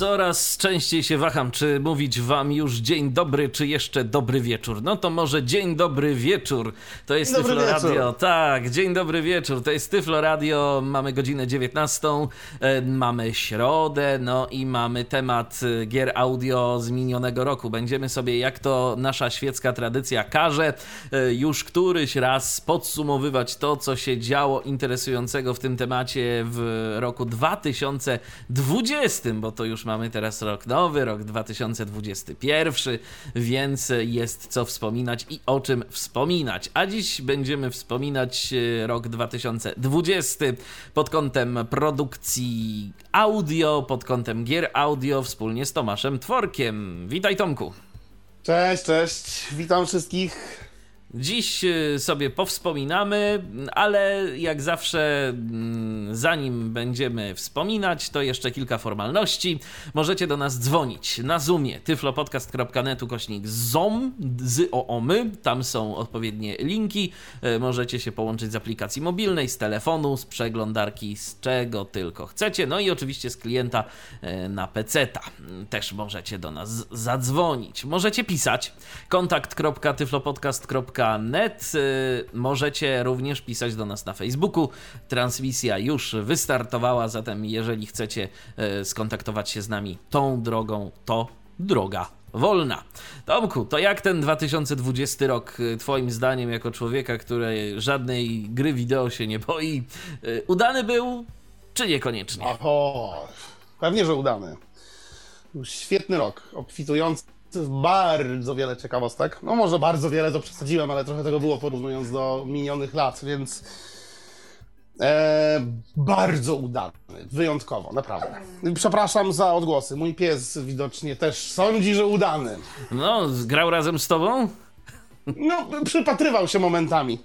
Coraz częściej się waham, czy mówić wam już dzień dobry, czy jeszcze dobry wieczór. No to może dzień dobry wieczór. To jest Dzień Tyflo wieczór. Radio. Tak, dzień dobry wieczór. To jest Tyflo Radio. Mamy godzinę 19, e, mamy środę, no i mamy temat e, gier audio z minionego roku. Będziemy sobie, jak to nasza świecka tradycja każe, e, już któryś raz podsumowywać to, co się działo interesującego w tym temacie w roku 2020, bo to już mamy teraz rok nowy, rok 2021, więc jest co wspominać i o czym wspominać. A dziś będziemy wspominać e, rok 2020 pod kątem produkcji audio, pod kątem gier audio wspólnie z Tomaszem Tworkiem. Witaj Tomku. Cześć, cześć. Witam wszystkich. Dziś y, sobie powspominamy, ale jak zawsze, mm, zanim będziemy wspominać, to jeszcze kilka formalności. Możecie do nas dzwonić na Zoomie tyflopodcast.net ukośnik ZOM z OOMY. Tam są odpowiednie linki. Y, Możecie się połączyć z aplikacji mobilnej, z telefonu, z przeglądarki, z czego tylko chcecie. No i oczywiście z klienta y, na PC-ta. Też możecie do nas zadzwonić. Możecie pisać kontakt.tyflopodcast.net. Y, Możecie również pisać do nas na Facebooku. Transmisja już wystartowała, zatem jeżeli chcecie y, skontaktować się z nami tą drogą, to droga wolna. Tomku, to jak ten 2020 rok y, twoim zdaniem jako człowieka, który żadnej gry wideo się nie boi, udany był czy niekoniecznie? Oho, pewnie, że udany. Świetny rok, obfitujący bardzo wiele ciekawostek. No może bardzo wiele to przesadziłem, ale trochę tego było porównując do minionych lat, więc e, bardzo udany, wyjątkowo, naprawdę. Przepraszam za odgłosy. Mój pies widocznie też sądzi, że udany. No, grał razem z tobą? No, przypatrywał się momentami.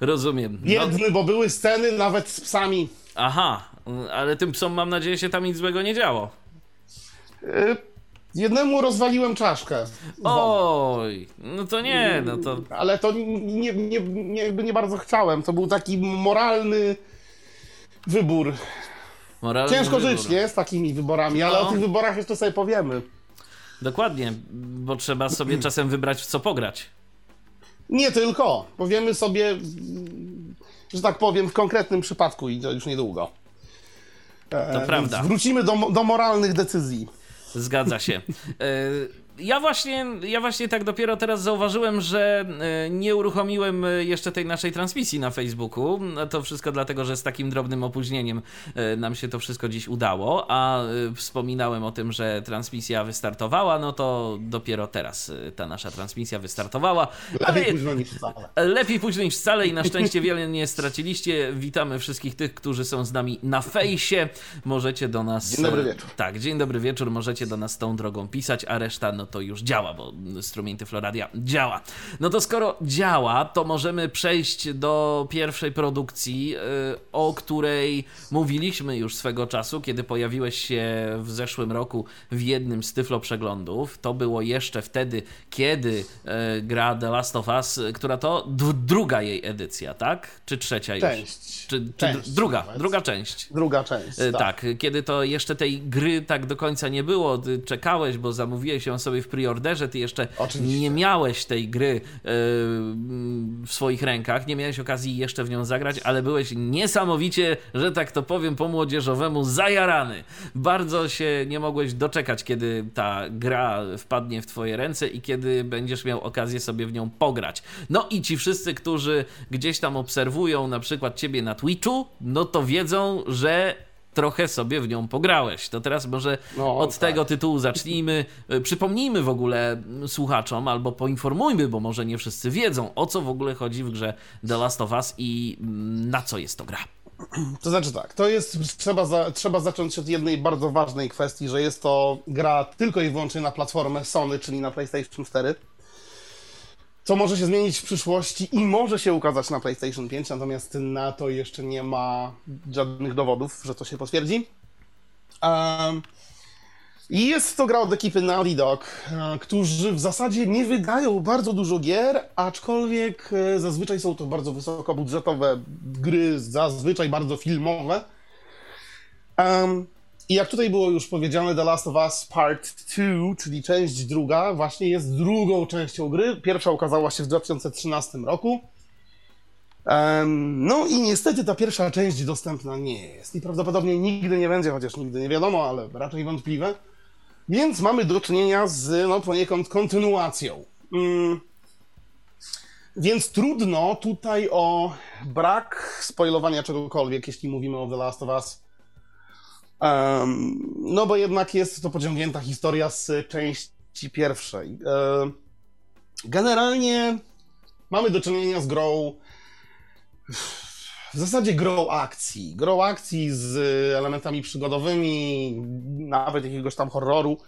Rozumiem. No, Biedny, bo były sceny nawet z psami. aha, ale tym psom mam nadzieję się tam nic złego nie działo. E, jednemu rozwaliłem czaszkę. Oj, no to nie, no to Ale to nie, nie, nie, jakby nie bardzo chciałem. To był taki moralny wybór. moralny Ciężko wybór. żyć, nie? Z takimi wyborami, ale No. o tych wyborach jeszcze sobie powiemy. Dokładnie, bo trzeba sobie czasem wybrać w co pograć. Nie tylko. Powiemy sobie, że tak powiem, w konkretnym przypadku i to już niedługo. E, To więc prawda. Wrócimy do, do moralnych decyzji. Zgadza się. Ja właśnie, ja właśnie tak dopiero teraz zauważyłem, że e, nie uruchomiłem e, jeszcze tej naszej transmisji na Facebooku. No To wszystko dlatego, że z takim drobnym opóźnieniem e, nam się to wszystko dziś udało, a wspominałem o tym, że transmisja wystartowała, no to dopiero teraz ta nasza transmisja wystartowała. Ale Lepiej późno niż wcale. Lepiej późno niż wcale i na szczęście wiele nie straciliście. Witamy wszystkich tych, którzy są z nami na fejsie. Możecie do nas. Dzień dobry wieczór. Tak, dzień dobry wieczór. Możecie do nas tą drogą pisać, a reszta no to już działa, bo strumień Tyfloradia działa. No to skoro działa, to możemy przejść do pierwszej produkcji, yy, o której mówiliśmy już swego czasu, kiedy pojawiłeś się w zeszłym roku w jednym z Tyflo przeglądów. To było jeszcze wtedy, kiedy yy, gra The Last of Us, która to druga jej edycja, tak? Czy trzecia już? Część. Czy, czy Część druga, nawet. druga część. Druga część. E, Tak. Tak, kiedy to jeszcze tej gry tak do końca nie było, czekałeś, bo zamówiłeś ją sobie w preorderze, ty jeszcze Oczywiście. nie miałeś tej gry e, w swoich rękach, nie miałeś okazji jeszcze w nią zagrać, ale byłeś niesamowicie, że tak to powiem po młodzieżowemu, zajarany. Bardzo się nie mogłeś doczekać, kiedy ta gra wpadnie w twoje ręce i kiedy będziesz miał okazję sobie w nią pograć. No i ci wszyscy, którzy gdzieś tam obserwują na przykład ciebie na Twitchu, no to wiedzą, że trochę sobie w nią pograłeś. To teraz może No, od tak. tego tytułu zacznijmy. Y, Przypomnijmy w ogóle słuchaczom, albo poinformujmy, bo może nie wszyscy wiedzą, o co w ogóle chodzi w grze The Last of Us i na co jest to gra. To znaczy tak, to jest, trzeba, za, trzeba zacząć od jednej bardzo ważnej kwestii, że jest to gra tylko i wyłącznie na platformę Sony, czyli na PlayStation 4. Co może się zmienić w przyszłości i może się ukazać na PlayStation 5, natomiast na to jeszcze nie ma żadnych dowodów, że to się potwierdzi. Em, I jest to gra od ekipy Naughty Dog, e, którzy w zasadzie nie wydają bardzo dużo gier, aczkolwiek e, zazwyczaj są to bardzo wysokobudżetowe gry, zazwyczaj bardzo filmowe. Um, I jak tutaj było już powiedziane, The Last of Us Part 2, czyli część druga, właśnie jest drugą częścią gry. Pierwsza ukazała się w 2013 roku. Um, no i niestety ta pierwsza część dostępna nie jest i prawdopodobnie nigdy nie będzie, chociaż nigdy nie wiadomo, ale raczej wątpliwe. Więc mamy do czynienia z no, poniekąd kontynuacją. Mm. Więc trudno tutaj o brak spoilowania czegokolwiek, jeśli mówimy o The Last of Us. No bo jednak jest to pociągnięta historia z części pierwszej. Generalnie mamy do czynienia z grą w zasadzie grą akcji. Grą akcji z elementami przygodowymi, nawet jakiegoś tam horroru.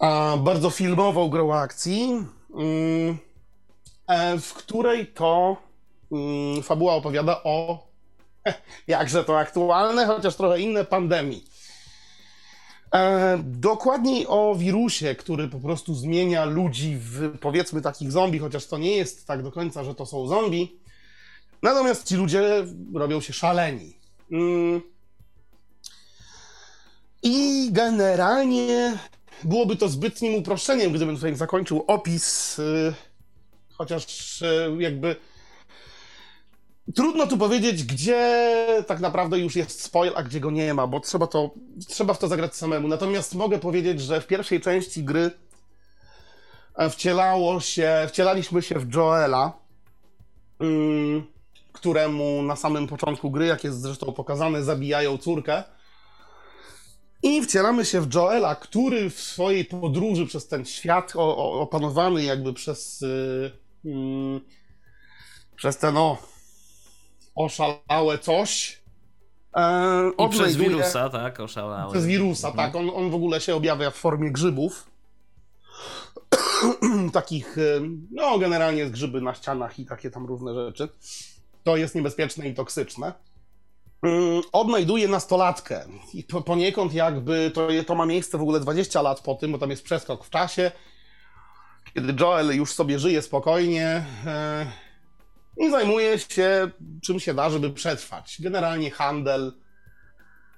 A bardzo filmową grą akcji, mm, e, w której to mm, fabuła opowiada o jakże to aktualne, chociaż trochę inne pandemii. E, dokładniej o wirusie, który po prostu zmienia ludzi w powiedzmy takich zombie, chociaż to nie jest tak do końca, że to są zombie. Natomiast ci ludzie robią się szaleni. Mm. I generalnie byłoby to zbytnim uproszczeniem, gdybym tutaj zakończył opis, y, chociaż y, jakby trudno tu powiedzieć, gdzie tak naprawdę już jest spoil, a gdzie go nie ma, bo trzeba to, trzeba w to zagrać samemu. Natomiast mogę powiedzieć, że w pierwszej części gry e, wcielało się, wcielaliśmy się w Joela, mm, któremu na samym początku gry, jak jest zresztą pokazane, zabijają córkę. I wcielamy się w Joela, który w swojej podróży przez ten świat, o, o, opanowany jakby przez, yy, yy, przez ten no, oszalałe coś. Yy, I przez wirusa, tak, oszalałe. Przez wirusa, mhm. tak. On, on w ogóle się objawia w formie grzybów. Takich, y, no generalnie grzyby na ścianach i takie tam różne rzeczy to jest niebezpieczne i toksyczne. Mm, odnajduje nastolatkę i poniekąd jakby to, to ma miejsce w ogóle 20 lat po tym, bo tam jest przeskok w czasie, kiedy Joel już sobie żyje spokojnie e, i zajmuje się czym się da, żeby przetrwać. Generalnie handel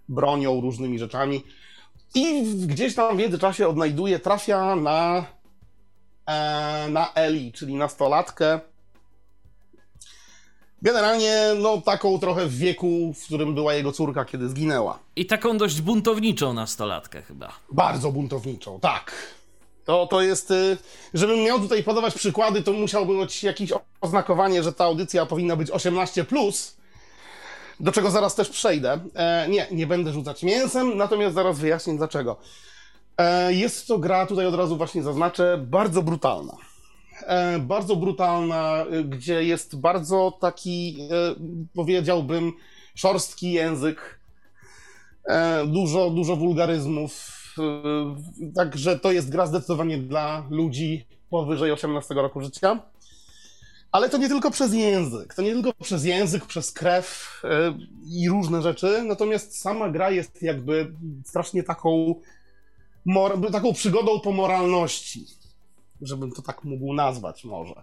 bronią, różnymi rzeczami. I gdzieś tam w międzyczasie odnajduje, trafia na, e, na Eli, czyli nastolatkę, Generalnie, no, taką trochę w wieku, w którym była jego córka, kiedy zginęła. I taką dość buntowniczą nastolatkę chyba. Bardzo buntowniczą, tak. To, to jest, y, żebym miał tutaj podawać przykłady, to musiałby być jakieś oznakowanie, że ta audycja powinna być 18+, plus, do czego zaraz też przejdę. E, nie, nie będę rzucać mięsem, natomiast zaraz wyjaśnię dlaczego. E, jest to gra, tutaj od razu właśnie zaznaczę, bardzo brutalna. E, bardzo brutalna, e, gdzie jest bardzo taki, e, powiedziałbym, szorstki język, dużo, dużo wulgaryzmów. Także to jest gra zdecydowanie dla ludzi powyżej 18 roku życia. Ale to nie tylko przez język, to nie tylko przez język, przez krew i różne rzeczy, natomiast sama gra jest jakby strasznie taką, taką przygodą po moralności żebym to tak mógł nazwać może.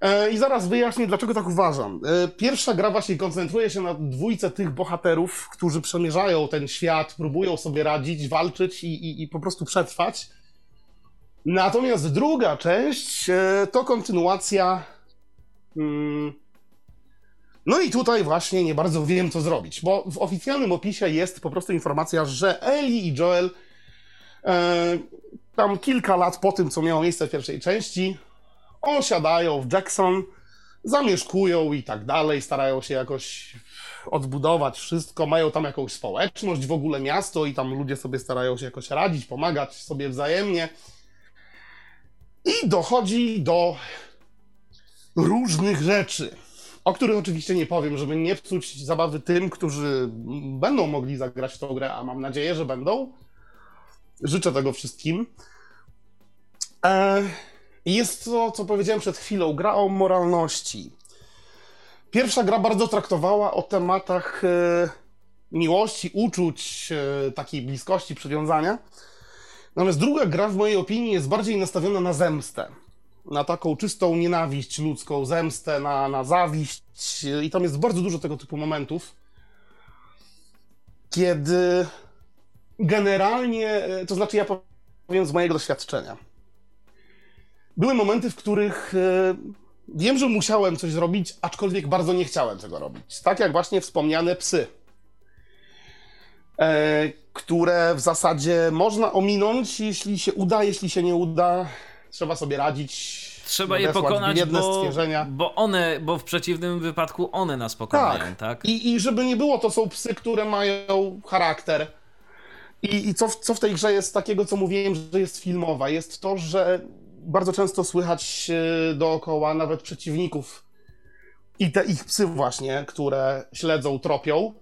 E, I zaraz wyjaśnię, dlaczego tak uważam. E, pierwsza gra właśnie koncentruje się na dwójce tych bohaterów, którzy przemierzają ten świat, próbują sobie radzić, walczyć i, i, i po prostu przetrwać. Natomiast druga część e, to kontynuacja. Hmm, no i tutaj właśnie nie bardzo wiem, co zrobić, bo w oficjalnym opisie jest po prostu informacja, że Ellie i Joel tam kilka lat po tym, co miało miejsce w pierwszej części, osiadają w Jackson, zamieszkują i tak dalej, starają się jakoś odbudować wszystko, mają tam jakąś społeczność, w ogóle miasto i tam ludzie sobie starają się jakoś radzić, pomagać sobie wzajemnie. I dochodzi do różnych rzeczy, o których oczywiście nie powiem, żeby nie psuć zabawy tym, którzy będą mogli zagrać w tą grę, a mam nadzieję, że będą. Życzę tego wszystkim. E, jest to, co powiedziałem przed chwilą, gra o moralności. Pierwsza gra bardzo traktowała o tematach e, miłości, uczuć, e, takiej bliskości, przywiązania. Natomiast druga gra, w mojej opinii, jest bardziej nastawiona na zemstę. Na taką czystą nienawiść ludzką, zemstę, na, na zawiść. I tam jest bardzo dużo tego typu momentów, kiedy generalnie, e, to znaczy ja powiem z mojego doświadczenia. Były momenty, w których e, wiem, że musiałem coś zrobić, aczkolwiek bardzo nie chciałem tego robić. Tak jak właśnie wspomniane psy, e, które w zasadzie można ominąć, jeśli się uda, jeśli się nie uda, trzeba sobie radzić. Trzeba je pokonać, bo, stwierzenia. bo one, bo w przeciwnym wypadku one nas pokonają, tak? I, I żeby nie było, to są psy, które mają charakter. I, i co, w, co w tej grze jest takiego, co mówiłem, że jest filmowa? Jest to, że bardzo często słychać e, dookoła nawet przeciwników i te ich psy właśnie, które śledzą, tropią.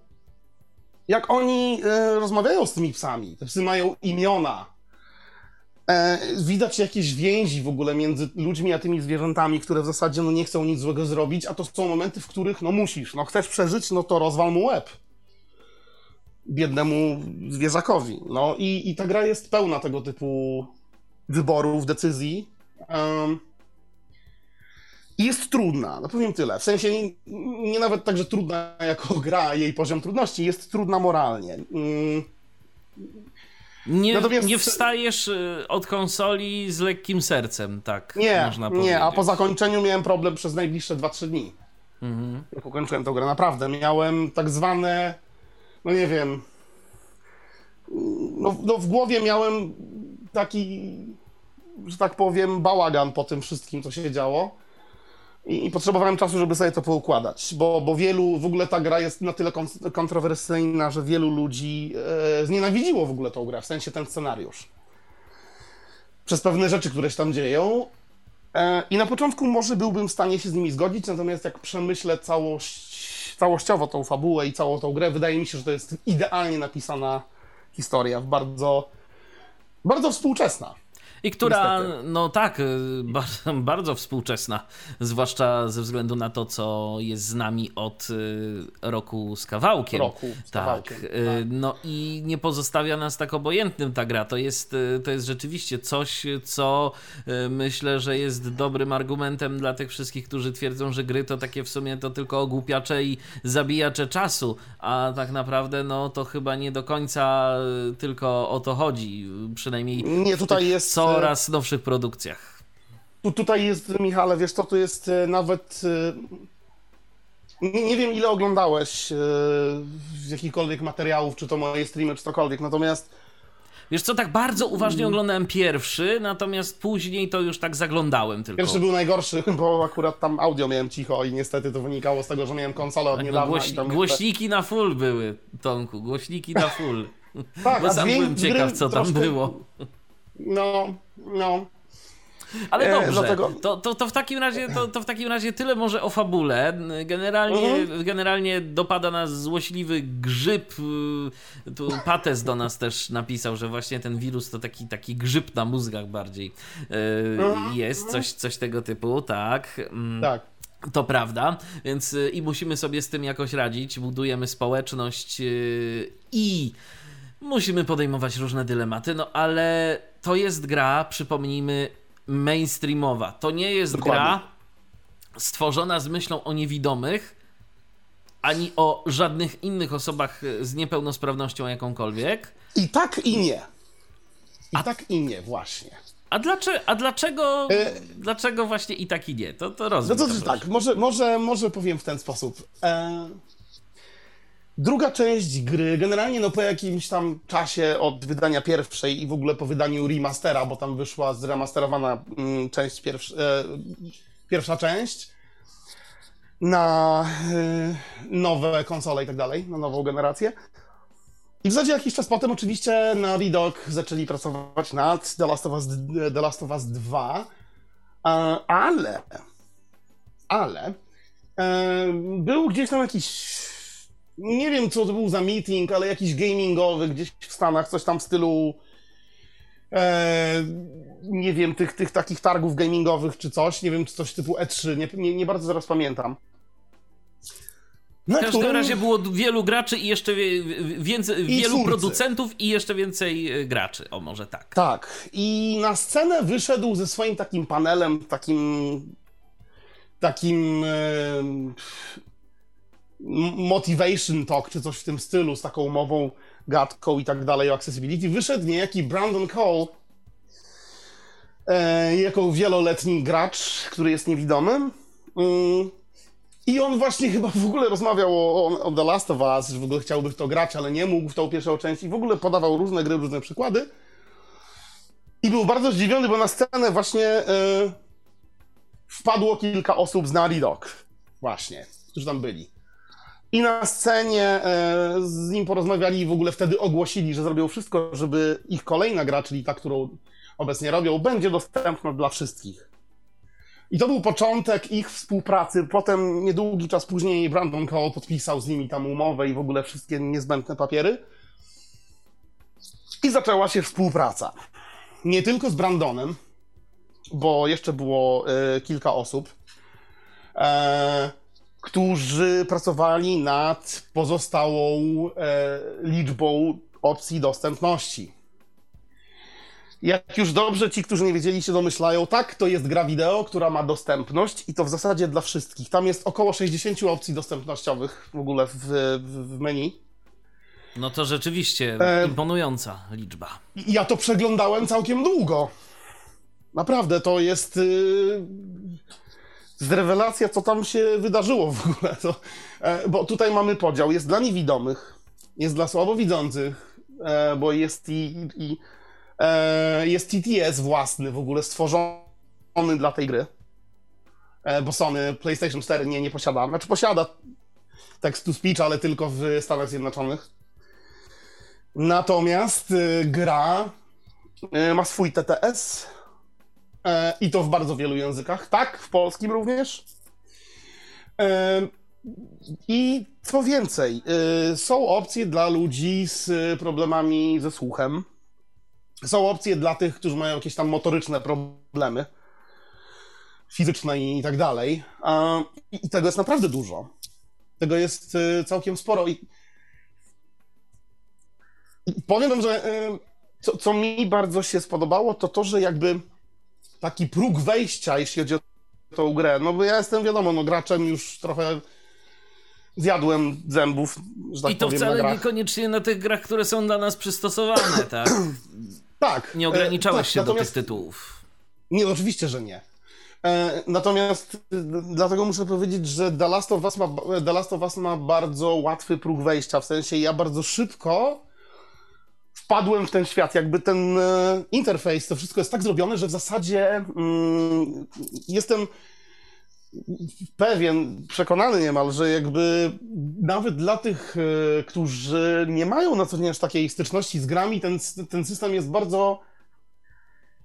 Jak oni e, rozmawiają z tymi psami, te psy mają imiona. E, widać jakieś więzi w ogóle między ludźmi a tymi zwierzętami, które w zasadzie no, nie chcą nic złego zrobić, a to są momenty, w których no musisz, no chcesz przeżyć, no to rozwal mu łeb biednemu zwierzakowi. No i, i ta gra jest pełna tego typu wyborów, decyzji. Um, i jest trudna, no powiem tyle. W sensie nie, nie, nawet tak, że trudna jako gra, jej poziom trudności, jest trudna moralnie. Um, nie, Natomiast... nie wstajesz y, od konsoli z lekkim sercem, tak nie, można powiedzieć. Nie, a po zakończeniu miałem problem przez najbliższe 2-3 dni. Mhm. Jak ukończyłem tę grę, naprawdę. Miałem tak zwane, no nie wiem, no, no w głowie miałem taki że tak powiem, bałagan po tym wszystkim, co się działo. I, i potrzebowałem czasu, żeby sobie to poukładać, bo, bo wielu, w ogóle ta gra jest na tyle kontrowersyjna, że wielu ludzi e, znienawidziło w ogóle tą grę, w sensie ten scenariusz. Przez pewne rzeczy, które się tam dzieją. E, I na początku może byłbym w stanie się z nimi zgodzić, natomiast jak przemyślę całość, całościowo tą fabułę i całą tą grę, wydaje mi się, że to jest idealnie napisana historia, bardzo, bardzo współczesna. I która, Niestety. no tak, y, bardzo, bardzo współczesna, zwłaszcza ze względu na to, co jest z nami od y, roku z kawałkiem. Roku z tak. kawałkiem. Tak. No i nie pozostawia nas tak obojętnym ta gra. To jest, to jest rzeczywiście coś, co myślę, że jest dobrym argumentem dla tych wszystkich, którzy twierdzą, że gry to takie w sumie to tylko ogłupiacze i zabijacze czasu, a tak naprawdę no to chyba nie do końca tylko o to chodzi. Przynajmniej nie, tutaj jest co coraz nowszych produkcjach. Tu, tutaj jest, Michale, wiesz co, tu jest e, nawet... E, nie, nie wiem, ile oglądałeś e, jakichkolwiek materiałów, czy to moje streamy, czy cokolwiek, natomiast... Wiesz co, tak bardzo uważnie oglądałem pierwszy, natomiast później to już tak zaglądałem tylko. Pierwszy był najgorszy, bo akurat tam audio miałem cicho i niestety to wynikało z tego, że miałem konsolę od tak, no, niedawna. Głoś, głośniki na full były, Tomku, głośniki na full. tak, bo sam byłem ciekaw, co tam było. No, no. Ale dobrze, dlatego... to, to, to, w takim razie, to, to w takim razie tyle może o fabule. Generalnie, mhm. generalnie dopada nas złośliwy grzyb. Tu Pates do nas też napisał, że właśnie ten wirus to taki, taki grzyb na mózgach bardziej mhm. jest, coś, coś tego typu, tak. Mm. Tak. To prawda, więc i musimy sobie z tym jakoś radzić. Budujemy społeczność i musimy podejmować różne dylematy, no ale to jest gra, przypomnijmy, mainstreamowa. To nie jest Dokładnie. gra stworzona z myślą o niewidomych, ani o żadnych innych osobach z niepełnosprawnością jakąkolwiek. I tak i nie. I a, tak i nie, właśnie. A, dlaczego, a dlaczego, e... dlaczego właśnie i tak i nie? To, to rozumiem. No to, to tak, może, może, może powiem w ten sposób. E... Druga część gry, generalnie no po jakimś tam czasie od wydania pierwszej i w ogóle po wydaniu remastera, bo tam wyszła zremasterowana mm, część, pierwsza, e, pierwsza część na e, nowe konsole i tak dalej, na nową generację. I w zasadzie jakiś czas potem oczywiście na widok zaczęli pracować nad The Last of Us, The Last of Us 2, e, ale, ale e, był gdzieś tam jakiś nie wiem, co to był za meeting, ale jakiś gamingowy gdzieś w Stanach, coś tam w stylu e, nie wiem, tych, tych takich targów gamingowych czy coś, nie wiem, czy coś typu E3, nie, nie, nie bardzo zaraz pamiętam. W każdym którym... razie było wielu graczy i jeszcze więcej, I wielu twórcy. producentów i jeszcze więcej e, graczy, o może tak. Tak. I na scenę wyszedł ze swoim takim panelem, takim takim e, motivation talk, czy coś w tym stylu, z taką mową gadką i tak dalej o accessibility, wyszedł niejaki Brandon Cole, e, jako wieloletni gracz, który jest niewidomy. Mm, I on właśnie chyba w ogóle rozmawiał o, o, The Last of Us, że w ogóle chciałby w to grać, ale nie mógł w tą pierwszą część i w ogóle podawał różne gry, różne przykłady. I był bardzo zdziwiony, bo na scenę właśnie e, wpadło kilka osób z Naughty Dog. Właśnie, którzy tam byli. I na scenie e, z nim porozmawiali i w ogóle wtedy ogłosili, że zrobią wszystko, żeby ich kolejna gra, czyli ta, którą obecnie robią, będzie dostępna dla wszystkich. I to był początek ich współpracy. Potem, niedługi czas później, Brandon Cole podpisał z nimi tam umowę i w ogóle wszystkie niezbędne papiery. I zaczęła się współpraca. Nie tylko z Brandonem, bo jeszcze było e, kilka osób. E, którzy pracowali nad pozostałą e, liczbą opcji dostępności. Jak już dobrze ci, którzy nie wiedzieli, się domyślają, tak, to jest gra wideo, która ma dostępność i to w zasadzie dla wszystkich. Tam jest około 60 opcji dostępnościowych w ogóle w, w, menu. No to rzeczywiście e, imponująca liczba. Ja to przeglądałem całkiem długo. Naprawdę, to jest. Z rewelacja, co tam się wydarzyło w ogóle. To, e, bo tutaj mamy podział. Jest dla niewidomych, jest dla słabowidzących, e, bo jest i, i e, jest TTS własny w ogóle stworzony dla tej gry. Bo Sony PlayStation 4 nie, nie posiada. Znaczy posiada text to speech, ale tylko w Stanach Zjednoczonych. Natomiast gra ma swój TTS, E, I to w bardzo wielu językach. Tak, w polskim również. E, I co więcej, e, są opcje dla ludzi z problemami ze słuchem. Są opcje dla tych, którzy mają jakieś tam motoryczne problemy, fizyczne i tak dalej. I tego jest naprawdę dużo. Tego jest całkiem sporo. I powiem wam, że co, co mi bardzo się spodobało, to to, że jakby taki próg wejścia, jeśli chodzi o tą grę. No bo ja jestem, wiadomo, no graczem już trochę zjadłem zębów, że tak I to powiem, wcale niekoniecznie na tych grach, które są dla nas przystosowane, tak? tak. Nie ograniczałeś e, się do tych tytułów. Nie, oczywiście, że nie. E, natomiast e, dlatego muszę powiedzieć, że The Last, of Us ma, The Last of Us ma bardzo łatwy próg wejścia, w sensie ja bardzo szybko wpadłem w ten świat, jakby ten e, interfejs, to wszystko jest tak zrobione, że w zasadzie mm, jestem pewien, przekonany niemal, że jakby nawet dla tych, e, którzy nie mają na co dzień aż takiej styczności z grami, ten, ten system jest bardzo,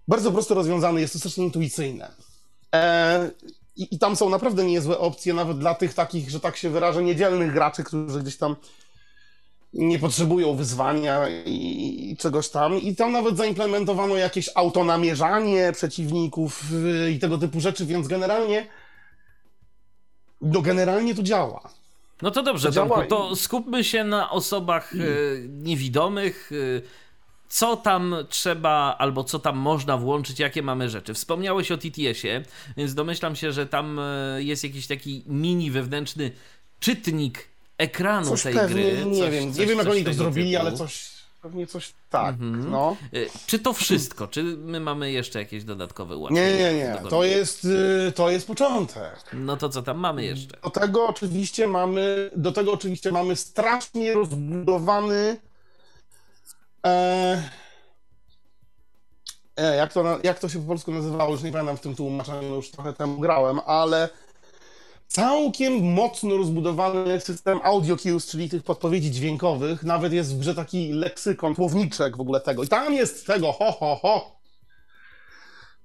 bardzo prosto rozwiązany, jest to strasznie intuicyjne. E, i, I tam są naprawdę niezłe opcje, nawet dla tych takich, że tak się wyrażę, niedzielnych graczy, którzy gdzieś tam nie potrzebują wyzwania i, czegoś tam. I tam nawet zaimplementowano jakieś autonamierzanie przeciwników y, i tego typu rzeczy, więc generalnie no generalnie to działa. No to dobrze, to, Tomku, to skupmy się na osobach y, niewidomych. Y, co tam trzeba, albo co tam można włączyć, jakie mamy rzeczy. Wspomniałeś o TTS-ie, więc domyślam się, że tam jest jakiś taki mini wewnętrzny czytnik ekranu coś tej pewnie, gry. Nie coś, wiem, coś, nie wiem jak oni to zrobili, typu. ale coś, pewnie coś tak, mhm. no. Y, czy to wszystko? Czy my mamy jeszcze jakieś dodatkowe ułatwienia? Nie, nie, nie, to jest, y, to jest początek. No to co tam mamy jeszcze? Do tego oczywiście mamy, do tego oczywiście mamy strasznie rozbudowany e, e, jak, to, jak to się po polsku nazywało, już nie pamiętam w tym tłumaczeniu, już trochę temu grałem, ale całkiem mocno rozbudowany system audio cues, czyli tych podpowiedzi dźwiękowych. Nawet jest w grze taki leksykon, słowniczek w ogóle tego. I tam jest tego ho, ho, ho.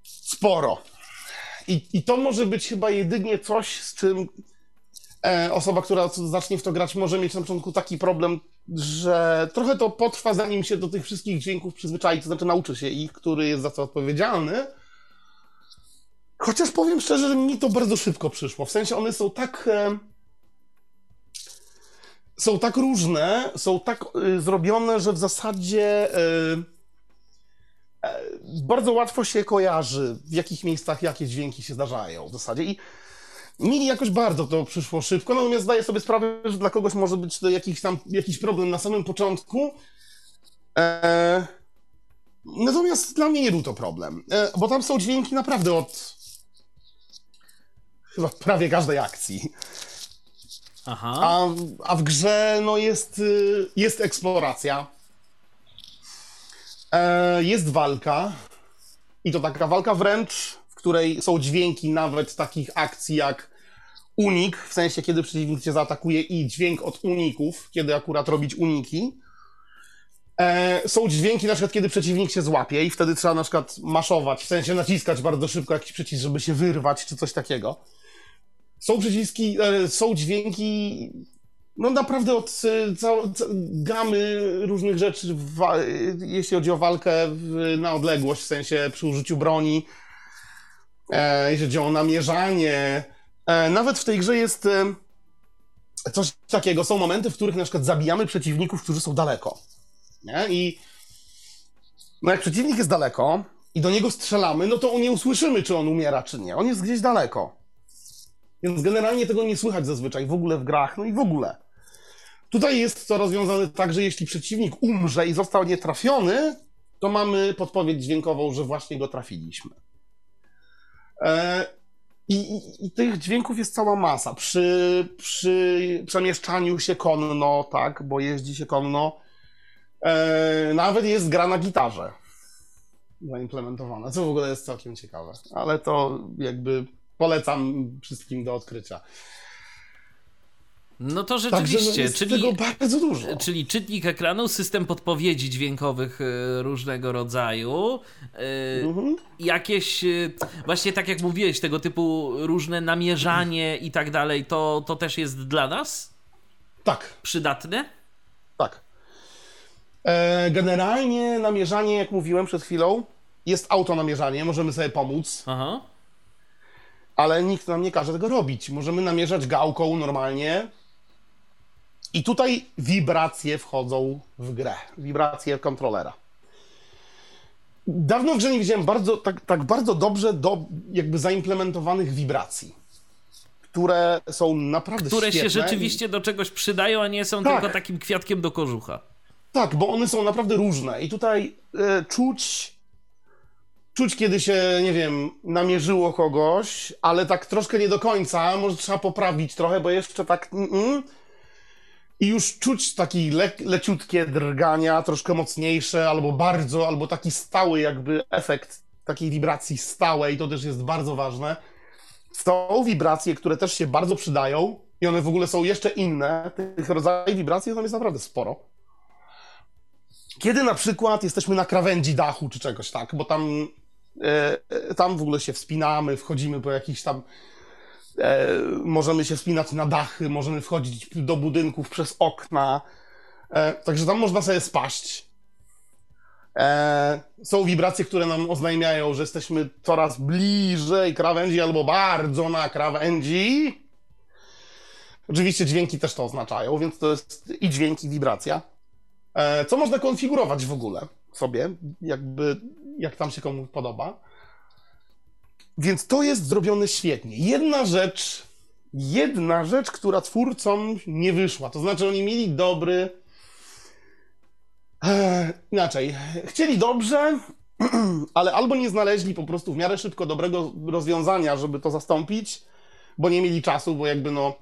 Sporo. I, i to może być chyba jedynie coś, z czym e, osoba, która zacznie w to grać, może mieć na początku taki problem, że trochę to potrwa, zanim się do tych wszystkich dźwięków przyzwyczai, to znaczy nauczy się ich, który jest za co odpowiedzialny Chociaż powiem szczerze, że mi to bardzo szybko przyszło. W sensie one są tak. E, są tak różne, są tak y, zrobione, że w zasadzie e, bardzo łatwo się kojarzy, w jakich miejscach jakie dźwięki się zdarzają w zasadzie. I mi jakoś bardzo to przyszło szybko, natomiast zdaję sobie sprawę, że dla kogoś może być to jakiś tam jakiś problem na samym początku. E, natomiast dla mnie nie był to problem, e, bo tam są dźwięki naprawdę od chyba prawie każdej akcji. Aha. A, a w grze no jest, y, jest eksploracja. E, jest walka. I to taka walka wręcz, w której są dźwięki nawet takich akcji jak unik, w sensie kiedy przeciwnik cię zaatakuje i dźwięk od uników, kiedy akurat robić uniki. E, są dźwięki na przykład, kiedy przeciwnik się złapie i wtedy trzeba na przykład maszować, w sensie naciskać bardzo szybko jakiś przycisk, żeby się wyrwać, czy coś takiego. Są przyciski, e, są dźwięki, no naprawdę od e, cał, ca, gamy różnych rzeczy, e, jeśli chodzi o walkę na odległość, w sensie przy użyciu broni, jeśli chodzi o namierzanie. Nawet w tej grze jest coś takiego, są momenty, w których na przykład zabijamy przeciwników, którzy są daleko. Nie? I no jak przeciwnik jest daleko i do niego strzelamy, no to nie usłyszymy, czy on umiera, czy nie. On jest gdzieś daleko. Więc generalnie tego nie słychać zazwyczaj w ogóle w grach, no i w ogóle. Tutaj jest to rozwiązane tak, że jeśli przeciwnik umrze i został nietrafiony, to mamy podpowiedź dźwiękową, że właśnie go trafiliśmy. E, i, i, I, tych dźwięków jest cała masa. Przy, przy przemieszczaniu się konno, tak, bo jeździ się konno, e, nawet jest gra na gitarze zaimplementowana, co w ogóle jest całkiem ciekawe. Ale to jakby polecam wszystkim do odkrycia. No to rzeczywiście, Także no jest czyli, tego bardzo dużo. czyli czytnik ekranu, system podpowiedzi dźwiękowych y, różnego rodzaju, y, mhm. jakieś, y, właśnie tak jak mówiłeś, tego typu różne namierzanie i tak dalej, to, to też jest dla nas? Tak. Przydatne? Tak. E, generalnie namierzanie, jak mówiłem przed chwilą, jest autonamierzanie, możemy sobie pomóc. Aha ale nikt nam nie każe tego robić. Możemy namierzać gałką normalnie. I tutaj wibracje wchodzą w grę. Wibracje kontrolera. Dawno w grze nie widziałem bardzo, tak, tak bardzo dobrze do jakby zaimplementowanych wibracji które są naprawdę Które świetne. się rzeczywiście do czegoś przydają, a nie są tak. tylko takim kwiatkiem do kożucha. Tak, bo one są naprawdę różne i tutaj e, czuć czuć, kiedy się, nie wiem, namierzyło kogoś, ale tak troszkę nie do końca, może trzeba poprawić trochę, bo jeszcze tak... Mm. I już czuć taki le leciutkie drgania, troszkę mocniejsze, albo bardzo, albo taki stały jakby efekt takiej wibracji stałej, to też jest bardzo ważne. Są wibracje, które też się bardzo przydają i one w ogóle są jeszcze inne. Tych rodzajów wibracji tam jest naprawdę sporo. Kiedy na przykład jesteśmy na krawędzi dachu czy czegoś, tak, bo tam tam w ogóle się wspinamy, wchodzimy po jakichś tam. E, możemy się wspinać na dachy, możemy wchodzić do budynków przez okna. Także tam można sobie spaść. Są wibracje, które nam oznajmiają, że jesteśmy coraz bliżej krawędzi albo bardzo na krawędzi. Oczywiście dźwięki też to oznaczają, więc to jest i dźwięki, i wibracja. Co można konfigurować w ogóle sobie, jakby jak tam się komu podoba. Więc to jest zrobione świetnie. Jedna rzecz, jedna rzecz, która twórcom nie wyszła. To znaczy, oni mieli dobry. Eee, inaczej, chcieli dobrze, ale albo nie znaleźli po prostu w miarę szybko dobrego rozwiązania, żeby to zastąpić, bo nie mieli czasu, bo jakby no.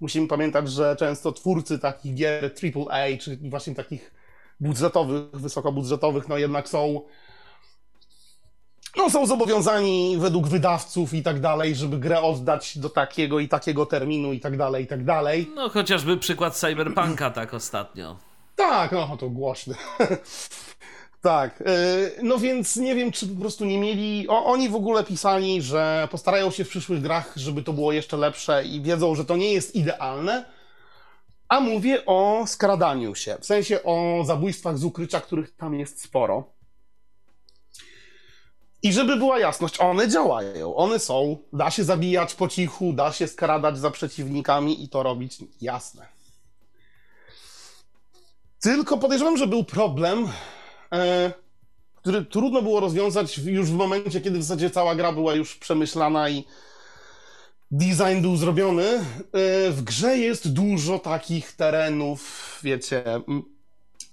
Musimy pamiętać, że często twórcy takich gier AAA, czy właśnie takich budżetowych, wysokobudżetowych, no jednak są no, są zobowiązani według wydawców i tak dalej, żeby grę oddać do takiego i takiego terminu i tak dalej, i tak dalej. No, chociażby przykład Cyberpunka tak ostatnio. Tak, no to głośny. tak, e, no więc nie wiem, czy po prostu nie mieli. O, oni w ogóle pisali, że postarają się w przyszłych grach, żeby to było jeszcze lepsze i wiedzą, że to nie jest idealne. A mówię o skradaniu się, w sensie o zabójstwach z ukrycia, których tam jest sporo. I żeby była jasność, one działają, one są, da się zabijać po cichu, da się skradać za przeciwnikami i to robić jasne. Tylko podejrzewam, że był problem, e, który trudno było rozwiązać już w momencie, kiedy w zasadzie cała gra była już przemyślana i design był zrobiony. E, w grze jest dużo takich terenów, wiecie,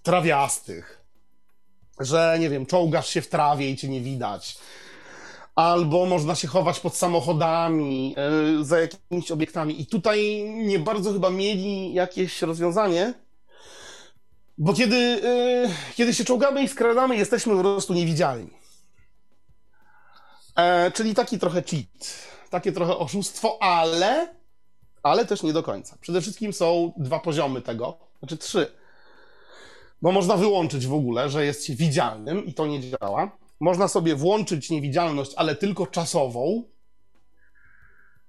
trawiastych, że nie wiem, czołgasz się w trawie i cię nie widać. Albo można się chować pod samochodami, e, za jakimiś obiektami. I tutaj nie bardzo chyba mieli jakieś rozwiązanie, bo kiedy, e, kiedy się czołgamy i skradamy, jesteśmy po prostu niewidzialni. E, czyli taki trochę cheat, takie trochę oszustwo, ale, ale też nie do końca. Przede wszystkim są dwa poziomy tego, znaczy trzy. Bo można wyłączyć w ogóle, że jest się widzialnym i to nie działa. Można sobie włączyć niewidzialność, ale tylko czasową.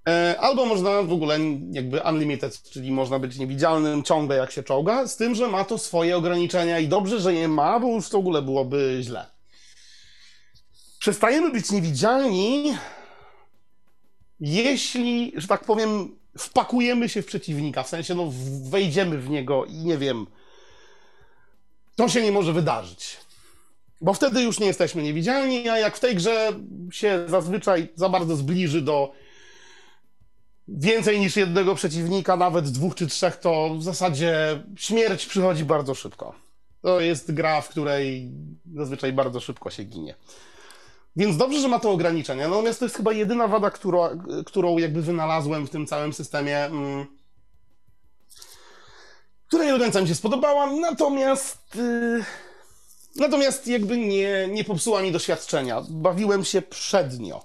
E, Albo można w ogóle jakby unlimited, czyli można być niewidzialnym ciągle jak się czołga, z tym, że ma to swoje ograniczenia i dobrze, że je ma, bo już w ogóle byłoby źle. Przestajemy być niewidzialni, jeśli, że tak powiem, wpakujemy się w przeciwnika, w sensie no wejdziemy w niego i nie wiem, to się nie może wydarzyć. Bo wtedy już nie jesteśmy niewidzialni, a jak w tej grze się zazwyczaj za bardzo zbliży do więcej niż jednego przeciwnika, nawet dwóch czy trzech, to w zasadzie śmierć przychodzi bardzo szybko. To jest gra, w której zazwyczaj bardzo szybko się ginie. Więc dobrze, że ma to ograniczenia. Natomiast to jest chyba jedyna wada, którą, którą jakby wynalazłem w tym całym systemie. Mm, która nie mi się spodobała, natomiast. Yy, natomiast jakby nie, nie popsuła mi doświadczenia. Bawiłem się przednio.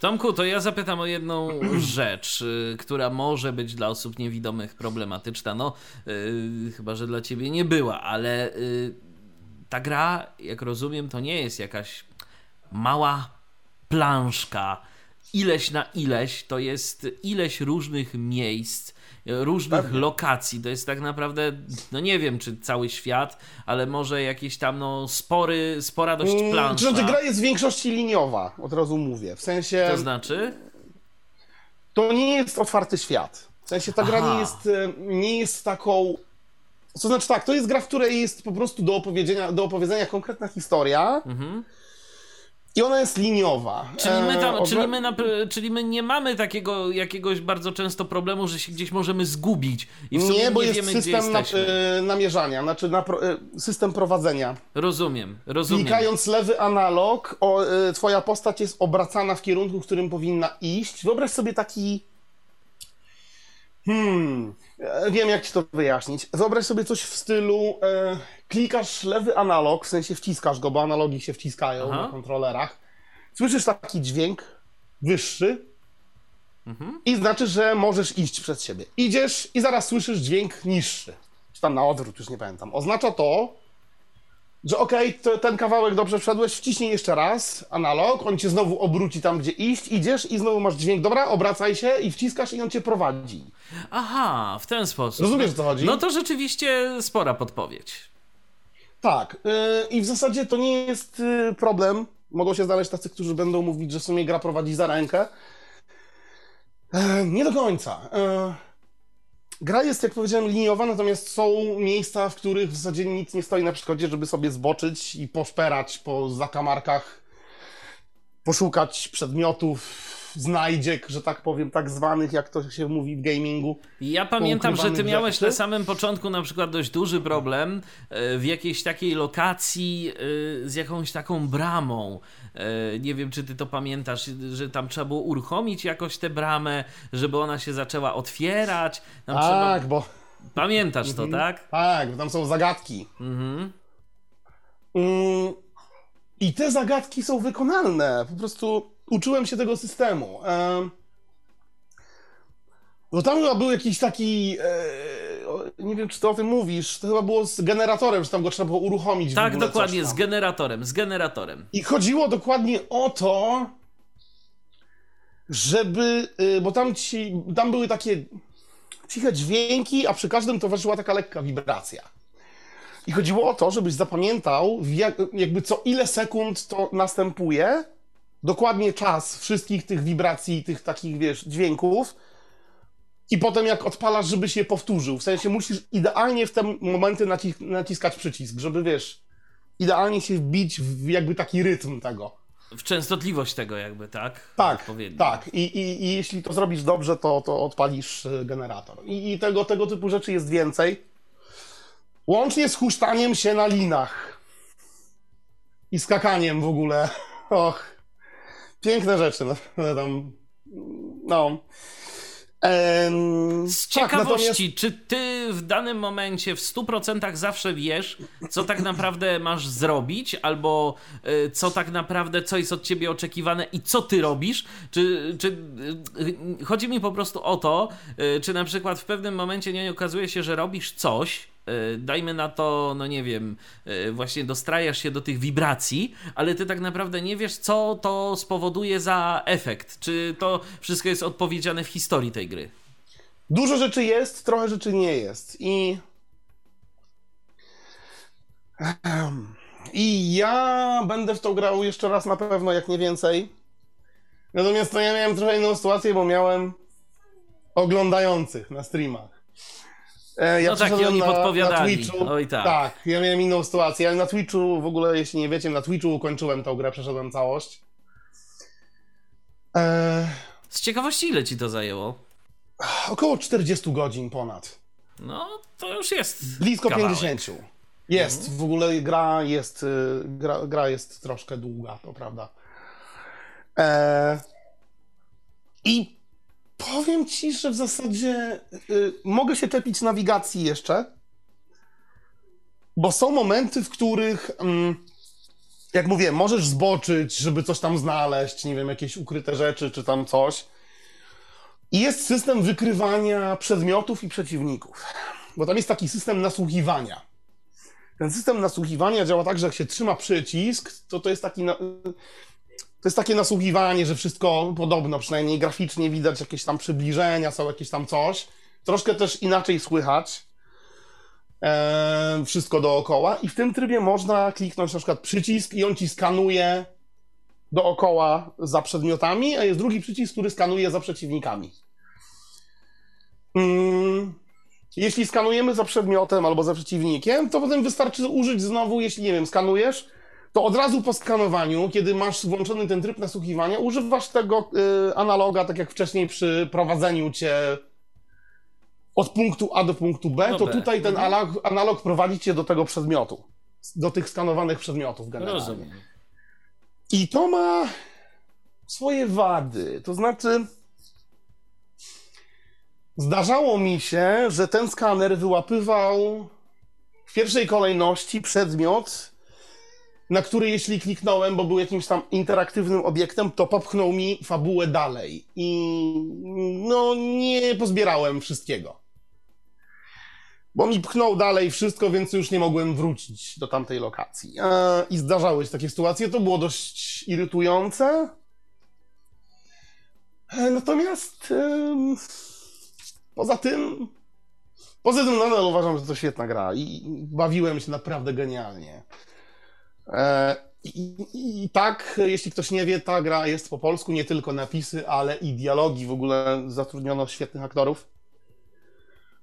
Tomku, to ja zapytam o jedną rzecz, y, która może być dla osób niewidomych problematyczna. No, yy, chyba, że dla ciebie nie była, ale yy, ta gra, jak rozumiem, to nie jest jakaś mała planszka. Ileś na ileś, to jest ileś różnych miejsc, różnych Pewnie. lokacji. To jest tak naprawdę, no nie wiem, czy cały świat, ale może jakieś tam, no, spory, spora dość Mm, plansza. Znaczy, gra jest w większości liniowa, od razu mówię. W sensie. To znaczy? to nie jest otwarty świat. W sensie ta gra Aha. nie jest, e, nie jest taką. To znaczy tak, to jest gra, w której jest po prostu do opowiedzenia, do opowiedzenia konkretna historia Mhm. I ona jest liniowa. Czyli my, tam, E, czyli, my na, czyli my nie mamy takiego jakiegoś bardzo często problemu, że się gdzieś możemy zgubić i w sumie Nie, nie, bo jest wiemy, system na, e, namierzania, znaczy na, e, system prowadzenia. Rozumiem, rozumiem. Klikając lewy analog, o, e, twoja postać jest obracana w kierunku, w którym powinna iść. Wyobraź sobie taki. Hmm. e, Wiem, jak ci to wyjaśnić. Wyobraź sobie coś w stylu. E, klikasz lewy analog, w sensie wciskasz go, bo analogi się wciskają Aha. na kontrolerach. Słyszysz taki dźwięk wyższy. Mhm. I znaczy, że możesz iść przed siebie. Idziesz i zaraz słyszysz dźwięk niższy. Czy tam na odwrót, już nie pamiętam. Oznacza to, że okej, to ten kawałek dobrze wszedłeś, wciśnij jeszcze raz analog, on cię znowu obróci tam, gdzie iść, idziesz i znowu masz dźwięk, dobra, obracaj się i wciskasz i on cię prowadzi. Aha, w ten sposób. Rozumiesz, o co chodzi? No to rzeczywiście spora podpowiedź. Tak, yy, i w zasadzie to nie jest yy, problem. Mogą się znaleźć tacy, którzy będą mówić, że w sumie gra prowadzi za rękę. E, nie do końca. E, gra jest, jak powiedziałem, liniowa, natomiast są miejsca, w których w zasadzie nic nie stoi na przeszkodzie, żeby sobie zboczyć i poszperać po zakamarkach, poszukać przedmiotów, znajdziek, że tak powiem, tak zwanych, jak to się mówi w gamingu. Ja pamiętam, że ty miałeś rzeczy? na samym początku na przykład dość duży problem e, w jakiejś takiej lokacji e, z jakąś taką bramą. E, Nie wiem, czy ty to pamiętasz, że tam trzeba było uruchomić jakoś tę bramę, żeby ona się zaczęła otwierać. Tam Tak, trzeba... bo Pamiętasz to, tak? tak, bo tam są zagadki. Mhm. Mm, I te zagadki są wykonalne. Po prostu uczyłem się tego systemu. Em, No tam chyba był jakiś taki. e, Nie wiem, czy ty o tym mówisz. To chyba było z generatorem, że tam go trzeba było uruchomić. Tak, ogóle dokładnie, z generatorem, z generatorem. I chodziło dokładnie o to, żeby. y, Bo tam, ci, tam były takie ciche dźwięki, a przy każdym towarzyszyła taka lekka wibracja. I chodziło o to, żebyś zapamiętał, jak, jakby co ile sekund to następuje, dokładnie czas wszystkich tych wibracji, tych takich, wiesz, dźwięków. i potem jak odpalasz, żebyś je powtórzył. W sensie musisz idealnie w te momenty naci- naciskać przycisk, żeby wiesz, idealnie się wbić w jakby taki rytm tego. W częstotliwość tego jakby, tak? Tak, tak. I, i, I jeśli to zrobisz dobrze, to, to odpalisz y, generator. I, I tego, tego typu rzeczy jest więcej. Łącznie z huśtaniem się na linach. I skakaniem w ogóle. Och. Piękne rzeczy. No, tam, no. Em, Z tak, ciekawości, natomiast- czy ty w danym momencie w 100% zawsze wiesz, co tak naprawdę masz zrobić, albo y, co tak naprawdę, co jest od ciebie oczekiwane i co ty robisz? Czy, czy y, chodzi mi po prostu o to, y, czy na przykład w pewnym momencie nie okazuje się, że robisz coś, dajmy na to, no nie wiem, y, właśnie dostrajasz się do tych wibracji, ale ty tak naprawdę nie wiesz, co to spowoduje za efekt. Czy to wszystko jest odpowiedziane w historii tej gry? Dużo rzeczy jest, trochę rzeczy nie jest. I. Ehem. I ja będę w to grał jeszcze raz na pewno, jak nie więcej. Natomiast no, ja miałem trochę inną sytuację, bo miałem oglądających na streamach. E, Ja No tak, i oni na, podpowiadali. Na Twitchu. Oj, tak. tak, ja miałem inną sytuację, ale na Twitchu, w ogóle jeśli nie wiecie, na Twitchu ukończyłem tę grę, przeszedłem całość. E, Z ciekawości, ile ci to zajęło? około 40 godzin ponad. No, to już jest. Blisko kawałek. 50. Jest, w ogóle gra jest, y, gra, gra jest troszkę długa, to prawda. E, I powiem ci, że w zasadzie y, mogę się czepić nawigacji jeszcze, bo są momenty, w których, mm, jak mówię, możesz zboczyć, żeby coś tam znaleźć, nie wiem, jakieś ukryte rzeczy czy tam coś. I jest system wykrywania przedmiotów i przeciwników. Bo tam jest taki system nasłuchiwania. Ten system nasłuchiwania działa tak, że jak się trzyma przycisk, to to jest taki. Na... To jest takie nasłuchiwanie, że wszystko podobno, przynajmniej graficznie widać jakieś tam przybliżenia, są jakieś tam coś. Troszkę też inaczej słychać e, wszystko dookoła. I w tym trybie można kliknąć na przykład przycisk i on ci skanuje dookoła za przedmiotami, a jest drugi przycisk, który skanuje za przeciwnikami. Mm, jeśli skanujemy za przedmiotem albo za przeciwnikiem, to potem wystarczy użyć znowu, jeśli nie wiem, skanujesz, to od razu po skanowaniu, kiedy masz włączony ten tryb nasłuchiwania, używasz tego y, analoga, tak jak wcześniej przy prowadzeniu cię od punktu A do punktu B, Do to B. tutaj ten Mhm. analog, analog prowadzi cię do tego przedmiotu. Do tych skanowanych przedmiotów generalnie. Rozumiem. I to ma swoje wady. To znaczy, zdarzało mi się, że ten skaner wyłapywał w pierwszej kolejności przedmiot, na który jeśli kliknąłem, bo był jakimś tam interaktywnym obiektem, to popchnął mi fabułę dalej. I no, nie pozbierałem wszystkiego. Bo mi pchnął dalej wszystko, więc już nie mogłem wrócić do tamtej lokacji. I zdarzały się takie sytuacje, to było dość irytujące. E, Natomiast poza tym, poza tym nadal uważam, że to świetna gra i bawiłem się naprawdę genialnie. E, I, i, tak, jeśli ktoś nie wie, ta gra jest po polsku, nie tylko napisy, ale i dialogi. W ogóle zatrudniono świetnych aktorów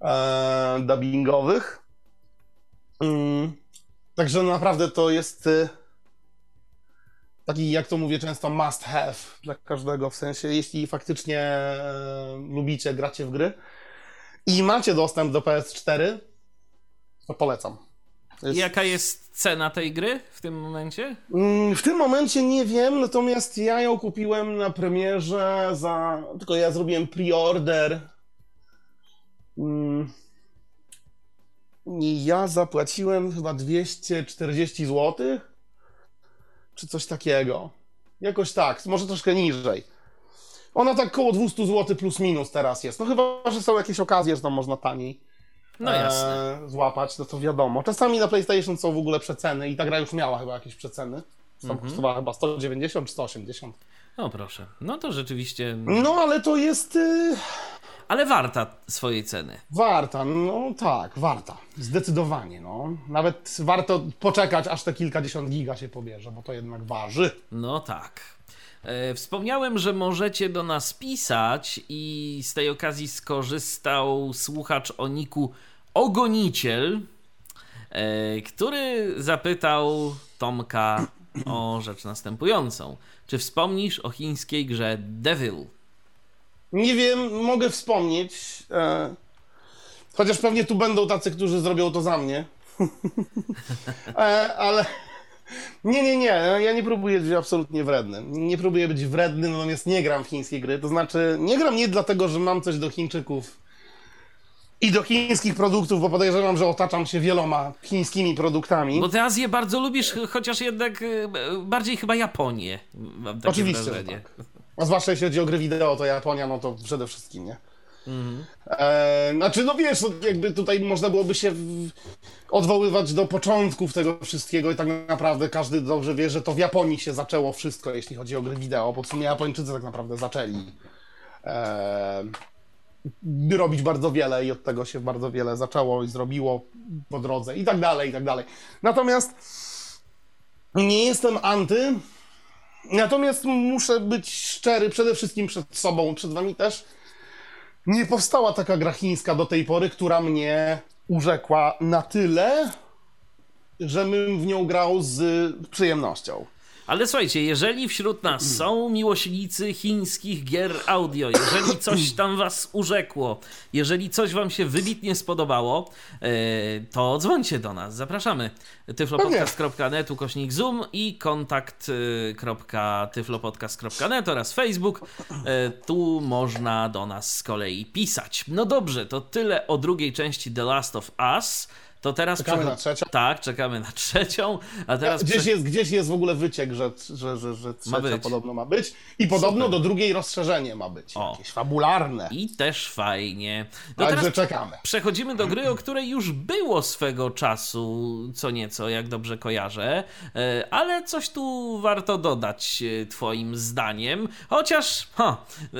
e, dubbingowych. Mm, także naprawdę to jest e, taki, jak to mówię często, must have dla każdego. W sensie, jeśli faktycznie e, lubicie, gracie w gry i macie dostęp do PS4, to polecam. Jest- Jaka jest cena tej gry w tym momencie? Mm, W tym momencie nie wiem, natomiast ja ją kupiłem na premierze za. Tylko ja zrobiłem pre-order. Mm. I ja zapłaciłem chyba 240 zł. Czy coś takiego. Jakoś tak, może troszkę niżej. Ona tak koło 200 zł plus minus teraz jest. No chyba, że są jakieś okazje, że tam można taniej No jasne. e, złapać, no to wiadomo. Czasami na PlayStation są w ogóle przeceny i ta gra już miała chyba jakieś przeceny. Tam Mhm. kosztowała chyba 190 czy 180. No proszę. No to rzeczywiście. No ale to jest y, Ale warta swojej ceny. warta, no tak, warta. Zdecydowanie, no. Nawet warto poczekać, aż te kilkadziesiąt giga się pobierze, bo to jednak waży. No tak. E, wspomniałem, że możecie do nas pisać i z tej okazji skorzystał słuchacz o niku Ogoniciel, e, który zapytał Tomka o rzecz następującą. Czy wspomnisz o chińskiej grze Devil? Nie wiem, mogę wspomnieć. E, chociaż pewnie tu będą tacy, którzy zrobią to za mnie. ale. Nie, nie, nie. Ja nie próbuję być absolutnie wredny. Nie próbuję być wredny, natomiast nie gram w chińskie gry. To znaczy, nie gram nie dlatego, że mam coś do Chińczyków i do chińskich produktów, bo podejrzewam, że otaczam się wieloma chińskimi produktami. Bo ty Azję bardzo lubisz, chociaż jednak e, bardziej chyba Japonię. Mam takie Oczywiście, że wrażenie. tak. A zwłaszcza jeśli chodzi o gry wideo, to Japonia, no to przede wszystkim, nie? E, znaczy, no wiesz, no jakby tutaj można byłoby się w, odwoływać do początków tego wszystkiego i tak naprawdę każdy dobrze wie, że to w Japonii się zaczęło wszystko, jeśli chodzi o gry wideo, bo w sumie Japończycy tak naprawdę zaczęli e, robić bardzo wiele i od tego się bardzo wiele zaczęło i zrobiło po drodze i tak dalej, i tak dalej. Natomiast nie jestem anty, natomiast muszę być szczery przede wszystkim przed sobą, przed wami też. Nie powstała taka gra chińska do tej pory, która mnie urzekła na tyle, że bym w nią grał z przyjemnością. Ale słuchajcie, jeżeli wśród nas są miłośnicy chińskich gier audio, jeżeli coś tam was urzekło, jeżeli coś wam się wybitnie spodobało, e, to dzwońcie do nas, zapraszamy. tyflopodcast.net ukośnik zoom i kontakt.tyflopodcast.net oraz Facebook. E, Tu można do nas z kolei pisać. No dobrze, to tyle o drugiej części The Last of Us. To teraz Czekamy przecho- na trzecią? Tak, czekamy na trzecią, a teraz Gdzieś prze- jest, gdzieś jest w ogóle wyciek, że, że, że, że trzecia być. podobno ma być. I podobno Super. do drugiej rozszerzenie ma być. O. Jakieś fabularne. I też fajnie. No Także czekamy. przechodzimy do gry, o której już było swego czasu co nieco, jak dobrze kojarzę, E, ale coś tu warto dodać e, twoim zdaniem, chociaż ha, e,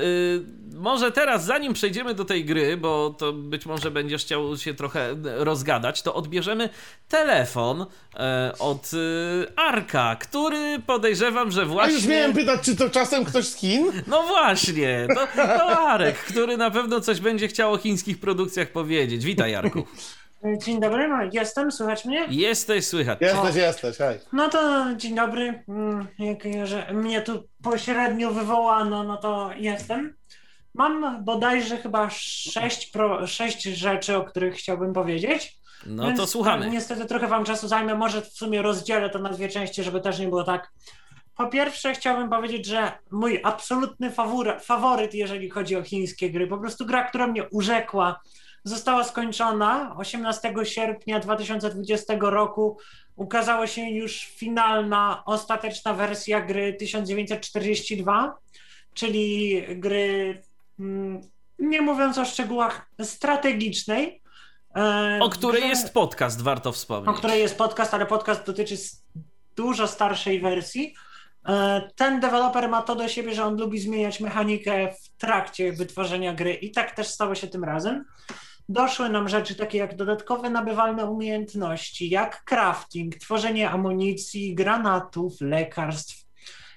może teraz, zanim przejdziemy do tej gry, bo to być może będziesz chciał się trochę rozgadać, to odbierzemy telefon e, od e, Arka, który podejrzewam, że A właśnie... już miałem pytać, czy to czasem ktoś z Chin? No właśnie, to, to Arek, który na pewno coś będzie chciał o chińskich produkcjach powiedzieć. Witaj, Jarku. Dzień dobry, no, jestem, słychać mnie? Jesteś, słychać. Jesteś, jesteś, hej. No to dzień dobry. Mm, Jak że mnie tu pośrednio wywołano, no to jestem. Mam bodajże chyba sześć, pro, sześć rzeczy, o których chciałbym powiedzieć. No Więc, to słuchamy. Niestety trochę wam czasu zajmę, może w sumie rozdzielę to na dwie części, żeby też nie było tak. Po pierwsze chciałbym powiedzieć, że mój absolutny faworyt, faworyt, jeżeli chodzi o chińskie gry, po prostu gra, która mnie urzekła, została skończona 18 sierpnia 2020 roku. Ukazała się już finalna, ostateczna wersja gry 1942, czyli gry, mm, nie mówiąc o szczegółach, strategicznej. O której jest podcast, warto o wspomnieć. której jest podcast, ale podcast dotyczy dużo starszej wersji. E, Ten deweloper ma to do siebie, że on lubi zmieniać mechanikę w trakcie wytworzenia gry i tak też stało się tym razem. Doszły nam rzeczy takie jak dodatkowe nabywalne umiejętności, jak crafting, tworzenie amunicji, granatów, lekarstw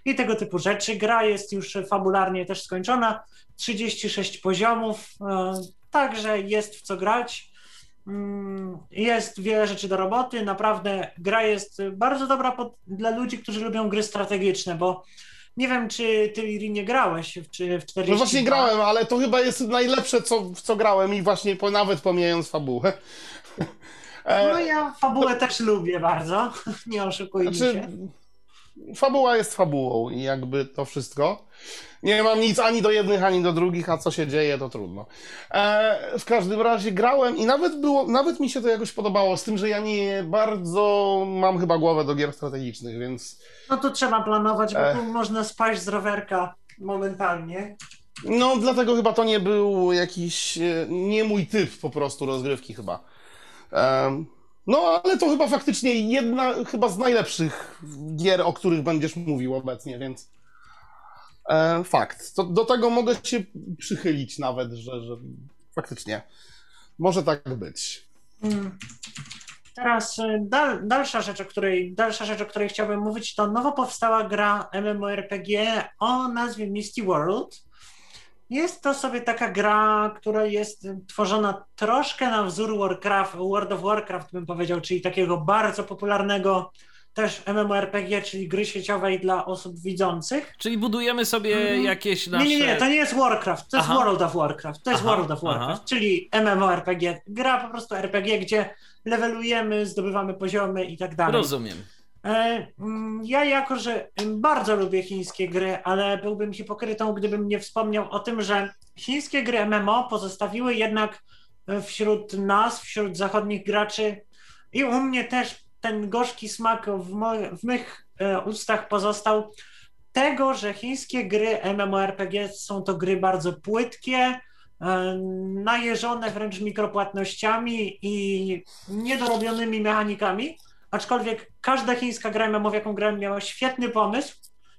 i tego typu rzeczy. Gra jest już fabularnie też skończona, 36 poziomów, e, także jest w co grać. Mm, Jest wiele rzeczy do roboty. Naprawdę gra jest bardzo dobra pod, dla ludzi, którzy lubią gry strategiczne, bo nie wiem, czy ty Liri nie grałeś w, czy w 40. No właśnie grałem, ale to chyba jest najlepsze, co, w co grałem i właśnie po, nawet pomijając fabułę. No ja fabułę też lubię bardzo, nie oszukujmy Znaczy, się. Fabuła jest fabułą i jakby to wszystko. Nie mam nic ani do jednych, ani do drugich, a co się dzieje, to trudno. E, w każdym razie grałem i nawet było, nawet mi się to jakoś podobało, z tym, że ja nie bardzo mam chyba głowę do gier strategicznych, więc No to trzeba planować, bo Ech. tu można spaść z rowerka momentalnie. no dlatego chyba to nie był jakiś, e, nie mój typ po prostu rozgrywki chyba. Em, no ale to chyba faktycznie jedna chyba z najlepszych gier, o których będziesz mówił obecnie, więc e, fakt. To, do tego mogę się przychylić nawet, że, że faktycznie może tak być. Mm. teraz e, dal, dalsza, rzecz, o której, dalsza rzecz, o której chciałbym mówić, to nowo powstała gra MMORPG o nazwie Misty World. Jest to sobie taka gra, która jest tworzona troszkę na wzór Warcraft, World of Warcraft bym powiedział, czyli takiego bardzo popularnego też MMORPG, czyli gry sieciowej dla osób widzących. Czyli budujemy sobie mm. jakieś nasze... Nie, nie, nie, to nie jest Warcraft, to jest aha. World of Warcraft, to jest aha, World of Warcraft, aha. czyli MMORPG, gra po prostu RPG, gdzie levelujemy, zdobywamy poziomy i tak dalej. Rozumiem. E, mm, ja jako, że bardzo lubię chińskie gry, ale byłbym hipokrytą, gdybym nie wspomniał o tym, że chińskie gry MMO pozostawiły jednak wśród nas, wśród zachodnich graczy i u mnie też ten gorzki smak w, mo w mych e, ustach pozostał tego, że chińskie gry MMORPG są to gry bardzo płytkie, e, najeżone wręcz mikropłatnościami i niedorobionymi mechanikami, aczkolwiek każda chińska gra MMO, w jaką grałem, miała świetny pomysł,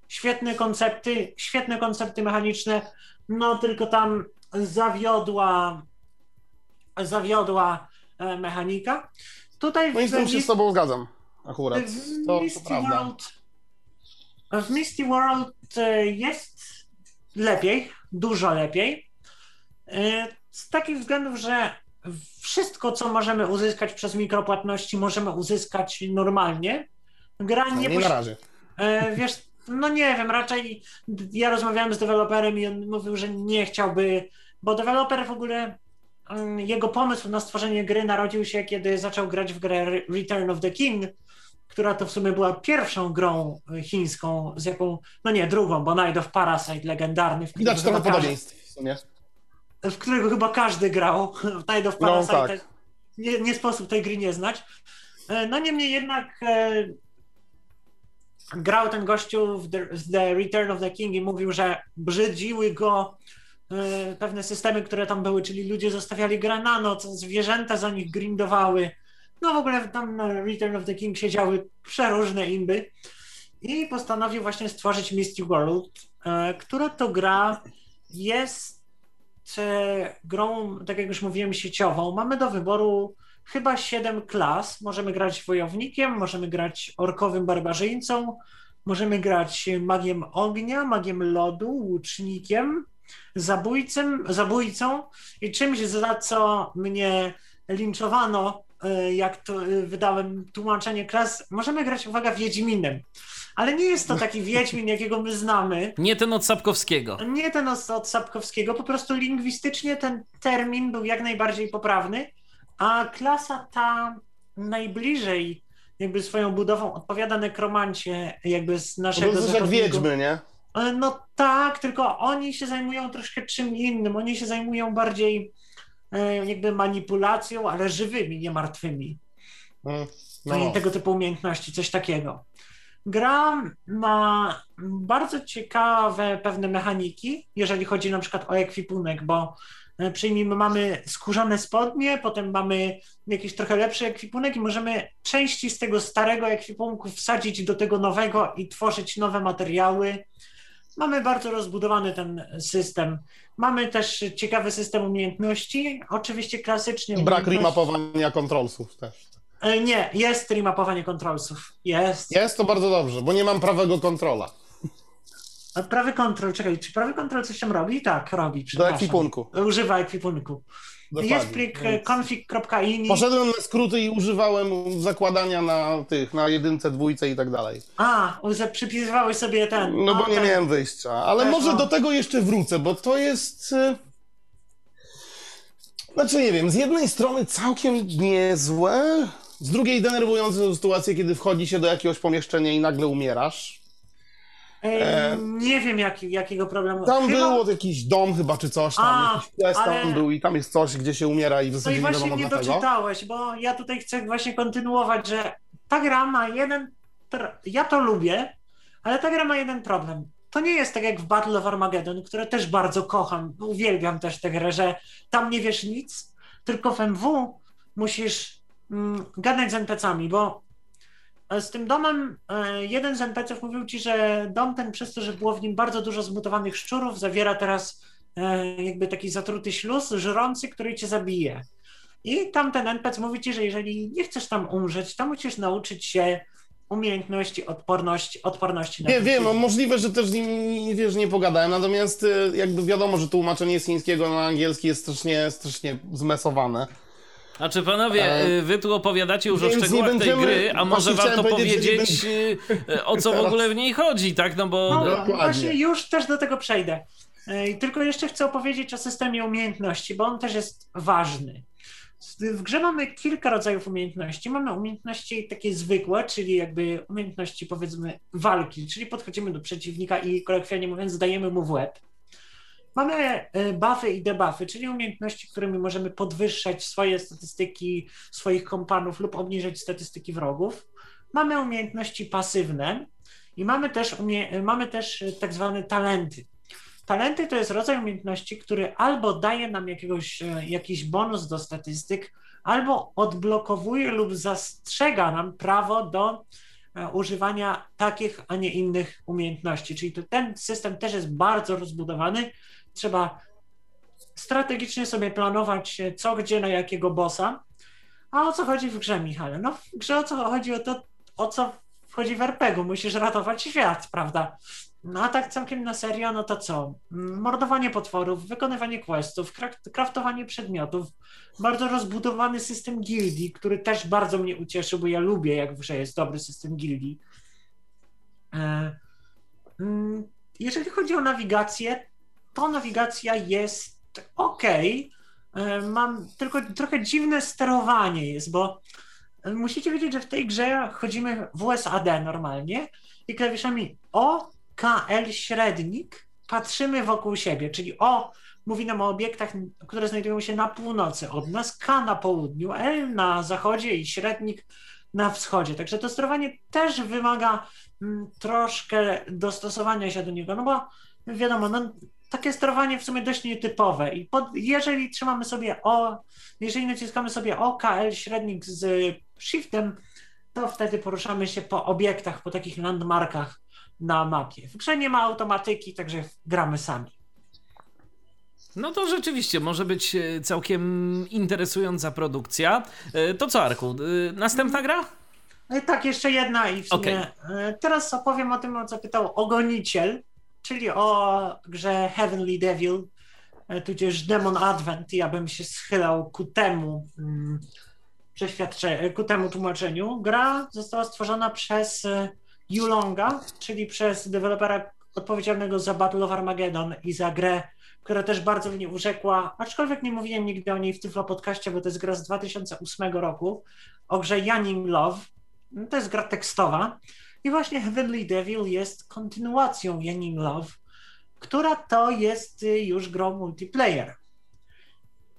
świetne koncepty, świetne koncepty mechaniczne, no tylko tam zawiodła zawiodła e, mechanika. Tutaj no i z tym się z tobą zgadzam akurat. To, Misty to World, w Misty World e, jest lepiej, dużo lepiej. E, z takich względów, że wszystko, co możemy uzyskać przez mikropłatności, możemy uzyskać normalnie. Gra no, nie, nie na razie. E, wiesz, no nie wiem, raczej ja rozmawiałem z deweloperem i on mówił, że nie chciałby, bo deweloper w ogóle Mm, jego pomysł na stworzenie gry narodził się, kiedy zaczął grać w grę Return of the King, która to w sumie była pierwszą grą chińską, z jaką, no nie, drugą, bo Night of Parasite legendarny. W Widać trochę podobieństw w sumie. W którego chyba każdy grał, w Night of Parasite. No, tak. nie, nie sposób tej gry nie znać. E, no niemniej jednak e, grał ten gościu w the, w the Return of the King i mówił, że brzydziły go E, pewne systemy, które tam były, czyli ludzie zostawiali grę na noc, zwierzęta za nich grindowały. No w ogóle tam na Return of the King siedziały przeróżne imby i postanowił właśnie stworzyć Misty World, e, która to gra jest grą, tak jak już mówiłem, sieciową. Mamy do wyboru chyba 7 klas. Możemy grać wojownikiem, możemy grać orkowym barbarzyńcą, możemy grać magiem ognia, magiem lodu, łucznikiem, zabójcem, zabójcą i czymś, za co mnie linczowano, e, jak to e, wydałem tłumaczenie klas, możemy grać, uwaga, Wiedźminem. Ale nie jest to taki Wiedźmin, jakiego my znamy. Nie ten od Sapkowskiego. Nie ten od, od Sapkowskiego, po prostu lingwistycznie ten termin był jak najbardziej poprawny, a klasa ta najbliżej jakby swoją budową odpowiada nekromancie jakby z naszego To jest jak wiedźmy, nie? E, no tak, tylko oni się zajmują troszkę czym innym. Oni się zajmują bardziej e, jakby manipulacją, ale żywymi, nie martwymi. Mm, no. tego typu umiejętności, coś takiego. Gra ma bardzo ciekawe pewne mechaniki, jeżeli chodzi na przykład o ekwipunek, bo e, przyjmijmy, mamy skórzane spodnie, potem mamy jakiś trochę lepszy ekwipunek i możemy części z tego starego ekwipunku wsadzić do tego nowego i tworzyć nowe materiały. Mamy bardzo rozbudowany ten system. Mamy też ciekawy system umiejętności, oczywiście klasycznie. Brak remapowania kontrolsów też. E, nie, jest remapowanie kontrolsów. Jest. Jest to bardzo dobrze, bo nie mam prawego kontrola. A prawy kontrol, czekaj, czy prawy kontrol coś tam robi? Tak, robi. Do ekwipunku. Używa ekwipunku. Dokładnie. Jest plik Więc... config.ini. Poszedłem na skróty i używałem zakładania na tych, na jedynce, dwójce i tak dalej. A, przypisywałeś sobie ten. No bo nie ten... miałem wyjścia. Ale Też, może no. do tego jeszcze wrócę, bo to jest... Y, znaczy nie wiem, z jednej strony całkiem niezłe, z drugiej denerwujące sytuacje, kiedy wchodzi się do jakiegoś pomieszczenia i nagle umierasz. E, nie wiem jak, jakiego problemu. Tam chyba... było jakiś dom chyba czy coś tam, A, jakiś ale... tam był i tam jest coś, gdzie się umiera i w zasadzie no i właśnie nie, nie doczytałeś, bo ja tutaj chcę właśnie kontynuować, że ta gra ma jeden... Ja to lubię, ale ta gra ma jeden problem. To nie jest tak jak w Battle of Armageddon, które też bardzo kocham, uwielbiam też tę grę, że tam nie wiesz nic, tylko w MW musisz gadać z NPC-ami, bo z tym domem e, jeden z NPC-ów mówił ci, że dom ten przez to, że było w nim bardzo dużo zmutowanych szczurów, zawiera teraz e, jakby taki zatruty śluz żrący, który cię zabije. I tamten NPC mówi ci, że jeżeli nie chcesz tam umrzeć, to musisz nauczyć się umiejętności odporności, odporności na Nie, wiem, no możliwe, że też z nim, wiesz, nie pogadałem, natomiast jakby wiadomo, że tłumaczenie z chińskiego na angielski jest strasznie, strasznie zmesowane. A czy panowie, E, y, wy tu opowiadacie już o więc nie szczegółach tej będziemy- gry, a może właśnie warto powiedzieć, y, o co w ogóle w niej chodzi, tak? No bo No, Dokładnie. właśnie już też do tego przejdę. Ej, Tylko jeszcze chcę opowiedzieć o systemie umiejętności, bo on też jest ważny. W grze mamy kilka rodzajów umiejętności. Mamy umiejętności takie zwykłe, czyli jakby umiejętności powiedzmy walki, czyli podchodzimy do przeciwnika i kolokwialnie mówiąc dajemy mu w łeb. Mamy e, buffy i debuffy, czyli umiejętności, którymi możemy podwyższać swoje statystyki swoich kompanów lub obniżyć statystyki wrogów. Mamy umiejętności pasywne i mamy też, umie- mamy też e, tak zwane talenty. Talenty to jest rodzaj umiejętności, który albo daje nam jakiegoś, e, jakiś bonus do statystyk, albo odblokowuje lub zastrzega nam prawo do używania takich, a nie innych umiejętności. Czyli ten system też jest bardzo rozbudowany. Trzeba strategicznie sobie planować, e, co, gdzie, na jakiego bossa. A o co chodzi w grze, Michale? No w grze o co chodzi o to, o co wchodzi w RPG-u. Musisz ratować świat, prawda? No a tak całkiem na serio, no to co? Mm, Mordowanie potworów, wykonywanie questów, kraftowanie przedmiotów, bardzo rozbudowany system gildii, który też bardzo mnie ucieszył, bo ja lubię, jak w grze jest dobry system gildii. E, mm, Jeżeli chodzi o nawigację, to nawigacja jest ok. Mam tylko trochę dziwne sterowanie jest, bo e, musicie wiedzieć, że w tej grze chodzimy w USAD normalnie i klawiszami O, K, L, średnik patrzymy wokół siebie, czyli O mówi nam o obiektach, które znajdują się na północy od nas, K na południu, L na zachodzie i średnik na wschodzie. Także to sterowanie też wymaga mm, troszkę dostosowania się do niego, no bo wiadomo, no, takie sterowanie w sumie dość nietypowe i pod, jeżeli trzymamy sobie O, jeżeli naciskamy sobie O, K, L, średnik z shiftem, to wtedy poruszamy się po obiektach, po takich landmarkach na mapie. W grze nie ma automatyki, także gramy sami. No to rzeczywiście może być e, całkiem interesująca produkcja. E, To co, Arku? e, Następna gra? Tak, jeszcze jedna i w sumie e, teraz opowiem o tym, o co pytał Ogoniciel, czyli o grze Heavenly Devil, e, tudzież Demon Advent. Ja bym się schylał ku temu mm, przeświadcze, ku temu tłumaczeniu. Gra została stworzona przez e, Yulonga, czyli przez dewelopera odpowiedzialnego za Battle of Armageddon i za grę, która też bardzo mnie urzekła, aczkolwiek nie mówiłem nigdy o niej w Tyflo Podcaście, bo to jest gra z 2008 roku, o grze Yanin Love. To jest gra tekstowa. I właśnie Heavenly Devil jest kontynuacją Yanin Love, która to jest y, już grą multiplayer.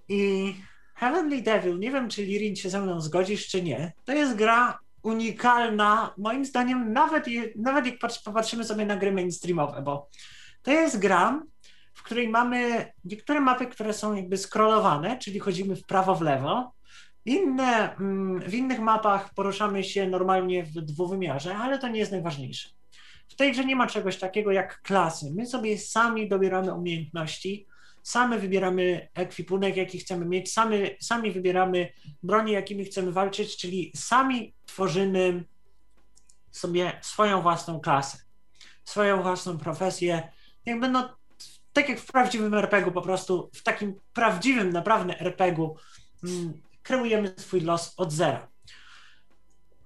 I Heavenly Devil, nie wiem czy Lirin się ze mną zgodzisz czy nie, to jest gra unikalna, moim zdaniem, nawet, nawet jak patrz- popatrzymy sobie na gry mainstreamowe, bo to jest gra, w której mamy niektóre mapy, które są jakby scrollowane, czyli chodzimy w prawo, w lewo, inne, mm, w innych mapach poruszamy się normalnie w dwuwymiarze, ale to nie jest najważniejsze. W tej grze nie ma czegoś takiego jak klasy. My sobie sami dobieramy umiejętności, sami wybieramy ekwipunek, jaki chcemy mieć, sami, sami wybieramy broni, jakimi chcemy walczyć, czyli sami tworzymy sobie swoją własną klasę, swoją własną profesję. Jakby no, tak jak w prawdziwym RPG-u, po prostu w takim prawdziwym, naprawdę RPG-u mm, kreujemy swój los od zera.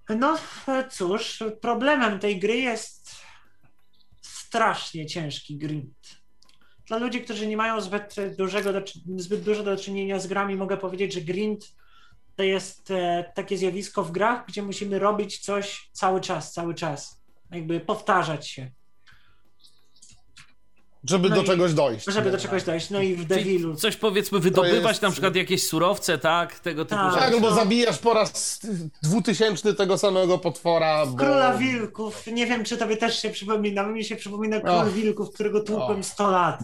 No cóż, problemem tej gry jest strasznie ciężki grind. Dla ludzi, którzy nie mają zbyt, dużego zbyt dużo do czynienia z grami, mogę powiedzieć, że grind to jest e, takie zjawisko w grach, gdzie musimy robić coś cały czas, cały czas. Jakby powtarzać się, Żeby No do i- czegoś dojść. żeby do czegoś dojść. No i w Devilu. coś powiedzmy wydobywać, jest- na przykład jakieś surowce, tak? Tego typu Tak. rzeczy. Tak, no bo No. zabijasz po raz dwutysięczny tego samego potwora, bo... Króla Wilków. Nie wiem, czy tobie też się przypomina. Mi się przypomina Król Och. Wilków, którego tłukłem Och. 100 lat,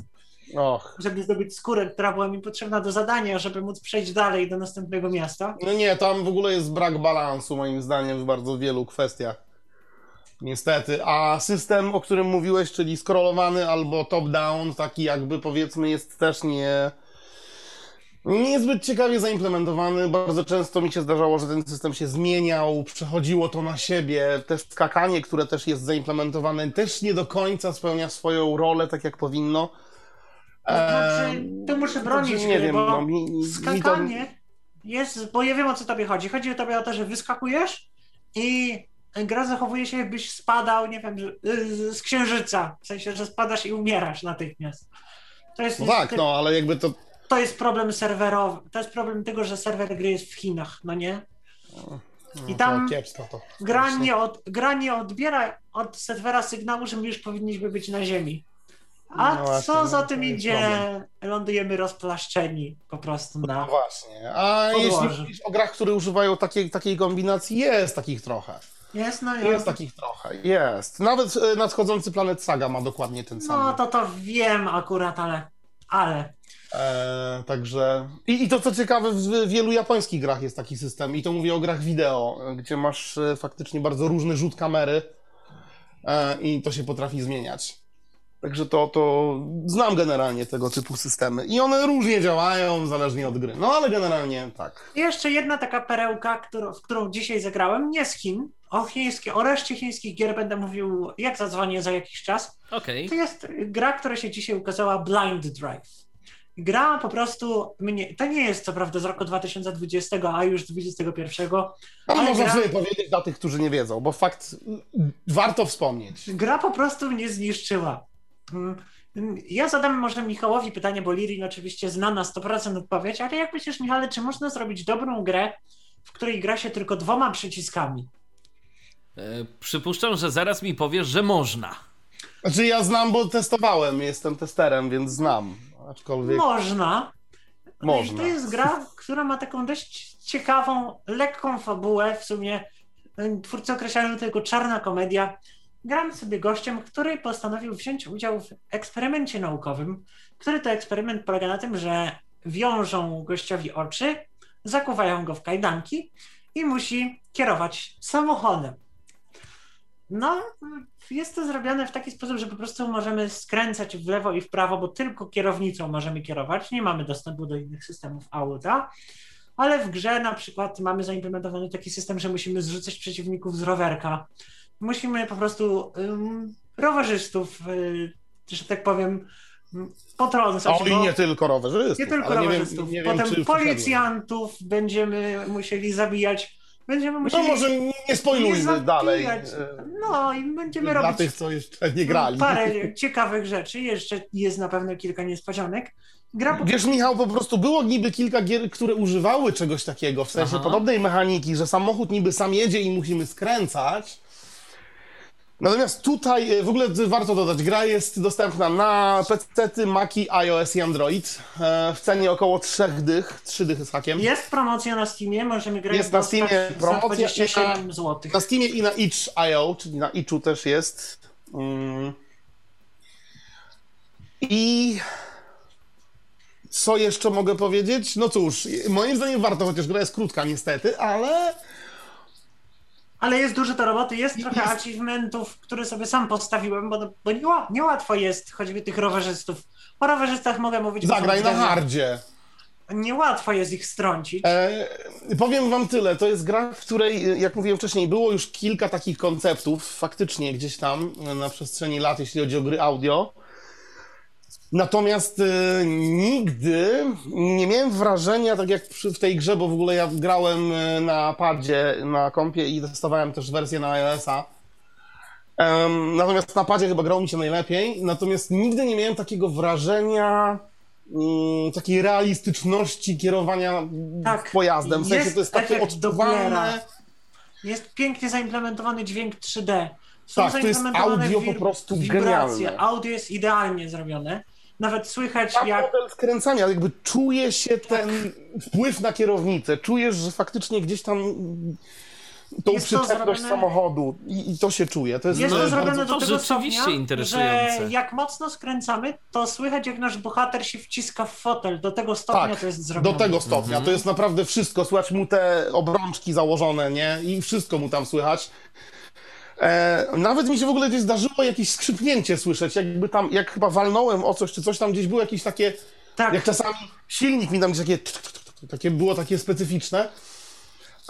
Och. żeby zdobyć skórę, która była mi potrzebna do zadania, żeby móc przejść dalej do następnego miasta. No nie, tam w ogóle jest brak balansu moim zdaniem w bardzo wielu kwestiach. Niestety. A system, o którym mówiłeś, czyli scrollowany albo top-down, taki jakby powiedzmy jest też nie... Niezbyt ciekawie zaimplementowany. Bardzo często mi się zdarzało, że ten system się zmieniał, przechodziło to na siebie. Też skakanie, które też jest zaimplementowane, też nie do końca spełnia swoją rolę tak jak powinno. To znaczy, tu muszę bronić także nie gry, wiem, bo no, mi- mi- mi to- skakanie jest, bo ja wiem o co tobie chodzi. Chodzi o tobie o to, że wyskakujesz i gra zachowuje się jakbyś spadał, nie wiem, że- z- księżyca. W sensie, że spadasz i umierasz natychmiast. To jest, No tak, no, ale jakby to to jest problem serwerowy. To jest problem tego, że serwer gry jest w Chinach, no nie? I no, tam to kiepsko to. gra nie, od, gra nie odbiera od serwera sygnału, że my już powinniśmy być na ziemi. A No właśnie, co za no tym to jest idzie? problem. Lądujemy rozplaszczeni po prostu No na... właśnie. A jeśli mówisz o grach, które używają takiej, takiej kombinacji, jest takich trochę. Jest, no Jest takich trochę, jest. Nawet e, nadchodzący Planet Saga ma dokładnie ten sam. No to to wiem akurat, ale... Ale... E, także. I, I to co ciekawe, w wielu japońskich grach jest taki system. I to mówię o grach wideo, gdzie masz e, faktycznie bardzo różny rzut kamery i to się potrafi zmieniać. Także to, to znam generalnie tego typu systemy. I one różnie działają, zależnie od gry. No ale generalnie tak. Jeszcze jedna taka perełka, którą, w którą dzisiaj zagrałem, nie z Chin. O, chińskie, o reszcie chińskich gier będę mówił, jak zadzwonię za jakiś czas. Okej. To jest gra, która się dzisiaj ukazała, Blind Drive. Gra po prostu, mnie, to nie jest co prawda z roku 2020, a już 2021. Ale Ale można gra- sobie powiedzieć dla tych, którzy nie wiedzą, bo fakt warto wspomnieć. Gra po prostu mnie zniszczyła. Mm, Ja zadam może Michałowi pytanie, bo Lirin oczywiście zna na 100% odpowiedź, ale jak myślisz, Michale, czy można zrobić dobrą grę, w której gra się tylko dwoma przyciskami? E, Przypuszczam, że zaraz mi powiesz, że można. Znaczy ja znam, bo testowałem, jestem testerem, więc znam. Aczkolwiek Można. można. To jest gra, która ma taką dość ciekawą, lekką fabułę. W sumie y, twórcy określają to jako czarna komedia. Gram sobie gościem, który postanowił wziąć udział w eksperymencie naukowym, który to eksperyment polega na tym, że wiążą gościowi oczy, zakuwają go w kajdanki i musi kierować samochodem. No, jest to zrobione w taki sposób, że po prostu możemy skręcać w lewo i w prawo, bo tylko kierownicą możemy kierować. Nie mamy dostępu do innych systemów auta, ale w grze na przykład mamy zaimplementowany taki system, że musimy zrzucać przeciwników z rowerka. Musimy po prostu ym, rowerzystów, y, że tak powiem, potrącać. O, i nie tylko rowerzystów. nie tylko ale nie wiem- rowerzystów. nie wiem, Potem policjantów będziemy musieli zabijać. Będziemy No musieli. może nie zabijać. dalej. e, No i będziemy Dla robić tych, co jeszcze nie grali. parę ciekawych rzeczy. Jeszcze jest na pewno kilka niespodzianek. Gra po... Wiesz, Michał, po prostu było niby kilka gier, które używały czegoś takiego, w sensie Aha. podobnej mechaniki, że samochód niby sam jedzie i musimy skręcać. Natomiast tutaj e, w ogóle warto dodać, gra jest dostępna na PC, Maci, iOS i Android e, w cenie około 3 dych, 3 dychy z hakiem. Jest promocja na Steamie, możemy grać Jest na Steamie promocja i 27 zł. Na Steamie i na itch.io, czyli na itchu też jest. Mm. I co jeszcze mogę powiedzieć? No cóż, moim zdaniem warto, chociaż gra jest krótka niestety, ale Ale jest dużo do roboty, jest trochę Jest. achievementów, które sobie sam postawiłem, bo, bo nieła- niełatwo jest choćby tych rowerzystów. O rowerzystach mogę mówić. zagraj na hardzie. Niełatwo jest ich strącić. E, powiem wam tyle, to jest gra, w której, jak mówiłem wcześniej, było już kilka takich konceptów, faktycznie gdzieś tam na przestrzeni lat, jeśli chodzi o gry audio. Natomiast e, nigdy nie miałem wrażenia, tak jak przy, w tej grze, bo w ogóle ja grałem e, na padzie, na kompie i testowałem też wersję na iOS-a. Natomiast na padzie chyba grało mi się najlepiej. Natomiast nigdy nie miałem takiego wrażenia mm, takiej realistyczności kierowania Tak, pojazdem. W sensie jest to jest takie odczuwalne. Jest pięknie zaimplementowany dźwięk 3D. Są Tak, to jest audio po prostu wibracje. genialne. Audio jest idealnie zrobione. Nawet słychać Tak, jak model skręcania, jakby czuje się ten wpływ na kierownicę. Czujesz, że faktycznie gdzieś tam tą Jest przyczepność zrobione- samochodu i, i to się czuje. To jest, Jest to zrobione to do tego rzeczywiście stopnia, interesujące. że jak mocno skręcamy, to słychać jak nasz bohater się wciska w fotel. Do tego stopnia Tak, to jest zrobione. do tego stopnia. Mhm. To jest naprawdę wszystko. Słychać mu te obrączki założone, nie? I wszystko mu tam słychać. E, nawet mi się w ogóle gdzieś zdarzyło jakieś skrzypnięcie słyszeć, jakby tam, jak chyba walnąłem o coś, czy coś tam gdzieś było jakieś takie Tak. Jak czasami silnik mi tam gdzieś takie, takie było takie specyficzne.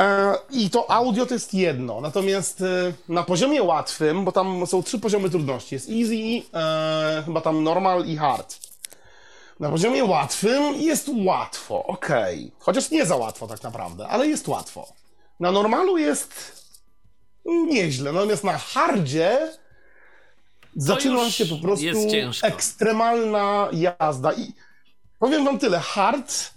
E, I to audio to jest jedno. Natomiast e, na poziomie łatwym, bo tam są trzy poziomy trudności. Jest easy, e, chyba tam normal i hard. Na poziomie łatwym jest łatwo, okej. Chociaż nie za łatwo tak naprawdę, ale jest łatwo. Na normalu jest nieźle, natomiast na hardzie zaczyna się po prostu jest ciężko. ekstremalna jazda. I powiem wam tyle, hard,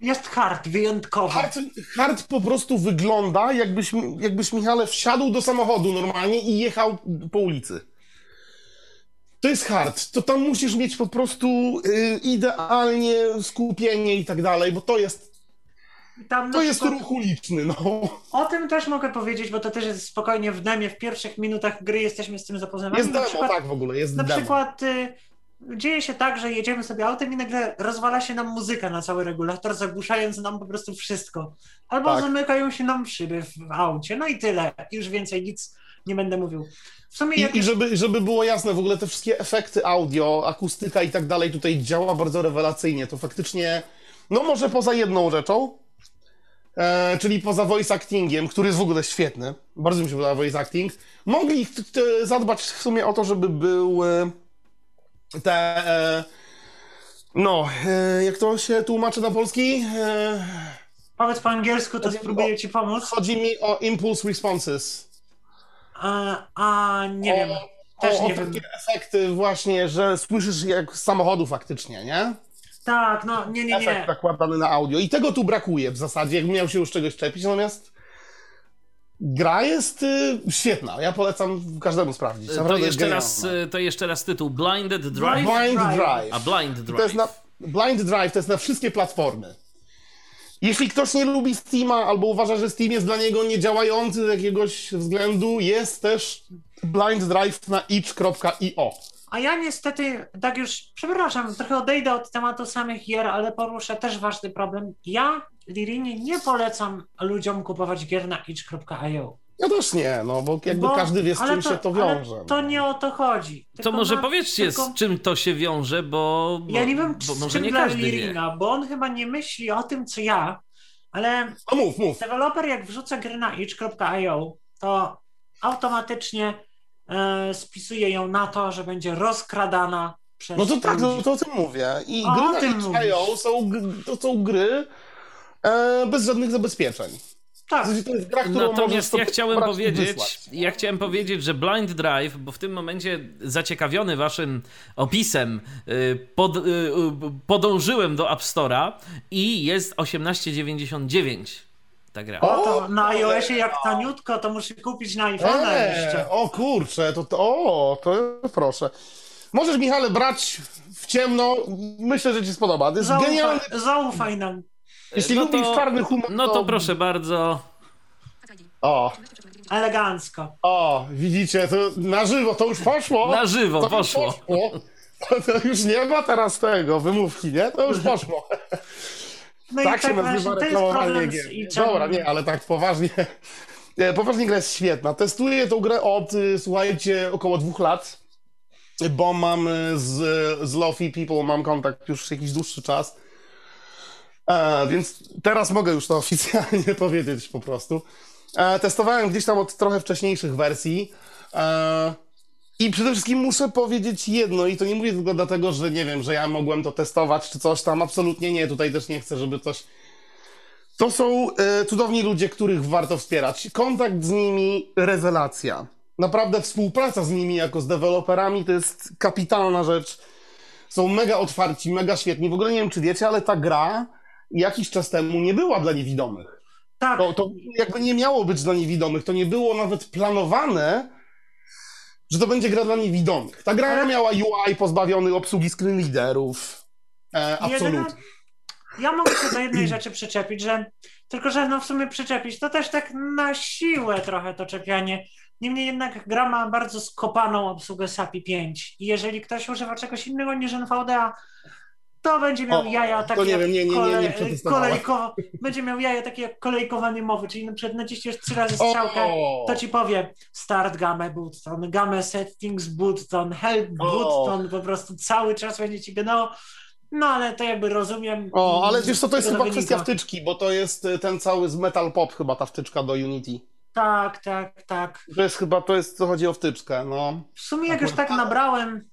Jest hard, wyjątkowo. hard, hard po prostu wygląda jakbyś, jakbyś Michale wsiadł do samochodu normalnie i jechał po ulicy. To jest hard. To tam musisz mieć po prostu y, idealnie skupienie i tak dalej, bo to jest, Tam to jest ruch uliczny, no. O tym też mogę powiedzieć, bo to też jest spokojnie w demie. W pierwszych minutach gry jesteśmy z tym zapoznawani. Jest na demo, przykład, tak w ogóle, jest na demo. przykład y, dzieje się tak, że jedziemy sobie autem i nagle rozwala się nam muzyka na cały regulator, zagłuszając nam po prostu wszystko. Albo Tak. zamykają się nam szyby w aucie. No i tyle. Już więcej nic nie będę mówił. W sumie I, I żeby, żeby było jasne, w ogóle te wszystkie efekty audio, akustyka i tak dalej tutaj działa bardzo rewelacyjnie. To faktycznie, no może poza jedną rzeczą, e, czyli poza voice actingiem, który jest w ogóle świetny, bardzo mi się podoba voice acting, mogli zadbać w sumie o to, żeby był e, te, e, no, e, jak to się tłumaczy na polski? E, powiedz po angielsku, to spróbuję ci pomóc. chodzi mi o impulse responses. A, a nie o, wiem. Też o, nie o wiem. takie efekty właśnie, że słyszysz jak z samochodu faktycznie, nie? Tak, no nie, nie, nie. nakładany na audio. I tego tu brakuje w zasadzie, jakbym miał się już czegoś czepić, natomiast gra jest y, świetna. Ja polecam każdemu sprawdzić. To jeszcze, raz, y, to jeszcze raz tytuł. Blinded Drive? Blind- Blind Drive. Drive. A Blind Drive. To jest na, Blind Drive to jest na wszystkie platformy. Jeśli ktoś nie lubi Steama albo uważa, że Steam jest dla niego niedziałający z jakiegoś względu, jest też Blind Drive na itch.io. A ja niestety, tak już, przepraszam, trochę odejdę od tematu samych gier, ale poruszę też ważny problem. Ja, Lirini, nie polecam ludziom kupować gier na itch.io. Ja też nie, no bo jakby Bo- każdy wie, z czym się to ale wiąże. To no. nie o to chodzi. To Tylko może na- powiedzcie, tylko- z czym to się wiąże, bo, bo, Ja nie wiem, bo z może czym nie dla każdy wie. Lirina, bo on chyba nie myśli o tym, co ja, ale No mów, mów. deweloper jak wrzuca gry na itch.io, to automatycznie spisuje ją na to, że będzie rozkradana przez No to tak, no, to o tym mówię. I A, gry o na są, to są gry e, bez żadnych zabezpieczeń. Tak. To jest gra, którą Natomiast ja chciałem powiedzieć, wysłać. ja chciałem powiedzieć, że Blind Drive, bo w tym momencie zaciekawiony waszym opisem y, pod, y, y, podążyłem do App Store'a i jest 18,99 ta gra. O, to na iOSie jak taniutko, to muszę kupić na iPhone'a jeszcze. Eee, o kurczę, to, to o, to proszę. Możesz, Michale, brać w ciemno. Myślę, że ci spodoba. To jest genialny. Zaufaj, nam. Jeśli No lubisz to- czarny humor, No to proszę bardzo. O, Elegancko. o, widzicie, to na żywo, to już poszło. Na żywo to poszło. poszło. To, to już nie ma teraz tego, wymówki, nie? To już poszło. No tak się tak nazywa reklamowanie gier. Dobra, nie, ale tak poważnie. Nie, Poważnie gra jest świetna. Testuję tą grę od, y, słuchajcie, około dwóch lat, bo mam y, z, z Lofi People, mam kontakt już jakiś dłuższy czas. E, więc teraz mogę już to oficjalnie powiedzieć po prostu. E, testowałem gdzieś tam od trochę wcześniejszych wersji. E, I przede wszystkim muszę powiedzieć jedno, i to nie mówię tylko dlatego, że nie wiem, że ja mogłem to testować czy coś tam. Absolutnie nie. Tutaj też nie chcę, żeby coś. To są e, cudowni ludzie, których warto wspierać. Kontakt z nimi, rewelacja. Naprawdę współpraca z nimi jako z deweloperami to jest kapitalna rzecz. Są mega otwarci, mega świetni. W ogóle nie wiem, czy wiecie, ale ta gra jakiś czas temu nie była dla niewidomych. Tak, To, to jakby nie miało być dla niewidomych. To nie było nawet planowane, że to będzie gra dla niewidomych. Ta gra Ale- miała UI pozbawiony obsługi screen readerów. E, absolutnie. ja mogę się do jednej rzeczy przyczepić, że tylko, że no w sumie przyczepić, to też tak na siłę trochę to czepianie. Niemniej jednak gra ma bardzo skopaną obsługę SAPI 5 i jeżeli ktoś używa czegoś innego niż NVDA, to będzie miał O, jaja to takie nie jak wiem, nie, nie, nie, nie kole- przetestowałem. kolejkowo, będzie miał jaja takie jak kolejkowanie mowy, czyli na przykład naciśniesz trzy razy strzałkę, O! to ci powie start gamę button, gamę settings button, help button, po prostu cały czas będzie ci gadało. No ale to jakby rozumiem. O, ale wiesz co, to jest chyba tego kwestia wynika. wtyczki, bo to jest y, ten cały z Metal Pop chyba ta wtyczka do Unity. Tak, tak, tak. To jest chyba, to jest, to chodzi o wtyczkę, no. W sumie jak już tak nabrałem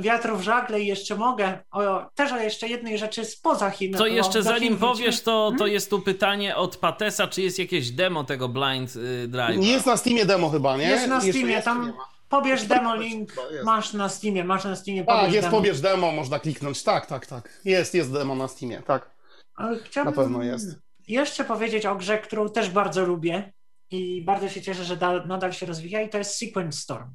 wiatru w żagle i jeszcze mogę, o, też o jeszcze jednej rzeczy spoza Chin. To jeszcze zanim Chin powiesz, to, to Hmm? jest tu pytanie od Patesa, czy jest jakieś demo tego Blind y, Drive? Jest na Steamie demo chyba, nie? Jest na Steamie, jest, tam nie pobierz demo link, masz na Steamie, masz na Steamie pobierz Tak, jest demo. pobierz demo, można kliknąć. Tak, tak, tak. Jest, jest demo na Steamie, tak. Ale chciałbym Na pewno jest. jeszcze powiedzieć o grze, którą też bardzo lubię i bardzo się cieszę, że da, nadal się rozwija i to jest Sequence Storm.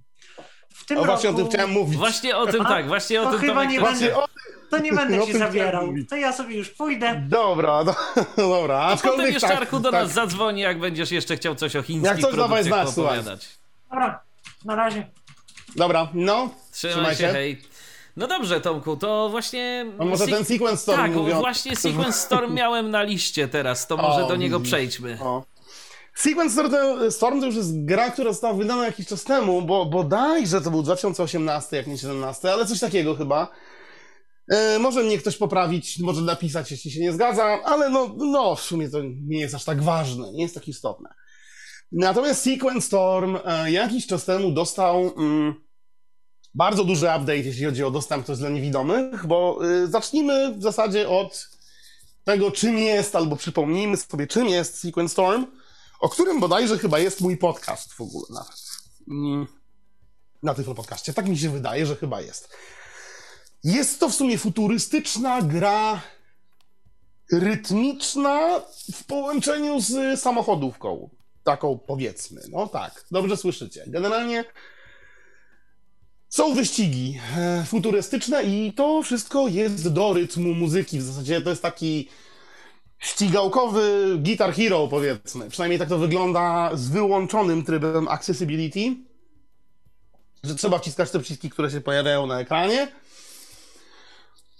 W tym O, właśnie o tym chciałem mówić. Właśnie o tym, A, tak, właśnie o to tym chyba nie Właśnie o... To nie będę ci chciałem zabierał, to ja sobie już pójdę. Dobra, do, dobra. A potem jeszcze tak, Arku do tak. nas zadzwoni, jak będziesz jeszcze chciał coś o Jak chińskich coś, dawaj produkcjach znać, słuchaj. opowiadać. Dobra, na razie. Dobra, no. Trzymaj się, hej. No dobrze, Tomku, to właśnie... A może ten Sequence Storm Tak, mówią. właśnie Sequence Storm miałem na liście teraz, to może O, do niego przejdźmy. O. Sequence Storm to, już jest gra, która została wydana jakiś czas temu, bo bodajże to był 2018, jak nie 17, ale coś takiego chyba. E, może mnie ktoś poprawić, może napisać, jeśli się nie zgadza, ale no, no w sumie to nie jest aż tak ważne, nie jest tak istotne. Natomiast Sequence Storm e, jakiś czas temu dostał mm, bardzo duży update, jeśli chodzi o dostępność dla niewidomych, bo y, zacznijmy w zasadzie od tego, czym jest, albo przypomnijmy sobie, czym jest Sequence Storm, o którym bodajże chyba jest mój podcast w ogóle nawet. Mm, Na tym podcaście. Tak mi się wydaje, że chyba jest. Jest to w sumie futurystyczna gra rytmiczna w połączeniu z samochodówką. Taką powiedzmy. No tak, dobrze słyszycie. Generalnie są wyścigi e, futurystyczne i to wszystko jest do rytmu muzyki. W zasadzie to jest taki ścigałkowy Guitar Hero, powiedzmy. Przynajmniej tak to wygląda z wyłączonym trybem accessibility, że trzeba wciskać te przyciski, które się pojawiają na ekranie.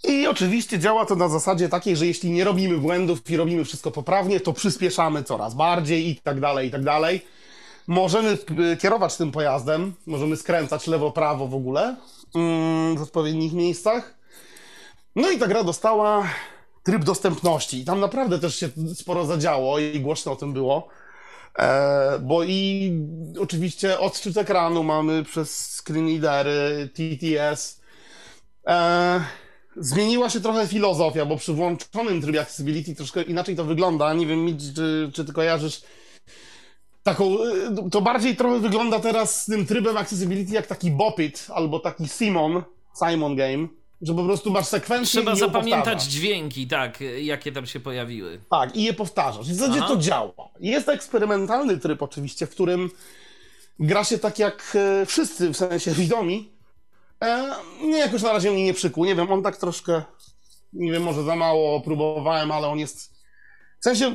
I oczywiście działa to na zasadzie takiej, że jeśli nie robimy błędów i robimy wszystko poprawnie, to przyspieszamy coraz bardziej i tak dalej, i tak dalej. Możemy y, kierować tym pojazdem, możemy skręcać lewo-prawo w ogóle mm, w odpowiednich miejscach. No i ta gra dostała tryb dostępności. I tam naprawdę też się sporo zadziało i głośno o tym było. E, bo i oczywiście odczyt ekranu mamy przez screen readery, TTS. E, zmieniła się trochę filozofia, bo przy włączonym trybie accessibility troszkę inaczej to wygląda. Nie wiem, czy, czy ty kojarzysz taką, y, to bardziej trochę wygląda teraz z tym trybem accessibility jak taki Bopit albo taki Simon, Simon Game, że po prostu masz sekwencję Trzeba i zapamiętać powtarzasz. dźwięki, tak, jakie tam się pojawiły. Tak, i je powtarzasz. I w zasadzie Aha. to działa. Jest eksperymentalny tryb oczywiście, w którym gra się tak jak e, wszyscy, w sensie widomi. E, nie, jakoś na razie mnie nie przykuł. Nie wiem, on tak troszkę, nie wiem, może za mało próbowałem, ale on jest... W sensie, y,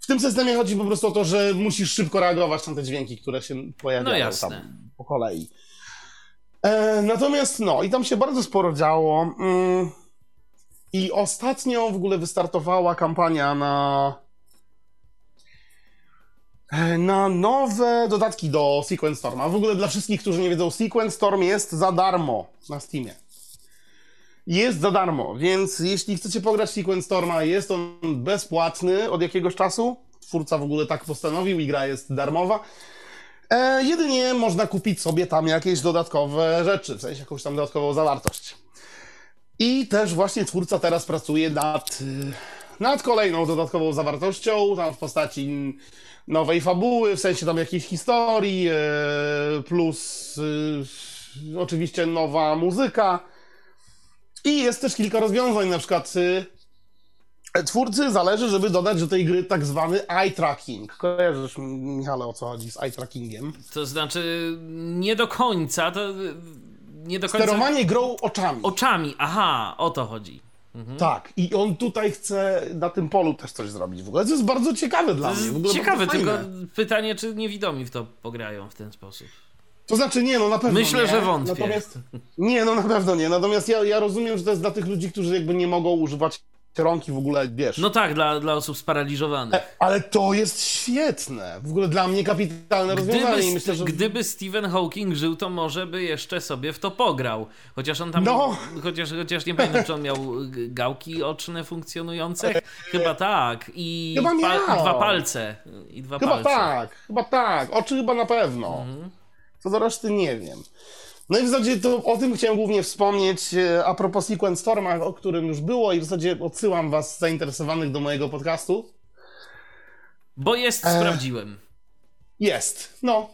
w tym systemie chodzi po prostu o to, że musisz szybko reagować na te dźwięki, które się pojawiają No jasne. tam po kolei. E, natomiast, no, i tam się bardzo sporo działo. Mm, I ostatnio w ogóle wystartowała kampania na e, na nowe dodatki do Sequence Storma. W ogóle dla wszystkich, którzy nie wiedzą, Sequence Storm jest za darmo na Steamie. Jest za darmo, więc jeśli chcecie pograć Sequence Storma, jest on bezpłatny od jakiegoś czasu. Twórca w ogóle tak postanowił i gra jest darmowa. E, jedynie można kupić sobie tam jakieś dodatkowe rzeczy, w sensie jakąś tam dodatkową zawartość. I też właśnie twórca teraz pracuje nad, y, nad kolejną dodatkową zawartością, tam w postaci nowej fabuły, w sensie tam jakiejś historii, e, plus y, oczywiście nowa muzyka. I jest też kilka rozwiązań, na przykład y, twórcy zależy, żeby dodać do tej gry tak zwany eye tracking. Kojarzysz, Michale, o co chodzi z eye trackingiem? To znaczy, nie do końca, to nie do końca... Sterowanie grą oczami. Oczami, aha, o to chodzi. Tak, i on tutaj chce na tym polu też coś zrobić w ogóle. To jest bardzo ciekawe dla mnie. W ogóle ciekawe, tylko pytanie, czy niewidomi w to pograją w ten sposób. To znaczy nie, no na pewno Myślę, nie. że wątpię. Natomiast, nie, no na pewno nie. Natomiast ja, ja rozumiem, że to jest dla tych ludzi, którzy jakby nie mogą używać rąk i w ogóle, wiesz. No tak, dla, dla osób sparaliżowanych. E, Ale to jest świetne. W ogóle dla mnie kapitalne rozwiązanie. Gdyby, i myślę, że... gdyby Stephen Hawking żył, to może by jeszcze sobie w to pograł. Chociaż on tam. No. Chociaż, chociaż nie pamiętam, czy on miał gałki oczne funkcjonujące. Chyba tak. I, Chyba i miał. dwa palce. I dwa Chyba palce. tak, chyba tak. Oczy chyba na pewno. Mhm. Co do reszty nie wiem. No i w zasadzie to o tym chciałem głównie wspomnieć e, a propos Sequence Storma, o którym już było i w zasadzie odsyłam was zainteresowanych do mojego podcastu. Bo jest, E. sprawdziłem. Jest, no.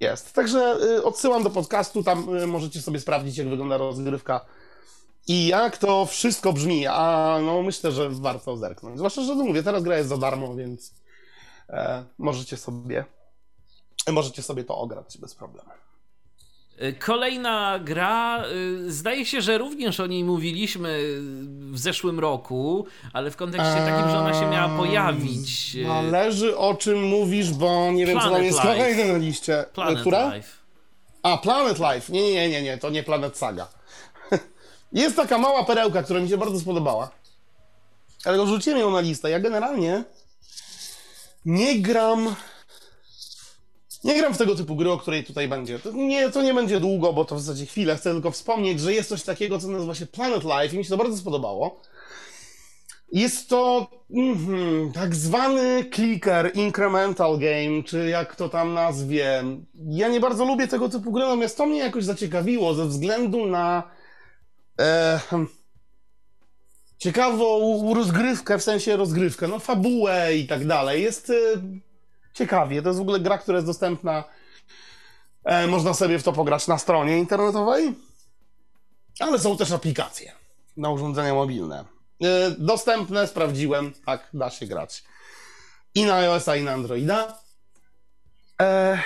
Jest. Także y, odsyłam do podcastu, tam y, możecie sobie sprawdzić, jak wygląda rozgrywka i jak to wszystko brzmi. A no myślę, że warto zerknąć. Zwłaszcza, że no mówię, teraz gra jest za darmo, więc e, możecie sobie możecie sobie to ograć bez problemu. Y, Kolejna gra, y, zdaje się, że również o niej mówiliśmy w zeszłym roku, ale w kontekście takim, że ona się miała pojawić. y, Należy o czym mówisz, bo nie wiem, co tam Planet jest kolejne na liście. Planet Która? Life. A, Planet Life. Nie, nie, nie, nie, to nie Planet Saga. Jest taka mała perełka, która mi się bardzo spodobała. Ale wrzuciłem ją na listę. Ja generalnie nie gram. Nie gram w tego typu gry, o której tutaj będzie. To nie, to nie będzie długo, bo to w zasadzie chwilę. Chcę tylko wspomnieć, że jest coś takiego, co nazywa się Planet Life i mi się to bardzo spodobało. Jest to mhm, tak zwany clicker, incremental game, czy jak to tam nazwie. Ja nie bardzo lubię tego typu gry, natomiast to mnie jakoś zaciekawiło ze względu na e, ciekawą rozgrywkę, w sensie rozgrywkę, no fabułę i tak dalej. Jest e, ciekawie. To jest w ogóle gra, która jest dostępna. E, można sobie w to pograć na stronie internetowej, ale są też aplikacje na urządzenia mobilne. E, dostępne, sprawdziłem, tak, da się grać. I na iOS-a, i na Androida. E,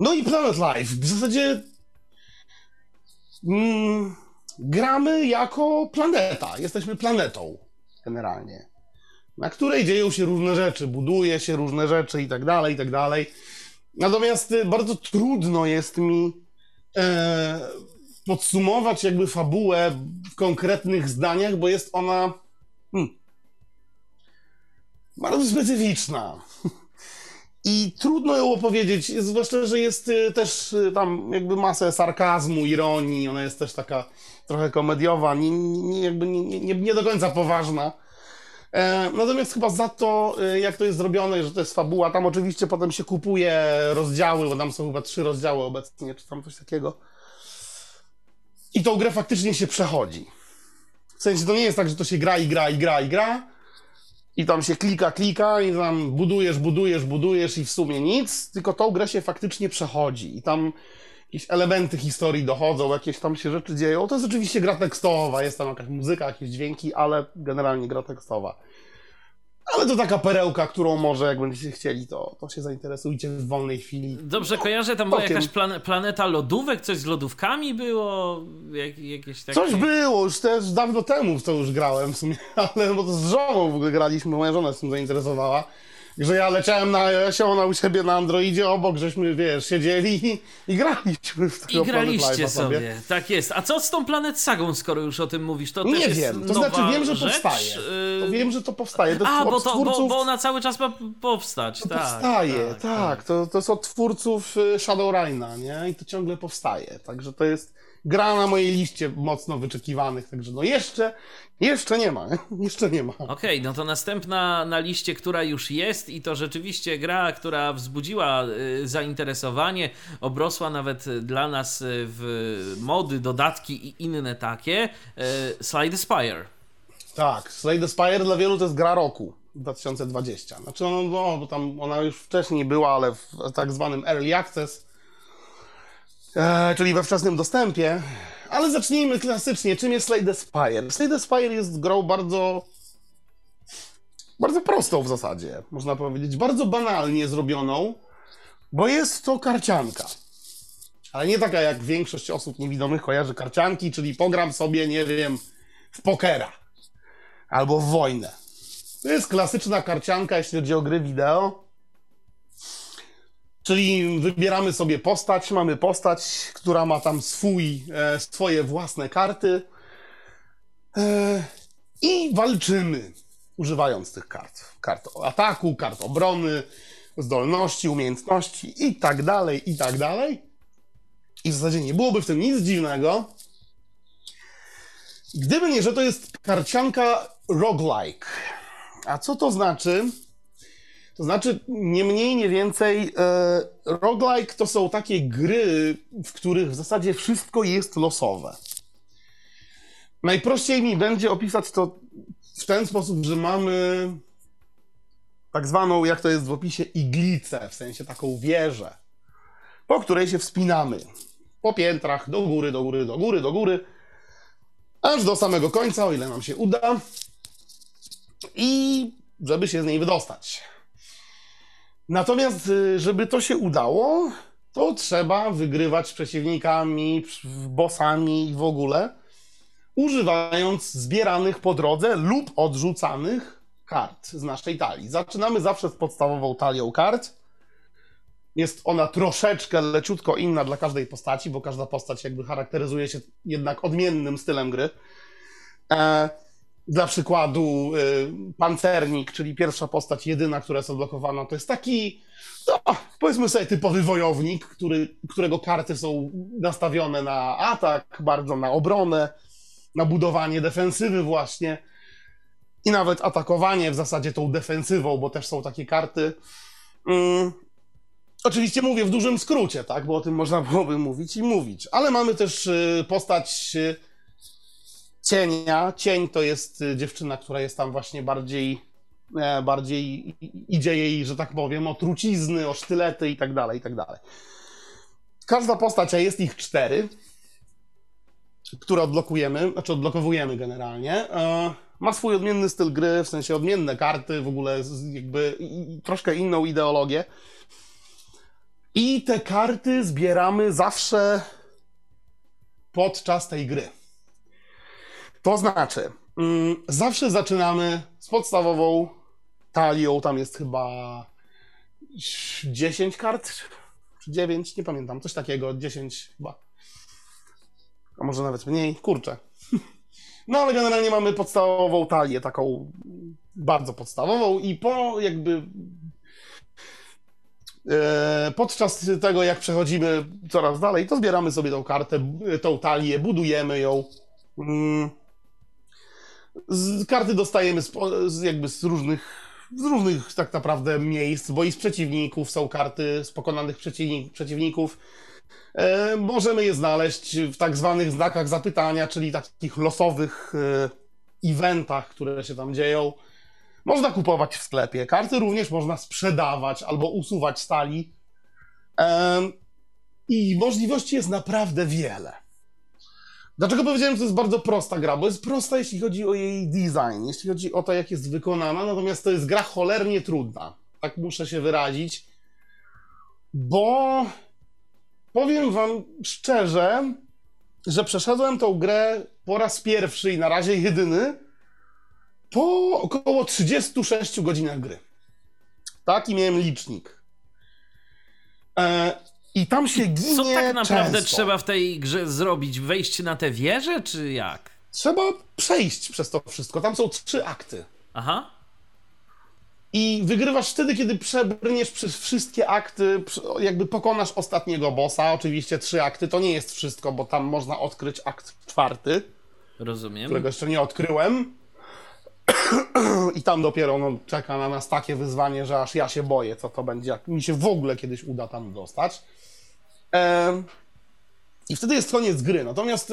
no i Planet Life. W zasadzie mm, gramy jako planeta. Jesteśmy planetą, generalnie. Na której dzieją się różne rzeczy, buduje się różne rzeczy i tak dalej, i tak dalej. Natomiast y, bardzo trudno jest mi e, podsumować jakby fabułę w konkretnych zdaniach, bo jest ona hmm, bardzo specyficzna. I trudno ją opowiedzieć, zwłaszcza, że jest y, też y, tam jakby masę sarkazmu, ironii, ona jest też taka trochę komediowa, nie, nie, jakby nie, nie, nie do końca poważna. E, natomiast chyba za to, y, jak to jest zrobione, że to jest fabuła, tam oczywiście potem się kupuje rozdziały, bo tam są chyba trzy rozdziały obecnie, czy tam coś takiego. I tą grę faktycznie się przechodzi. W sensie to nie jest tak, że to się gra i gra i gra i gra i tam się klika, klika i tam budujesz, budujesz, budujesz i w sumie nic, tylko tą grę się faktycznie przechodzi i tam jakieś elementy historii dochodzą, jakieś tam się rzeczy dzieją. To jest oczywiście gra tekstowa, jest tam jakaś muzyka, jakieś dźwięki, ale generalnie gra tekstowa. Ale to taka perełka, którą może, jak będziecie chcieli, to, to się zainteresujcie w wolnej chwili. Dobrze kojarzę, tam była jakaś plane, planeta lodówek, coś z lodówkami było, jak, jakieś takie... Coś było, już też dawno temu w to już grałem w sumie, ale bo to z żoną w ogóle graliśmy, moja żona się tym zainteresowała. Że ja leciałem na iOSie, ona u siebie na Androidzie, obok żeśmy, wiesz, siedzieli i, i graliśmy w tego I graliście Life'a sobie. tak jest. A co z tą Planet Sagą, skoro już o tym mówisz? To Nie wiem, to znaczy wiem, że rzecz? powstaje. To wiem, że to powstaje. To A, bo, to, bo, twórców... bo ona cały czas ma powstać. To tak, powstaje, tak. To, to jest od twórców y, Shadowrun'a, nie? I to ciągle powstaje. Także to jest gra na mojej liście mocno wyczekiwanych. Także no jeszcze, jeszcze nie ma? Jeszcze nie ma. Okej, no to następna na liście, która już jest i to rzeczywiście gra, która wzbudziła y, zainteresowanie, obrosła nawet y, dla nas y, w mody, dodatki i inne takie, Slide Spire. Tak, Slay the Spire dla wielu to jest gra roku 2020. Znaczy, no, no, bo tam ona już wcześniej była, ale w tak zwanym Early Access, e, czyli we wczesnym dostępie. Ale zacznijmy klasycznie. Czym jest Slay the Spire? Slay the Spire jest grą bardzo bardzo prostą w zasadzie, można powiedzieć. Bardzo banalnie zrobioną, bo jest to karcianka. Ale nie taka jak większość osób niewidomych kojarzy karcianki, czyli pogram sobie, nie wiem, w pokera albo w wojnę. To jest klasyczna karcianka, jeśli chodzi o gry wideo. Czyli wybieramy sobie postać, mamy postać, która ma tam swój, e, swoje własne karty. E, I walczymy, używając tych kart. Kart ataku, kart obrony, zdolności, umiejętności i tak dalej, i tak dalej. I w zasadzie nie byłoby w tym nic dziwnego, gdyby nie, że to jest karcianka roguelike. A co to znaczy? To znaczy, nie mniej, nie więcej, e, roguelike to są takie gry, w których w zasadzie wszystko jest losowe. Najprościej mi będzie opisać to w ten sposób, że mamy tak zwaną, jak to jest w opisie, iglicę, w sensie taką wieżę, po której się wspinamy. Po piętrach, do góry, do góry, do góry, do góry, aż do samego końca, o ile nam się uda. I żeby się z niej wydostać. Natomiast, y, żeby to się udało, to trzeba wygrywać z przeciwnikami, bossami i w ogóle, używając zbieranych po drodze lub odrzucanych kart z naszej talii. Zaczynamy zawsze z podstawową talią kart. Jest ona troszeczkę leciutko inna dla każdej postaci, bo każda postać jakby charakteryzuje się jednak odmiennym stylem gry. E dla przykładu y, pancernik, czyli pierwsza postać jedyna, która jest odblokowana, to jest taki, no, powiedzmy sobie, typowy wojownik, który, którego karty są nastawione na atak, bardzo na obronę, na budowanie defensywy właśnie i nawet atakowanie w zasadzie tą defensywą, bo też są takie karty. Mm. Oczywiście mówię w dużym skrócie, tak, bo o tym można byłoby mówić i mówić, ale mamy też y, postać y, cienia. Cień to jest y, dziewczyna, która jest tam właśnie bardziej, e, bardziej idzie jej, że tak powiem, o trucizny, o sztylety i tak dalej, i tak dalej. Każda postać, a jest ich cztery, które odblokujemy, znaczy odblokowujemy generalnie, e, ma swój odmienny styl gry, w sensie odmienne karty, w ogóle jakby troszkę inną ideologię. I te karty zbieramy zawsze podczas tej gry. To znaczy, mm, zawsze zaczynamy z podstawową talią, tam jest chyba 10 kart, czy 9, nie pamiętam, coś takiego, 10 chyba. A może nawet mniej, kurczę. No ale generalnie mamy podstawową talię, taką bardzo podstawową i po jakby e, podczas tego, jak przechodzimy coraz dalej, to zbieramy sobie tą kartę, tą talię, budujemy ją. Z, karty dostajemy z, z, jakby z różnych, z różnych tak naprawdę miejsc, bo i z przeciwników są karty z pokonanych przeciwnik, przeciwników. E, możemy je znaleźć w tak zwanych znakach zapytania, czyli takich losowych e, eventach, które się tam dzieją. Można kupować w sklepie. Karty również można sprzedawać albo usuwać stali. E, I możliwości jest naprawdę wiele. Dlaczego powiedziałem, że to jest bardzo prosta gra? Bo jest prosta, jeśli chodzi o jej design, jeśli chodzi o to, jak jest wykonana, natomiast to jest gra cholernie trudna. Tak muszę się wyrazić. Bo powiem wam szczerze, że przeszedłem tą grę po raz pierwszy i na razie jedyny po około 36 godzinach gry. Taki miałem licznik. I tam się ginie Co tak naprawdę często. trzeba w tej grze zrobić? Wejść na tę wieżę, czy jak? Trzeba przejść przez to wszystko. Tam są trzy akty. Aha. I wygrywasz wtedy, kiedy przebrniesz przez wszystkie akty, jakby pokonasz ostatniego bossa. Oczywiście trzy akty to nie jest wszystko, bo tam można odkryć akt czwarty. Rozumiem. Którego jeszcze nie odkryłem. I tam dopiero no, czeka na nas takie wyzwanie, że aż ja się boję, co to będzie, jak mi się w ogóle kiedyś uda tam dostać. I wtedy jest koniec gry. Natomiast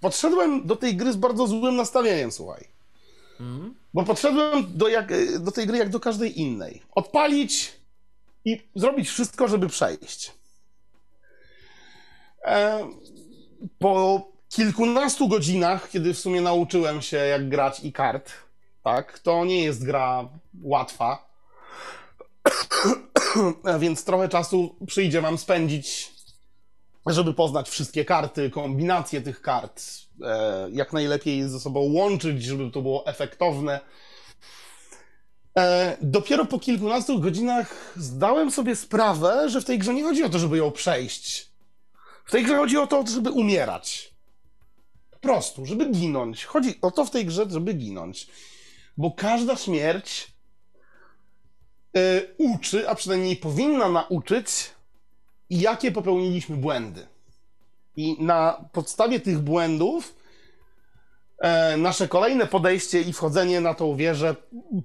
podszedłem do tej gry z bardzo złym nastawieniem, słuchaj. Mm. Bo podszedłem do, jak, do tej gry jak do każdej innej. Odpalić i zrobić wszystko, żeby przejść. Po kilkunastu godzinach, kiedy w sumie nauczyłem się, jak grać i kart, tak, to nie jest gra łatwa. Więc trochę czasu przyjdzie wam spędzić, żeby poznać wszystkie karty, kombinacje tych kart, e, jak najlepiej je ze sobą łączyć, żeby to było efektowne. E, dopiero po kilkunastu godzinach zdałem sobie sprawę, że w tej grze nie chodzi o to, żeby ją przejść. W tej grze chodzi o to, żeby umierać. prostu, żeby ginąć. Chodzi o to w tej grze, żeby ginąć. Bo każda śmierć uczy, a przynajmniej powinna nauczyć, jakie popełniliśmy błędy. I na podstawie tych błędów e, nasze kolejne podejście i wchodzenie na tą wieżę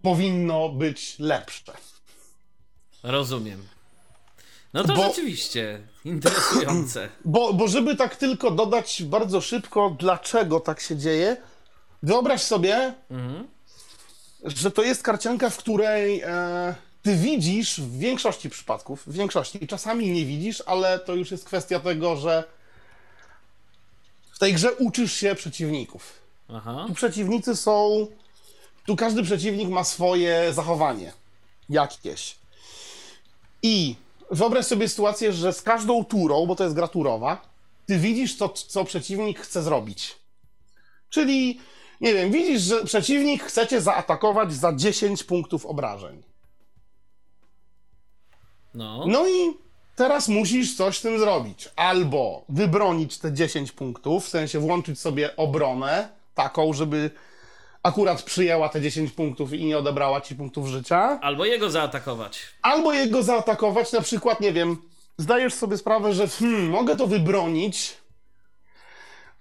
powinno być lepsze. Rozumiem. No to Bo- rzeczywiście interesujące. Bo, bo żeby tak tylko dodać bardzo szybko, dlaczego tak się dzieje, wyobraź sobie, Mhm. że to jest karcianka, w której e, ty widzisz w większości przypadków, w większości, czasami nie widzisz, ale to już jest kwestia tego, że w tej grze uczysz się przeciwników. Aha. Tu przeciwnicy są. Tu każdy przeciwnik ma swoje zachowanie. Jakieś. I wyobraź sobie sytuację, że z każdą turą, bo to jest gra turowa, ty widzisz, co, co przeciwnik chce zrobić. Czyli, nie wiem, widzisz, że przeciwnik chce cię zaatakować za 10 punktów obrażeń. No. No i teraz musisz coś z tym zrobić. Albo wybronić te 10 punktów, w sensie włączyć sobie obronę taką, żeby akurat przyjęła te 10 punktów i nie odebrała ci punktów życia. Albo jego zaatakować. Albo jego zaatakować, na przykład, nie wiem, zdajesz sobie sprawę, że hmm, mogę to wybronić,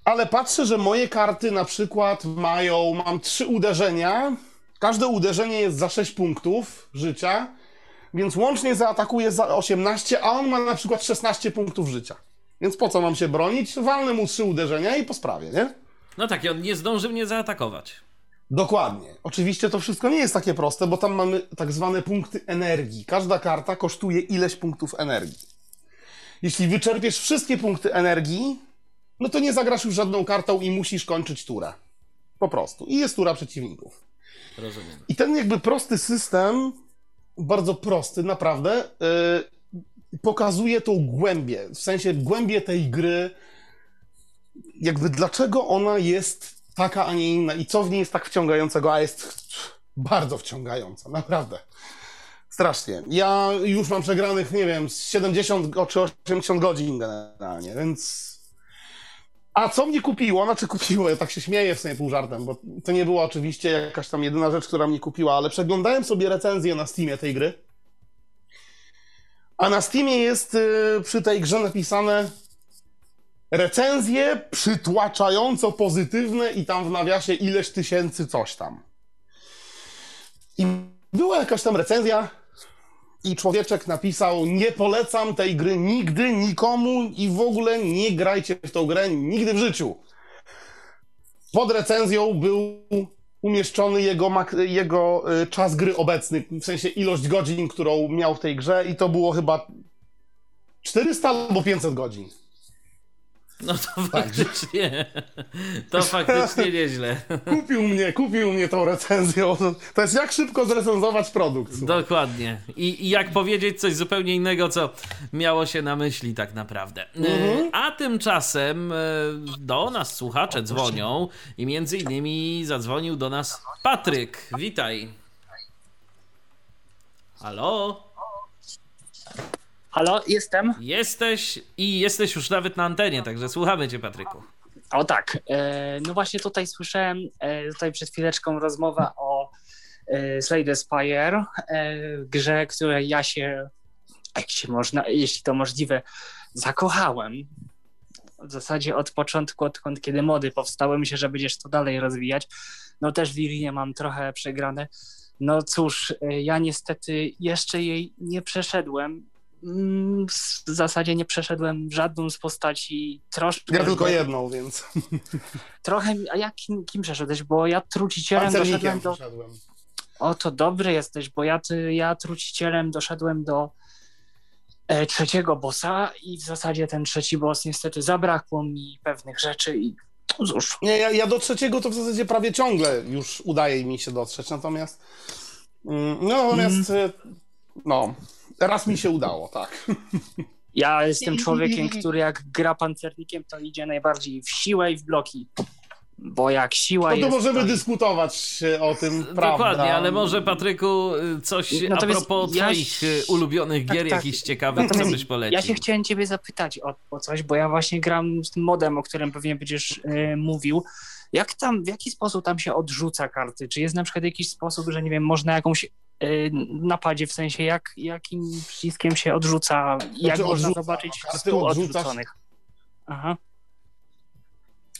ale patrzę, że moje karty na przykład mają, mam trzy uderzenia, każde uderzenie jest za 6 punktów życia, więc łącznie zaatakuje za 18, a on ma na przykład 16 punktów życia. Więc po co mam się bronić? Walnę mu trzy uderzenia i po sprawie, nie? No tak, i on nie zdąży mnie zaatakować. Dokładnie. Oczywiście to wszystko nie jest takie proste, bo tam mamy tak zwane punkty energii. Każda karta kosztuje ileś punktów energii. Jeśli wyczerpiesz wszystkie punkty energii, no to nie zagrasz już żadną kartą i musisz kończyć turę. Po prostu. I jest tura przeciwników. Rozumiem. I ten jakby prosty system, bardzo prosty, naprawdę, yy, pokazuje tą głębię, w sensie głębię tej gry, jakby dlaczego ona jest taka, a nie inna i co w niej jest tak wciągającego, a jest bardzo wciągająca, naprawdę. Strasznie. Ja już mam przegranych, nie wiem, z 70 go- czy 80 godzin generalnie, więc... A co mnie kupiło? Znaczy kupiło, ja tak się śmieję w sumie pół żartem, bo to nie była oczywiście jakaś tam jedyna rzecz, która mnie kupiła, ale przeglądałem sobie recenzję na Steamie tej gry. A na Steamie jest y, przy tej grze napisane recenzje przytłaczająco pozytywne i tam w nawiasie ileś tysięcy coś tam. I była jakaś tam recenzja i człowieczek napisał nie polecam tej gry nigdy, nikomu i w ogóle nie grajcie w tą grę nigdy w życiu. Pod recenzją był umieszczony jego, jego y, czas gry obecny, w sensie ilość godzin, którą miał w tej grze i to było chyba 400 albo 500 godzin. No to faktycznie. To faktycznie nieźle. Kupił mnie, kupił mnie tą recenzją. To jest jak szybko zrecenzować produkt. słuchaj. Dokładnie. I, I jak powiedzieć coś zupełnie innego, co miało się na myśli tak naprawdę. Mhm. E, A tymczasem e, do nas słuchacze dzwonią i między innymi zadzwonił do nas Patryk. Witaj. Halo? Halo, jestem. Jesteś i jesteś już nawet na antenie, także słuchamy cię, Patryku. O tak, e, no właśnie tutaj słyszałem e, tutaj przed chwileczką rozmowę o e, Slade Spire, e, grze, której ja się, jak się można, jeśli to możliwe, zakochałem. W zasadzie od początku, odkąd kiedy mody powstały, myślę, że będziesz to dalej rozwijać. No też w Irinie mam trochę przegrane. No cóż, ja niestety jeszcze jej nie przeszedłem. Mm, W zasadzie nie przeszedłem żadną z postaci. Troszkę. Ja tylko jedną, więc Trochę. A jak kim, kim przeszedłeś? Bo ja trucicielem doszedłem do. przyszedłem. O, to dobry jesteś, bo ja, ty, ja trucicielem doszedłem do e, trzeciego bossa i w zasadzie ten trzeci boss niestety zabrakło mi pewnych rzeczy i cóż. Nie, ja, ja do trzeciego to w zasadzie prawie ciągle już udaje mi się dotrzeć, natomiast mm, no natomiast y, no, raz mi się udało, tak. Ja jestem człowiekiem, który jak gra pancernikiem, to idzie najbardziej w siłę i w bloki. Bo jak siła No to jest... możemy to- dyskutować o tym, prawda? Dokładnie, ale może Patryku coś a Natomiast propos ja twoich y, ulubionych Tak, gier, tak. jakichś ciekawych, co Natomiast byś polecił? Ja się chciałem ciebie zapytać o, o coś, bo ja właśnie gram z tym modem, o którym pewnie będziesz e, mówił. Jak tam, w jaki sposób tam się odrzuca karty? Czy jest na przykład jakiś sposób, że nie wiem, można jakąś napadzie, w sensie jak, jakim przyciskiem się odrzuca, jak Znaczy można odrzuca, zobaczyć karty stół odrzucasz- odrzuconych? Aha.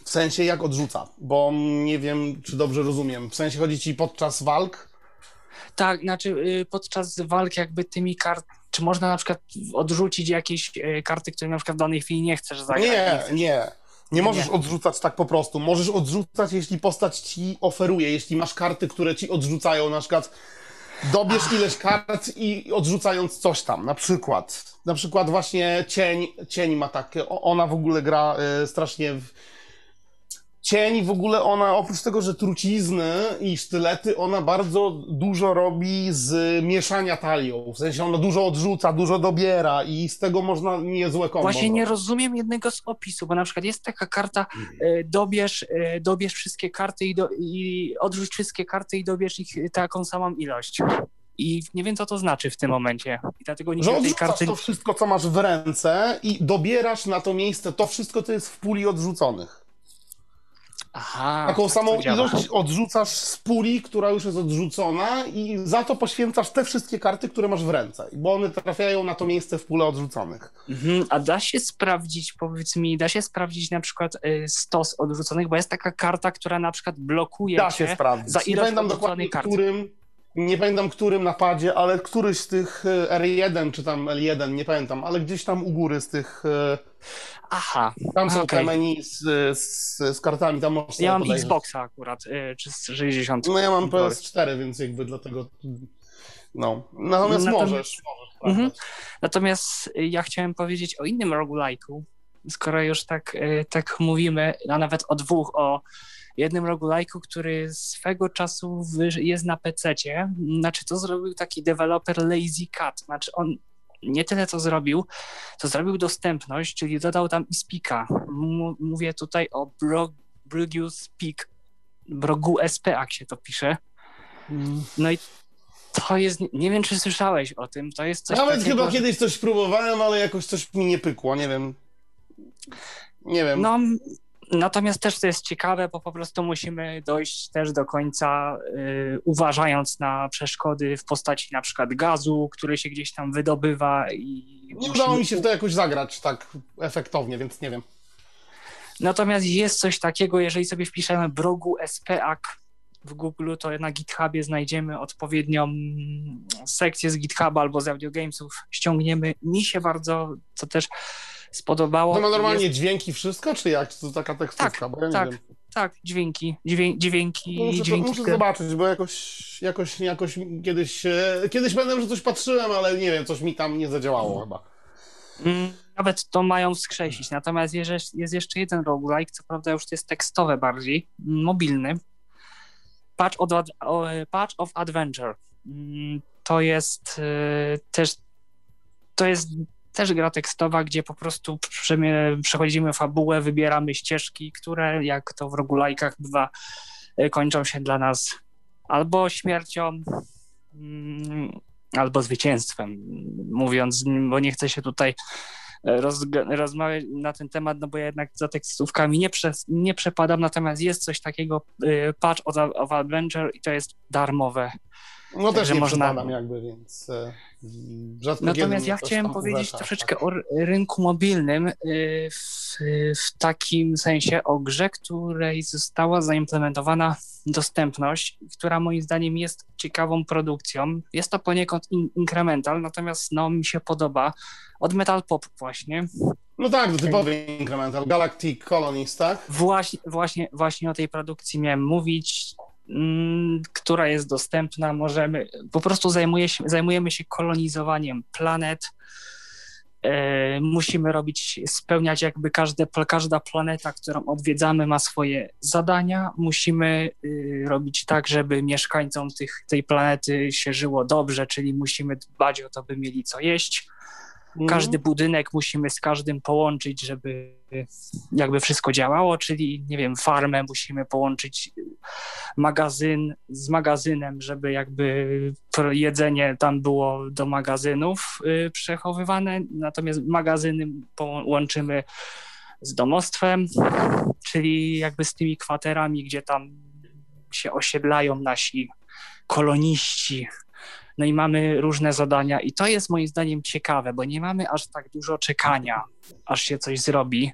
W sensie jak odrzuca, bo nie wiem, czy dobrze rozumiem. W sensie chodzi ci podczas walk? Tak, znaczy y, podczas walk jakby tymi kart, czy można na przykład odrzucić jakieś e, karty, które na przykład w danej chwili nie chcesz zagrać? Nie, chcesz- nie. Nie możesz Nie. odrzucać tak po prostu. Możesz odrzucać, jeśli postać ci oferuje, jeśli masz karty, które ci odrzucają, na przykład dobierz ileś kart i odrzucając coś tam, na przykład. Na przykład właśnie cień, cień ma takie, ona w ogóle gra y, strasznie w... Cień w ogóle ona, oprócz tego, że trucizny i sztylety, ona bardzo dużo robi z mieszania talią. W sensie ona dużo odrzuca, dużo dobiera i z tego można niezłe kombo Właśnie nie rozumiem jednego z opisu, bo na przykład jest taka karta, e, dobierz, e, dobierz wszystkie karty i, do, i odrzuć wszystkie karty i dobierz ich taką samą ilość. I nie wiem, co to znaczy w tym momencie. I dlatego nie Że tej karty. to wszystko, co masz w ręce i dobierasz na to miejsce to wszystko, co jest w puli odrzuconych. Aha. Taką tak samą to działa. ilość odrzucasz z puli, która już jest odrzucona i za to poświęcasz te wszystkie karty, które masz w ręce, bo one trafiają na to miejsce w pule odrzuconych. Mhm. A da się sprawdzić, powiedz mi, da się sprawdzić na przykład e, stos odrzuconych, bo jest taka karta, która na przykład blokuje Da się sprawdzić. za nie ilość pamiętam odrzuconej karty. którym, nie pamiętam którym napadzie, ale któryś z tych e, R1 czy tam L1, nie pamiętam, ale gdzieś tam u góry z tych, e, Aha. tam są Okej. te meni z, z, z kartami, tam sobie Ja mam podejrzeć. Xboxa akurat, e, czy z 60. No ja mam Dobra. PS4, więc jakby dlatego. No. Natomiast Natomiast- możesz, możesz Mhm. Natomiast y, ja chciałem powiedzieć o innym roguelike'u, skoro już tak, y, tak mówimy, a nawet o dwóch, o jednym roguelike'u, który swego czasu jest na PC-cie. Znaczy, to zrobił taki deweloper Lazy Cat. Znaczy, on nie tyle co zrobił, to zrobił dostępność, czyli dodał tam i speaka. M- mówię tutaj o Bro- Brugu Speak, Brogu SP, jak się to pisze. No i to jest, nie wiem czy słyszałeś o tym, to jest coś Nawet takiego, chyba kiedyś coś próbowałem, ale jakoś coś mi nie pykło, nie wiem. Nie wiem. No, natomiast też to jest ciekawe, bo po prostu musimy dojść też do końca, y, uważając na przeszkody w postaci na przykład gazu, który się gdzieś tam wydobywa i nie musimy- udało mi się w to jakoś zagrać tak efektownie, więc nie wiem. Natomiast jest coś takiego, jeżeli sobie wpiszemy brogu SPAC w Google, to na GitHubie znajdziemy odpowiednią sekcję z GitHuba albo z Audio Gamesów, ściągniemy. Mi się bardzo, co też spodobało. To ma normalnie jest, dźwięki, wszystko, czy jak? Czy to taka tekstówka? Tak, bo ja nie tak. wiem. tak, dźwięki, dźwię, dźwięki, No Muszę, dźwięki. muszę zobaczyć, bo jakoś, jakoś, jakoś kiedyś, kiedyś pamiętam, że coś patrzyłem, ale nie wiem, coś mi tam nie zadziałało chyba. Mm, Nawet to mają wskrzesić. Natomiast jest, jest jeszcze jeden roguelike, co prawda już jest tekstowe bardziej, mobilny. Patch of, Patch of Adventure. Mm, To jest y, też to jest też gra tekstowa, gdzie po prostu przechodzimy fabułę, wybieramy ścieżki, które jak to w roguelike'ach bywa, y, kończą się dla nas albo śmiercią, mm, albo zwycięstwem. Mówiąc, bo nie chcę się tutaj rozg- rozmawiać na ten temat, no bo ja jednak za tekstówkami nie, przez, nie przepadam, natomiast jest coś takiego, y, Patch of, of Adventure i to jest darmowe. No też nie można- jakby, więc e, rzadko Natomiast ja chciałem powiedzieć troszeczkę o rynku mobilnym y, w, w takim sensie o grze, której została zaimplementowana dostępność, która moim zdaniem jest ciekawą produkcją. Jest to poniekąd in- incremental, natomiast no mi się podoba. Od Metal Pop właśnie. No tak, typowy incremental. Galactic Colonies, tak? Właśnie, właśnie, właśnie o tej produkcji miałem mówić, która jest dostępna. Możemy, po prostu zajmuje się, zajmujemy się kolonizowaniem planet. E, musimy robić, spełniać jakby każde, każda planeta, którą odwiedzamy, ma swoje zadania. Musimy y, robić tak, żeby mieszkańcom tych, tej planety się żyło dobrze, czyli musimy dbać o to, by mieli co jeść. Mhm. Każdy budynek musimy z każdym połączyć, żeby jakby wszystko działało, czyli nie wiem, farmę musimy połączyć magazyn z magazynem, żeby jakby jedzenie tam było do magazynów y, przechowywane, natomiast magazyny połączymy z domostwem, czyli jakby z tymi kwaterami, gdzie tam się osiedlają nasi koloniści. No i mamy różne zadania, i to jest moim zdaniem ciekawe, bo nie mamy aż tak dużo czekania, aż się coś zrobi.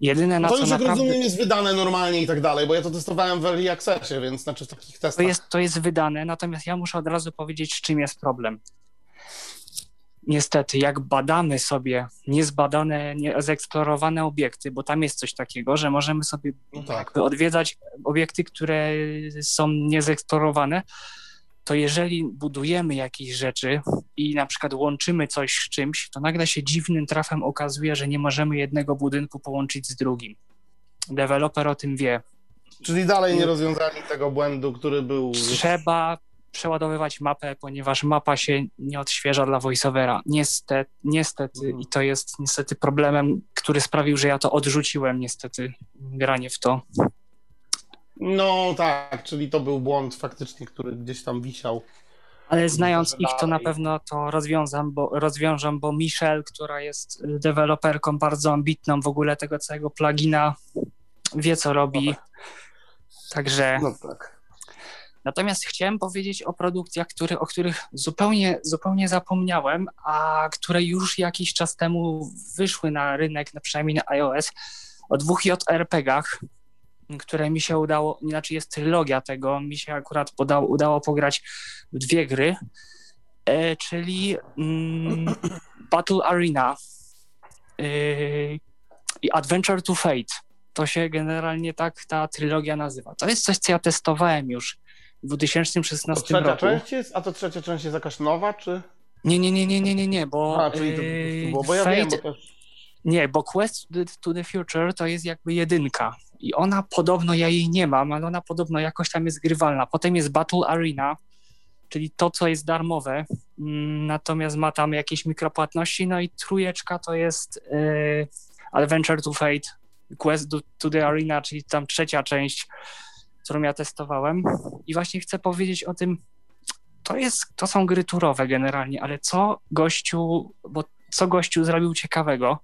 Jedyne na No to co już jak naprawdę. rozumiem jest wydane normalnie i tak dalej, bo ja to testowałem w Early Accessie, więc znaczy w takich To testach. jest, to jest wydane, natomiast ja muszę od razu powiedzieć, z czym jest problem. Niestety, jak badamy sobie niezbadane, niezeksplorowane obiekty, bo tam jest coś takiego, że możemy sobie No tak. odwiedzać obiekty, które są niezeksplorowane, to jeżeli budujemy jakieś rzeczy i na przykład łączymy coś z czymś, to nagle się dziwnym trafem okazuje, że nie możemy jednego budynku połączyć z drugim. Deweloper o tym wie. Czyli dalej nie rozwiązali tego błędu, który był. Trzeba przeładowywać mapę, ponieważ mapa się nie odświeża dla voiceovera. Niestety, niestety Mhm. i to jest niestety problemem, który sprawił, że ja to odrzuciłem niestety, granie w to. No tak, czyli to był błąd faktycznie, który gdzieś tam wisiał. Ale znając ich, to na pewno to rozwiązam, bo, rozwiążę, bo Michelle, która jest deweloperką bardzo ambitną w ogóle tego całego plugina, wie co robi. Także No tak. Natomiast chciałem powiedzieć o produkcjach, które, o których zupełnie, zupełnie zapomniałem, a które już jakiś czas temu wyszły na rynek, na przynajmniej na iOS, o dwóch JRPG-ach, które mi się udało, inaczej jest trylogia tego, mi się akurat podało, udało pograć w dwie gry, e, czyli mm, Battle Arena e, i Adventure to Fate. To się generalnie tak ta trylogia nazywa. To jest coś, co ja testowałem już w To 2016 trzecia roku. część jest, a to trzecia część jest jakaś nowa, czy? Nie, nie, nie, nie, nie, nie, nie, bo A, czyli to było, bo ja Fate, wiem, bo też... nie, bo Quest to to the Future to jest jakby jedynka i ona podobno, ja jej nie mam, ale ona podobno jakoś tam jest grywalna. Potem jest Battle Arena, czyli to, co jest darmowe, mm, natomiast ma tam jakieś mikropłatności, no i trójeczka to jest yy, Adventure to Fate, Quest to, to the Arena, czyli tam trzecia część, którą ja testowałem. I właśnie chcę powiedzieć o tym, to jest, to są gry turowe generalnie, ale co gościu, bo co gościu zrobił ciekawego,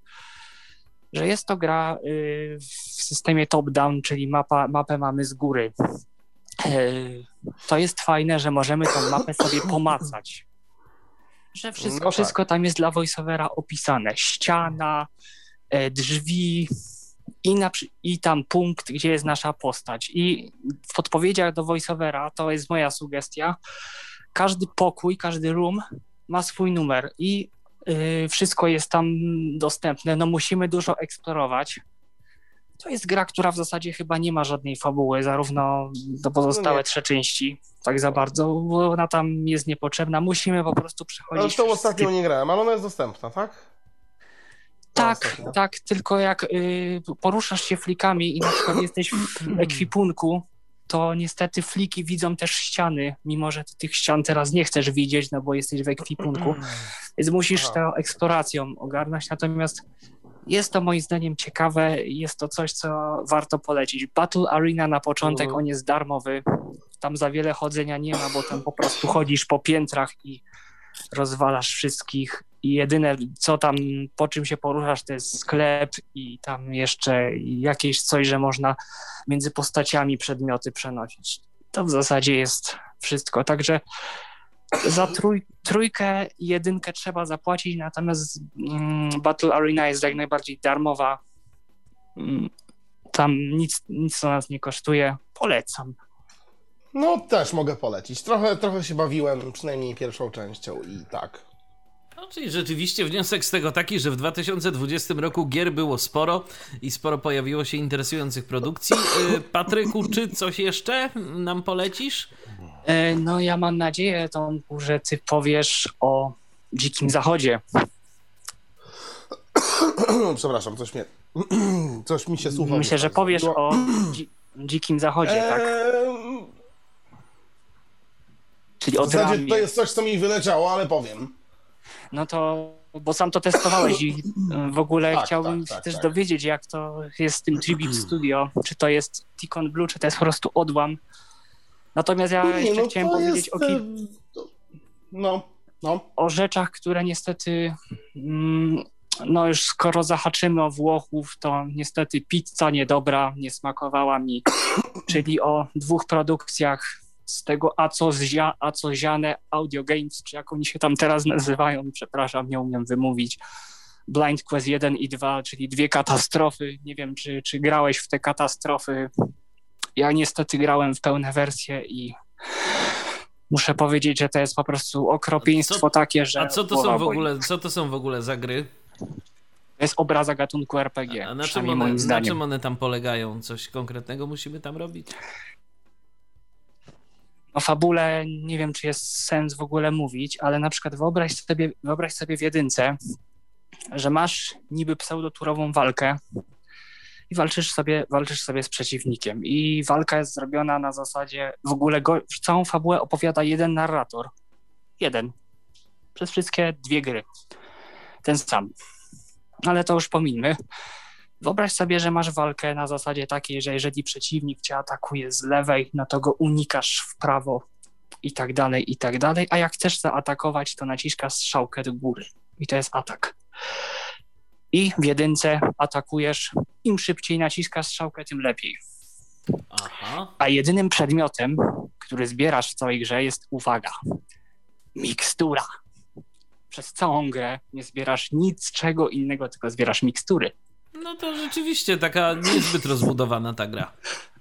że jest to gra y, w systemie top-down, czyli mapa, mapę mamy z góry. Y, To jest fajne, że możemy tą mapę sobie pomacać. Że wszystko, No tak. wszystko tam jest dla voiceovera opisane. Ściana, e, drzwi i, na, i tam punkt, gdzie jest nasza postać. I w podpowiedziach do voiceovera, to jest moja sugestia, każdy pokój, każdy room ma swój numer i wszystko jest tam dostępne. No musimy dużo eksplorować. To jest gra, która w zasadzie chyba nie ma żadnej fabuły, zarówno do pozostałe No trzy części, tak za bardzo, bo ona tam jest niepotrzebna. Musimy po prostu Ale przechodzić w tą wszystkie ostatnią nie grałem, ale ona jest dostępna, tak? Tak, tak, tylko jak y, poruszasz się flikami i na przykład jesteś w ekwipunku, to niestety fliki widzą też ściany, mimo że ty tych ścian teraz nie chcesz widzieć, no bo jesteś w ekwipunku, więc musisz to eksploracją ogarnąć, natomiast jest to moim zdaniem ciekawe, jest to coś, co warto polecić. Battle Arena na początek, Mhm. on jest darmowy, tam za wiele chodzenia nie ma, bo tam po prostu chodzisz po piętrach i rozwalasz wszystkich i jedyne co tam, po czym się poruszasz, to jest sklep i tam jeszcze jakieś coś, że można między postaciami przedmioty przenosić. To w zasadzie jest wszystko, także za trój, trójkę i jedynkę trzeba zapłacić, natomiast mm, Battle Arena jest jak najbardziej darmowa. Mm, Tam nic, nic to nas nie kosztuje. Polecam. No też mogę polecić. Trochę, trochę się bawiłem, przynajmniej pierwszą częścią i tak. No, czyli rzeczywiście wniosek z tego taki, że w 2020 roku gier było sporo i sporo pojawiło się interesujących produkcji. Y, Patryku, czy coś jeszcze nam polecisz? E, No ja mam nadzieję, Tomku, że ty powiesz o Dzikim Zachodzie. Przepraszam, coś mnie... coś mi się słucha. Myślę, że powiesz o dzi Dzikim Zachodzie, tak? Czyli W zasadzie to jest coś, co mi wyleciało, ale powiem. No to, bo sam to testowałeś i y, w ogóle Tak, chciałbym tak, tak, się też tak. dowiedzieć, jak to jest z tym Tribute Studio. Czy to jest Ticon Blue, czy to jest po prostu odłam. Natomiast ja Nie, jeszcze no chciałem powiedzieć jest, o, kil- e, No, no. o rzeczach, które niestety, mm, no już skoro zahaczymy o Włochów, to niestety pizza niedobra, nie smakowała mi, czyli o dwóch produkcjach z tego Acozia, Acoziane Audio Games, czy jak oni się tam teraz nazywają, przepraszam, nie umiem wymówić. Blind Quest 1 i 2, czyli dwie katastrofy. Nie wiem, czy, czy grałeś w te katastrofy. Ja niestety grałem w pełne wersje i muszę powiedzieć, że to jest po prostu okropieństwo Co- takie, że. A co to są w ogóle, co to są w ogóle za gry? To jest obraza gatunku RPG. A na czym, one, na czym one tam polegają? Coś konkretnego musimy tam robić? O fabule nie wiem, czy jest sens w ogóle mówić, ale na przykład wyobraź sobie, wyobraź sobie w jedynce, że masz niby pseudoturową walkę i walczysz sobie, walczysz sobie z przeciwnikiem. I walka jest zrobiona na zasadzie, w ogóle go, całą fabułę opowiada jeden narrator. Jeden. Przez wszystkie dwie gry. Ten sam. Ale to już pomińmy. Wyobraź sobie, że masz walkę na zasadzie takiej, że jeżeli przeciwnik cię atakuje z lewej, no to go unikasz w prawo i tak dalej, i tak dalej, a jak chcesz zaatakować, to naciskasz strzałkę do góry i to jest atak. I w jedynce atakujesz, im szybciej naciskasz strzałkę, tym lepiej. Aha. A jedynym przedmiotem, który zbierasz w całej grze jest, uwaga, mikstura. Przez całą grę nie zbierasz nic czego innego, tylko zbierasz mikstury. No to rzeczywiście taka niezbyt rozbudowana ta gra.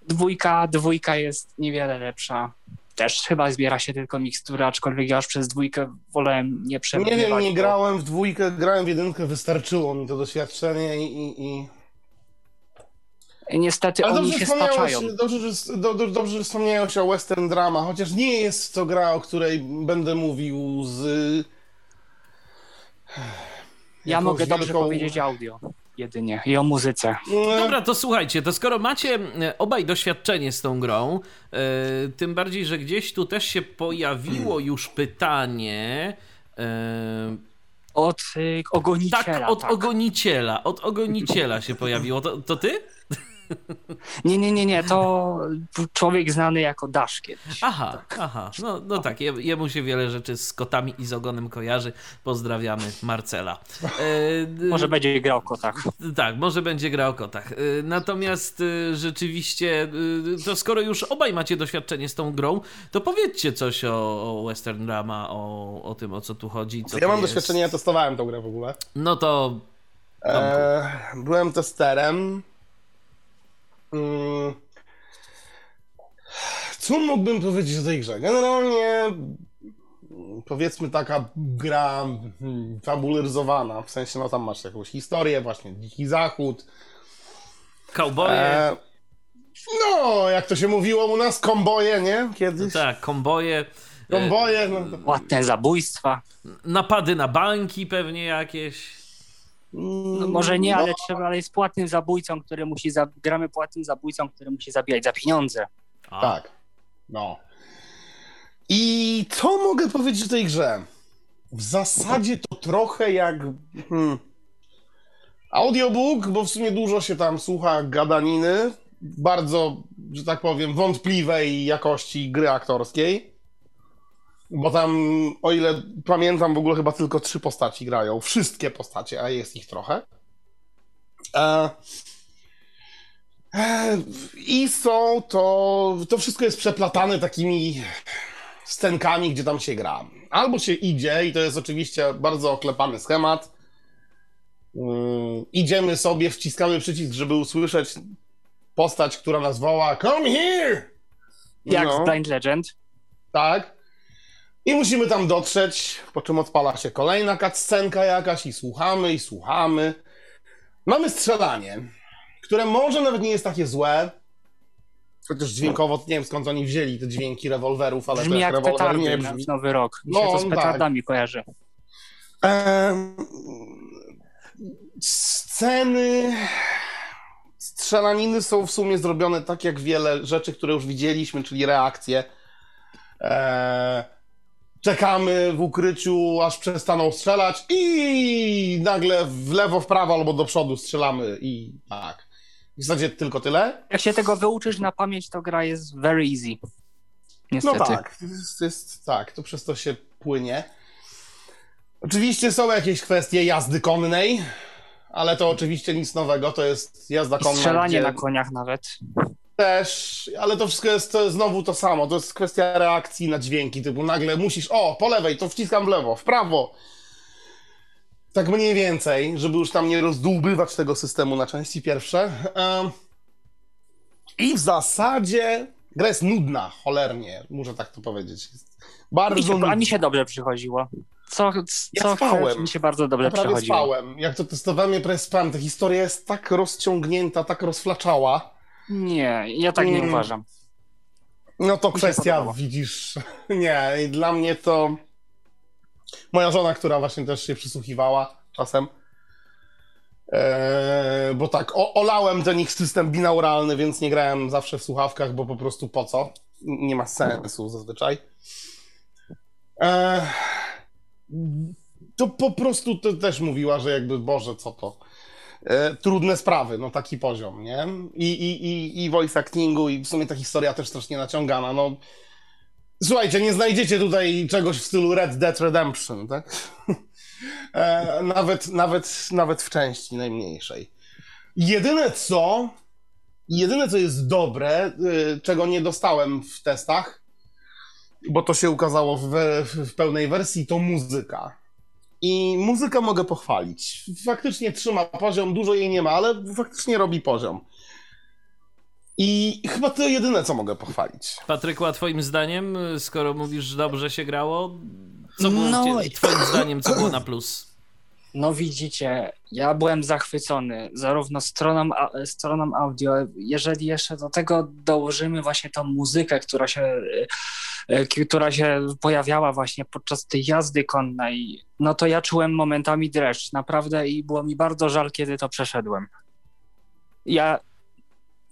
Dwójka, dwójka jest niewiele lepsza. Też chyba zbiera się tylko mikstury, aczkolwiek ja już przez dwójkę wolałem nie Nie przegrywać. wiem, nie bo- grałem w dwójkę, grałem w jedynkę, wystarczyło mi to doświadczenie i... i, i... Niestety Ale oni się staczają. dobrze, że, do, do, dobrze, że wspomniałeś o western drama, chociaż nie jest to gra, o której będę mówił z... Ja mogę dobrze wielką- powiedzieć audio jedynie i o muzyce. Nie, Dobra, to słuchajcie, to skoro macie e, obaj doświadczenie z tą grą, e, tym bardziej, że gdzieś tu też się pojawiło już pytanie. e, Od y, ogoniciela. tak, od tak. ogoniciela. Od ogoniciela się pojawiło. To, to ty? Nie, nie, nie, nie, to człowiek znany jako Dash kiedyś. Aha, aha. No, no tak, je- jemu się wiele rzeczy z kotami i z ogonem kojarzy. Pozdrawiamy Marcela. E, Może będzie grał kotach. Tak, może będzie gra o kotach. Y, Natomiast y, rzeczywiście, y, to skoro już obaj macie doświadczenie z tą grą, to powiedzcie coś o, o Western Drama, o, o tym, o co tu chodzi. Co ja mam jest. doświadczenie, ja testowałem tą grę w ogóle. No to E, byłem testerem. Mm. Co mógłbym powiedzieć o tej grze? Generalnie powiedzmy taka gra mm, fabularyzowana, w sensie no tam masz jakąś historię, właśnie Dziki Zachód. cowboye. E, no, jak to się mówiło u nas, komboje, nie? No Kiedyś. tak, komboje. e, Komboje, no to... Ładne zabójstwa. Napady na banki pewnie jakieś. No, może nie, No, ale trzeba, ale jest płatnym zabójcą, który musi, za, gramy płatnym zabójcą, który musi zabijać za pieniądze. A, Tak. No. I co mogę powiedzieć o tej grze? W zasadzie to trochę jak hmm, audiobook, bo w sumie dużo się tam słucha gadaniny, bardzo, że tak powiem, wątpliwej jakości gry aktorskiej. Bo tam, o ile pamiętam, w ogóle chyba tylko trzy postaci grają. Wszystkie postacie, a jest ich trochę. E, e, I są to. To wszystko jest przeplatane takimi scenkami, gdzie tam się gra. Albo się idzie, i to jest oczywiście bardzo oklepany schemat. Yy, idziemy sobie, wciskamy przycisk, żeby usłyszeć postać, która nas woła Come here! Jak No. w Blind Legend. Tak. I musimy tam dotrzeć, po czym odpala się kolejna cutscenka jakaś i słuchamy, i słuchamy. Mamy strzelanie, które może nawet nie jest takie złe, chociaż dźwiękowo nie wiem skąd oni wzięli te dźwięki rewolwerów, ale Brzmi to jak rewolwer petardy nie na brzmi. Nowy Rok. Mi No, się to z tak. petardami kojarzy. Em, sceny strzelaniny są w sumie zrobione tak jak wiele rzeczy, które już widzieliśmy, czyli reakcje. E, czekamy w ukryciu, aż przestaną strzelać i nagle w lewo, w prawo albo do przodu strzelamy i tak. W zasadzie tylko tyle. Jak się tego wyuczysz na pamięć, to gra jest very easy. Niestety. No tak, jest, jest, tak, to przez to się płynie. Oczywiście są jakieś kwestie jazdy konnej, ale to oczywiście nic nowego, to jest jazda konna. strzelanie gdzie na koniach nawet. Też, ale to wszystko jest to znowu to samo, to jest kwestia reakcji na dźwięki, typu nagle musisz, o, po lewej, to wciskam w lewo, w prawo. Tak mniej więcej, żeby już tam nie rozdłubywać tego systemu na części pierwsze. I w zasadzie gra jest nudna, cholernie, muszę tak to powiedzieć. Jest bardzo Mi się, nudna. a mi się dobrze przychodziło. Co, Ja co spałem. chcesz, mi się bardzo dobrze Ja prawie przychodziło. spałem. Jak to testowałem, ja prawie spałem. Ta historia jest tak rozciągnięta, tak rozflaczała. Nie, ja tak nie Mm. uważam. No to Mi kwestia, widzisz. Nie, dla mnie to. Moja żona, która właśnie też się przysłuchiwała czasem. Eee, bo tak, o, olałem ten ich system binauralny, więc nie grałem zawsze w słuchawkach, bo po prostu po co? Nie ma sensu zazwyczaj. Eee, to po prostu to też mówiła, że jakby, Boże, co to? E, trudne sprawy, no taki poziom, nie? I, i, i, I voice actingu, i w sumie ta historia też strasznie naciągana, no. Słuchajcie, nie znajdziecie tutaj czegoś w stylu Red Dead Redemption, tak? E, nawet, nawet, nawet w części najmniejszej. Jedyne co, jedyne co jest dobre, y, czego nie dostałem w testach, bo to się ukazało w, we- w pełnej wersji, to muzyka. I muzykę mogę pochwalić. Faktycznie trzyma poziom, dużo jej nie ma, ale faktycznie robi poziom. I chyba to jedyne, co mogę pochwalić. Patryku, a twoim zdaniem, skoro mówisz, że dobrze się grało, co było No twoim zdaniem, co było na plus? No widzicie, ja byłem zachwycony zarówno stroną, a- stroną audio, jeżeli jeszcze do tego dołożymy właśnie tą muzykę, która się, która się pojawiała właśnie podczas tej jazdy konnej, no to ja czułem momentami dreszcz, naprawdę i było mi bardzo żal, kiedy to przeszedłem. Ja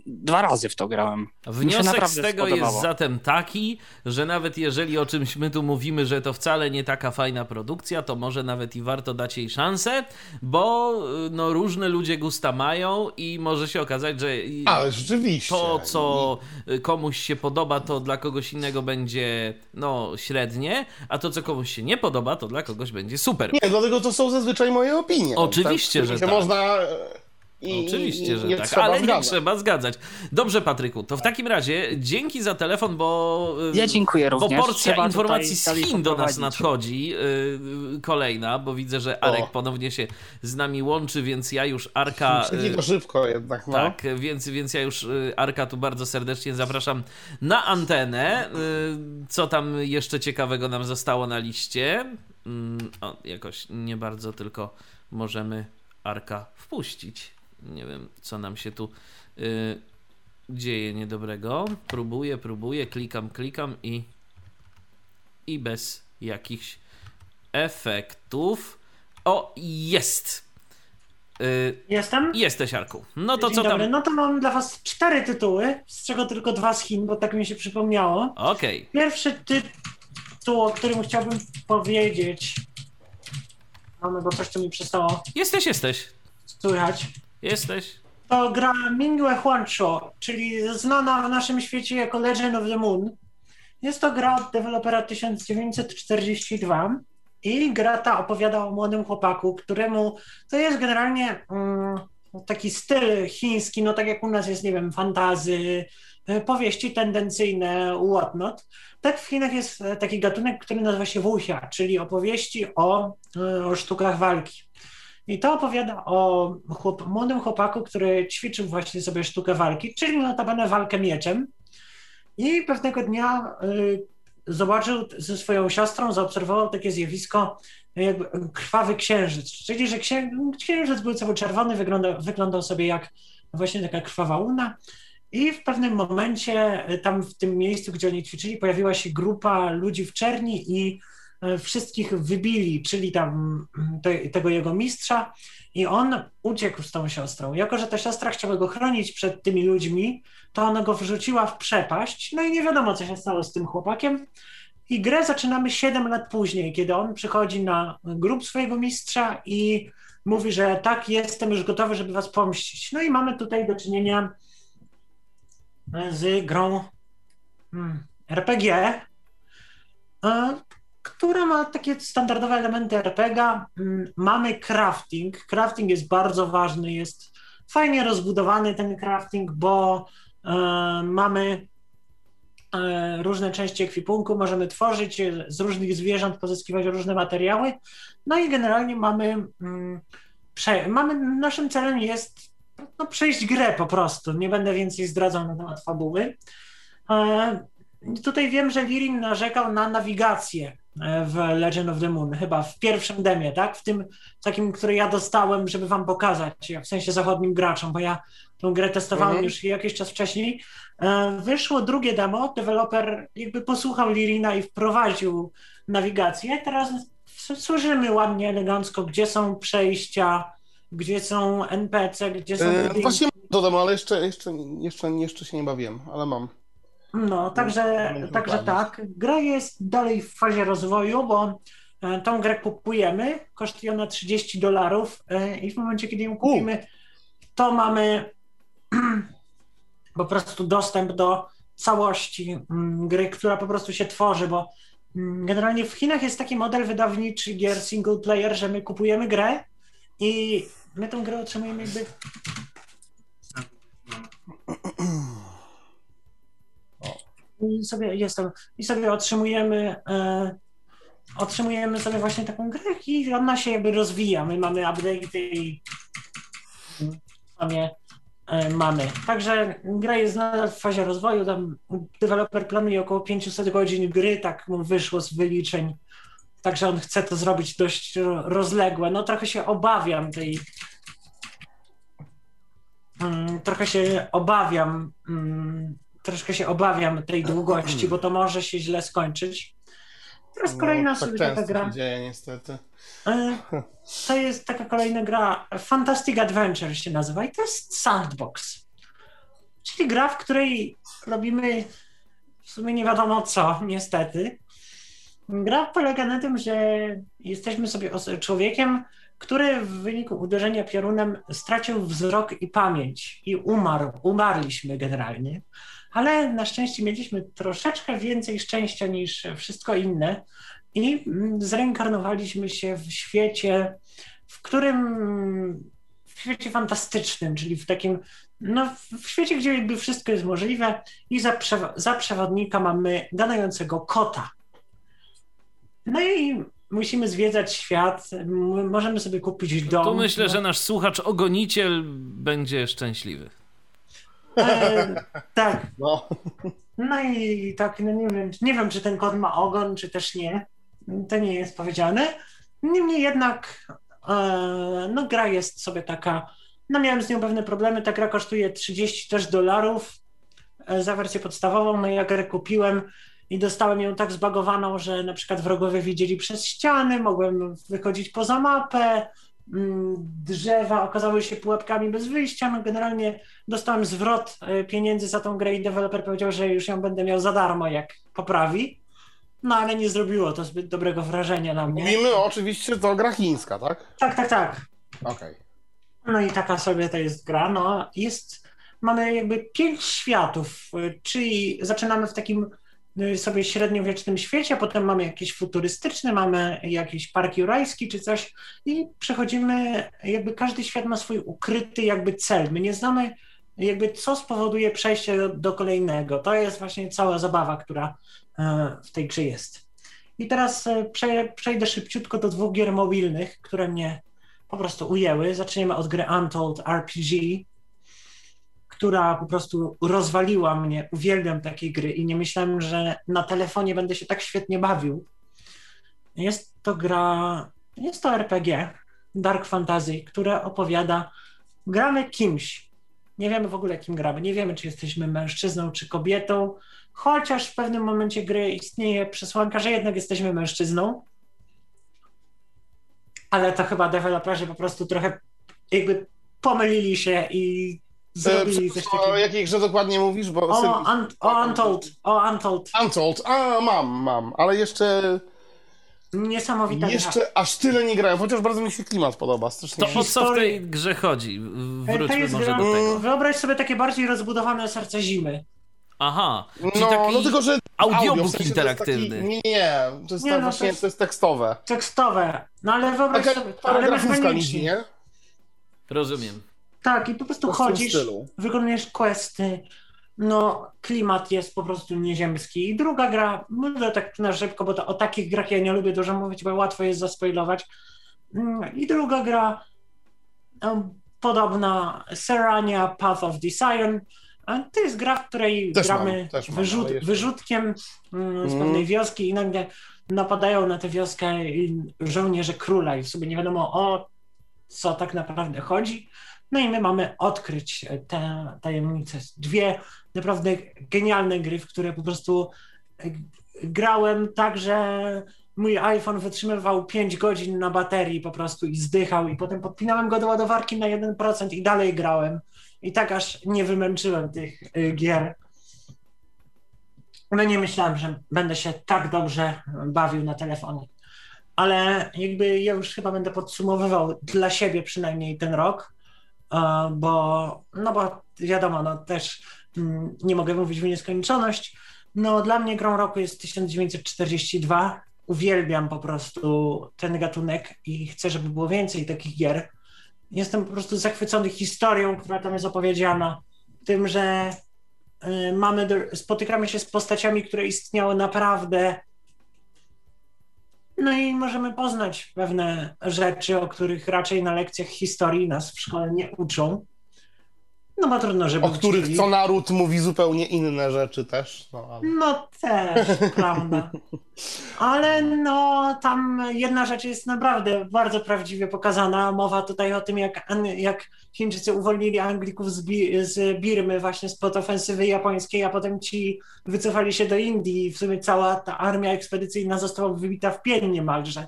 dwa razy w to grałem. Wniosek z tego jest spodobało. zatem taki, że nawet jeżeli o czymś my tu mówimy, że to wcale nie taka fajna produkcja, to może nawet i warto dać jej szansę, bo y, no, różne ludzie gusta mają i może się okazać, że Ale rzeczywiście. to, co y, komuś się podoba, to dla kogoś innego będzie no średnie, a to, co komuś się nie podoba, to dla kogoś będzie super. Nie, dlatego to są zazwyczaj moje opinie. Oczywiście, tak, że tak. można. I, Oczywiście, i, że nie tak, trzeba ale nie zgadzać. trzeba zgadzać. Dobrze, Patryku, to w takim razie dzięki za telefon, bo. y, Ja dziękuję Bo również. porcja Trzeba informacji z Chin do nas nadchodzi. Yy, kolejna, bo widzę, że Arek O. ponownie się z nami łączy, więc ja już Arka. Taki y, szybko jednak, no. tak, więc, więc ja już y, Arka tu bardzo serdecznie zapraszam na antenę. Y, Co tam jeszcze ciekawego nam zostało na liście? Mm, O, jakoś nie bardzo, tylko możemy Arka wpuścić. Nie wiem, co nam się tu y, dzieje niedobrego. Próbuję, próbuję, klikam, klikam i i bez jakichś efektów. O, jest! Y, Jestem? Jesteś, Arku. No to Dzień co tam? dobry. No to mam dla was cztery tytuły, z czego tylko dwa z Chin, bo tak mi się przypomniało. Okej. Pierwszy tytuł, o którym chciałbym powiedzieć. Mamy, bo coś tu mi przestało Jesteś, jesteś. słychać. Jesteś. To gra Mingyue Huancho, czyli znana w naszym świecie jako Legend of the Moon. Jest to gra od dewelopera 1942 i gra ta opowiada o młodym chłopaku, któremu to jest generalnie mm, taki styl chiński, no tak jak u nas jest, nie wiem, fantazy, e, powieści tendencyjne, whatnot. Tak w Chinach jest e, taki gatunek, który nazywa się wuxia, czyli opowieści o, e, o sztukach walki. I to opowiada o chłop, młodym chłopaku, który ćwiczył właśnie sobie sztukę walki, czyli notabene walkę mieczem. I pewnego dnia y, zobaczył ze swoją siostrą, zaobserwował takie zjawisko, jakby krwawy księżyc. Czyli, że księ, księżyc był cały czerwony, wyglądał, wyglądał sobie jak właśnie taka krwawa łuna. I w pewnym momencie y, tam w tym miejscu, gdzie oni ćwiczyli, pojawiła się grupa ludzi w czerni i wszystkich wybili, czyli tam mm, te, tego jego mistrza i on uciekł z tą siostrą. Jako, że ta siostra chciała go chronić przed tymi ludźmi, to ona go wrzuciła w przepaść, no i nie wiadomo, co się stało z tym chłopakiem. I grę zaczynamy 7 lat później, kiedy on przychodzi na grób swojego mistrza i mówi, że tak, jestem już gotowy, żeby was pomścić. No i mamy tutaj do czynienia z grą hmm, RPG, która ma takie standardowe elementy RPG. Hmm, mamy crafting. Crafting jest bardzo ważny, jest fajnie rozbudowany ten crafting, bo e, mamy e, różne części ekwipunku, możemy tworzyć z różnych zwierząt, pozyskiwać różne materiały. No i generalnie mamy, mm, mamy naszym celem jest no, przejść grę po prostu. Nie będę więcej zdradzał na temat fabuły. E, tutaj wiem, że Lirin narzekał na nawigację e, w Legend of the Moon, chyba w pierwszym demie, tak? W tym takim, który ja dostałem, żeby wam pokazać, w sensie zachodnim graczom, bo ja tą grę testowałem mhm. już jakiś czas wcześniej. E, wyszło drugie demo, deweloper jakby posłuchał Lirina i wprowadził nawigację. Teraz słyszymy ładnie, elegancko, gdzie są przejścia, gdzie są NPC, gdzie są... E, właśnie to demo, ale jeszcze, jeszcze, jeszcze, jeszcze się nie bawiłem, ale mam. No, także, także tak. Gra jest dalej w fazie rozwoju, bo e, tą grę kupujemy, kosztuje ona 30 dolarów e, i w momencie, kiedy ją kupimy, to mamy po prostu dostęp do całości mm, gry, która po prostu się tworzy, bo mm, generalnie w Chinach jest taki model wydawniczy gier single player, że my kupujemy grę i my tą grę otrzymujemy jakby i sobie jestem, i sobie otrzymujemy e, otrzymujemy sobie właśnie taką grę i ona się jakby rozwija. My mamy update i sobie e, mamy. Także gra jest nadal w fazie rozwoju. Tam deweloper planuje około 500 godzin gry, tak mu wyszło z wyliczeń. Także on chce to zrobić dość rozległe. No trochę się obawiam tej. Mm, trochę się obawiam mm, troszkę się obawiam tej długości, bo to może się źle skończyć. Teraz kolejna no, tak sobie taka gra. dzieje niestety. E, to jest taka kolejna gra, Fantastic Adventure się nazywa i to jest Sandbox. Czyli gra, w której robimy w sumie nie wiadomo co, niestety. Gra polega na tym, że jesteśmy sobie człowiekiem, który w wyniku uderzenia piorunem stracił wzrok i pamięć i umarł. Umarliśmy generalnie ale na szczęście mieliśmy troszeczkę więcej szczęścia niż wszystko inne i mm, zreinkarnowaliśmy się w świecie, w którym w świecie fantastycznym, czyli w takim, no w świecie, gdzie jakby wszystko jest możliwe i za, za przewodnika mamy gadającego kota. No i musimy zwiedzać świat, możemy sobie kupić dom. Tu myślę, że nasz słuchacz ogoniciel będzie szczęśliwy. E, tak. No. no i tak, no nie wiem, nie wiem, czy ten kot ma ogon, czy też nie. To nie jest powiedziane. Niemniej jednak e, no gra jest sobie taka, no miałem z nią pewne problemy, ta gra kosztuje 30 też dolarów e, za wersję podstawową, no ja grę kupiłem i dostałem ją tak zbagowaną, że na przykład wrogowie widzieli przez ściany, mogłem wychodzić poza mapę, drzewa okazały się pułapkami bez wyjścia. No generalnie dostałem zwrot e, pieniędzy za tą grę i deweloper powiedział, że już ją będę miał za darmo, jak poprawi. No ale nie zrobiło to zbyt dobrego wrażenia na mnie. Mówimy oczywiście, to gra chińska, tak? Tak, tak, tak. Okej. Okay. No i taka sobie to jest gra. No jest, mamy jakby pięć światów, e, czyli zaczynamy w takim sobie średniowiecznym świecie, potem mamy jakieś futurystyczne, mamy jakiś park jurajski czy coś i przechodzimy, jakby każdy świat ma swój ukryty jakby cel. My nie znamy jakby co spowoduje przejście do, do kolejnego. To jest właśnie cała zabawa, która e, w tej grze jest. I teraz e, prze, przejdę szybciutko do dwóch gier mobilnych, które mnie po prostu ujęły. Zaczniemy od gry Untold RPG, która po prostu rozwaliła mnie. Uwielbiam takie gry i nie myślałem, że na telefonie będę się tak świetnie bawił. Jest to gra, jest to RPG, Dark Fantasy, które opowiada, gramy kimś. Nie wiemy w ogóle, kim gramy. Nie wiemy, czy jesteśmy mężczyzną, czy kobietą, chociaż w pewnym momencie gry istnieje przesłanka, że jednak jesteśmy mężczyzną. Ale to chyba deweloperzy po prostu trochę jakby pomylili się i zrobili coś o jakiej grze dokładnie mówisz? Bo O, syn- un, o Untold, o Untold. Untold. A, mam, mam, ale jeszcze, Niesamowita gra. jeszcze aż tyle nie grałem, chociaż bardzo mi się klimat podoba. Strasznie To o co w tej grze chodzi? To Wróćmy jest może gra, do tego. Wyobraź sobie takie bardziej rozbudowane serce zimy. Aha, czyli No, taki no tylko, że audiobook audio, w sensie to jest interaktywny. Taki, nie, nie, to jest Nie, tak no, to właśnie, jest- to jest tekstowe. Tekstowe. No ale wyobraź Taka sobie, ale mechanicznie. nie? Rozumiem. Tak, i po prostu chodzisz, wykonujesz questy, no klimat jest po prostu nieziemski. I druga gra, mówię tak na szybko, bo to o takich grach ja nie lubię dużo mówić, bo łatwo jest zaspoilować. Mm, I druga gra no, podobna, Serania Path of Desire. To jest gra, w której Też gramy mam, wyrzut, wyrzutkiem mm, z Mm. pewnej wioski i nagle napadają na tę wioskę żołnierze króla i w sobie nie wiadomo o co tak naprawdę chodzi. No i my mamy odkryć tę tajemnicę. Dwie naprawdę genialne gry, w które po prostu e, grałem tak, że mój iPhone wytrzymywał 5 godzin na baterii po prostu i zdychał i potem podpinałem go do ładowarki na 1% i dalej grałem. I tak aż nie wymęczyłem tych y, gier. No nie myślałem, że będę się tak dobrze bawił na telefonie. Ale jakby ja już chyba będę podsumowywał dla siebie przynajmniej ten rok, e, bo no bo wiadomo, no też mm, nie mogę mówić w nieskończoność. No dla mnie grą roku jest 1942. Uwielbiam po prostu ten gatunek i chcę, żeby było więcej takich gier. Jestem po prostu zachwycony historią, która tam jest opowiedziana, tym, że y, mamy, spotykamy się z postaciami, które istniały naprawdę. No i możemy poznać pewne rzeczy, o których raczej na lekcjach historii nas w szkole nie uczą. No bo trudno, żeby O których co naród mówi zupełnie inne rzeczy też. No, ale... No też, prawda. Ale no tam jedna rzecz jest naprawdę bardzo prawdziwie pokazana. Mowa tutaj o tym, jak, jak Chińczycy uwolnili Anglików z, Bi- z Birmy właśnie spod ofensywy japońskiej, a potem ci wycofali się do Indii i w sumie cała ta armia ekspedycyjna została wybita w pień niemalże.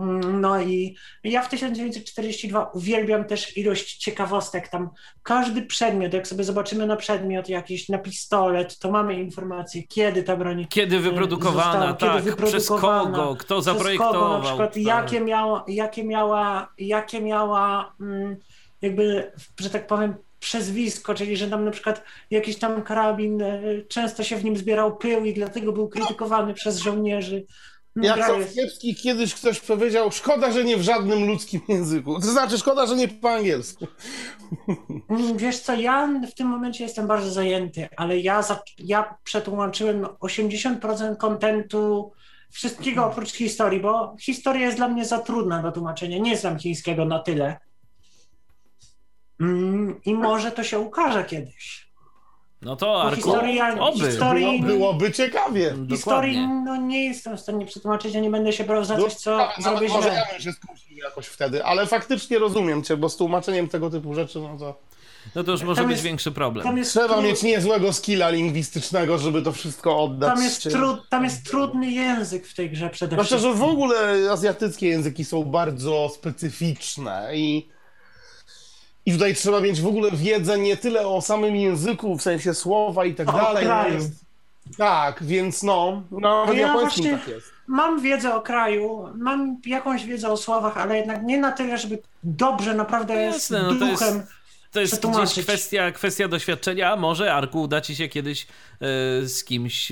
Mm, No i ja w 1942 uwielbiam też ilość ciekawostek. Tam każdy przedmiot, jak sobie zobaczymy na przedmiot jakiś, na pistolet, to mamy informację, kiedy ta broń Kiedy wyprodukowana, została, kiedy tak, przez wyprodukowana, kogo, kto przez zaprojektował. kogo, na przykład tak. jakie miała, jakie miała, jakie miała mm, jakby, że tak powiem, przezwisko, czyli że tam na przykład jakiś tam karabin, e, często się w nim zbierał pył i dlatego był krytykowany przez żołnierzy. No, Jak gra to kiepski kiedyś ktoś powiedział, szkoda, że nie w żadnym ludzkim języku. To znaczy, szkoda, że nie po angielsku. Mm, Wiesz co, ja w tym momencie jestem bardzo zajęty, ale ja, za, ja przetłumaczyłem 80% kontentu wszystkiego oprócz historii, bo historia jest dla mnie za trudna do tłumaczenia. Nie znam chińskiego na tyle. Mm, I może to się ukaże kiedyś. No to Arku, oby. historii- Było, byłoby ciekawie. Historii no, nie jestem w stanie przetłumaczyć, ja nie będę się brał za No, coś, co nawet zrobię może źle. ja bym się skusił jakoś wtedy, ale faktycznie rozumiem cię, bo z tłumaczeniem tego typu rzeczy, no to No to już może Tam być jest- większy problem. Tam jest, trzeba tru- mieć niezłego skilla lingwistycznego, żeby to wszystko oddać. tam, jest trud, tam jest trudny język w tej grze przede wszystkim. że w ogóle azjatyckie języki są bardzo specyficzne i, i tutaj trzeba mieć w ogóle wiedzę nie tyle o samym języku, w sensie słowa i tak O dalej. no kraju. jest- tak, więc no, no w ja japońskim właśnie- tak jest. Mam wiedzę o kraju, mam jakąś wiedzę o słowach, ale jednak nie na tyle, żeby dobrze naprawdę Jasne, z no to jest- duchem. To jest przetłumaczyć. gdzieś kwestia, kwestia doświadczenia, a może Arku uda ci się kiedyś e, z kimś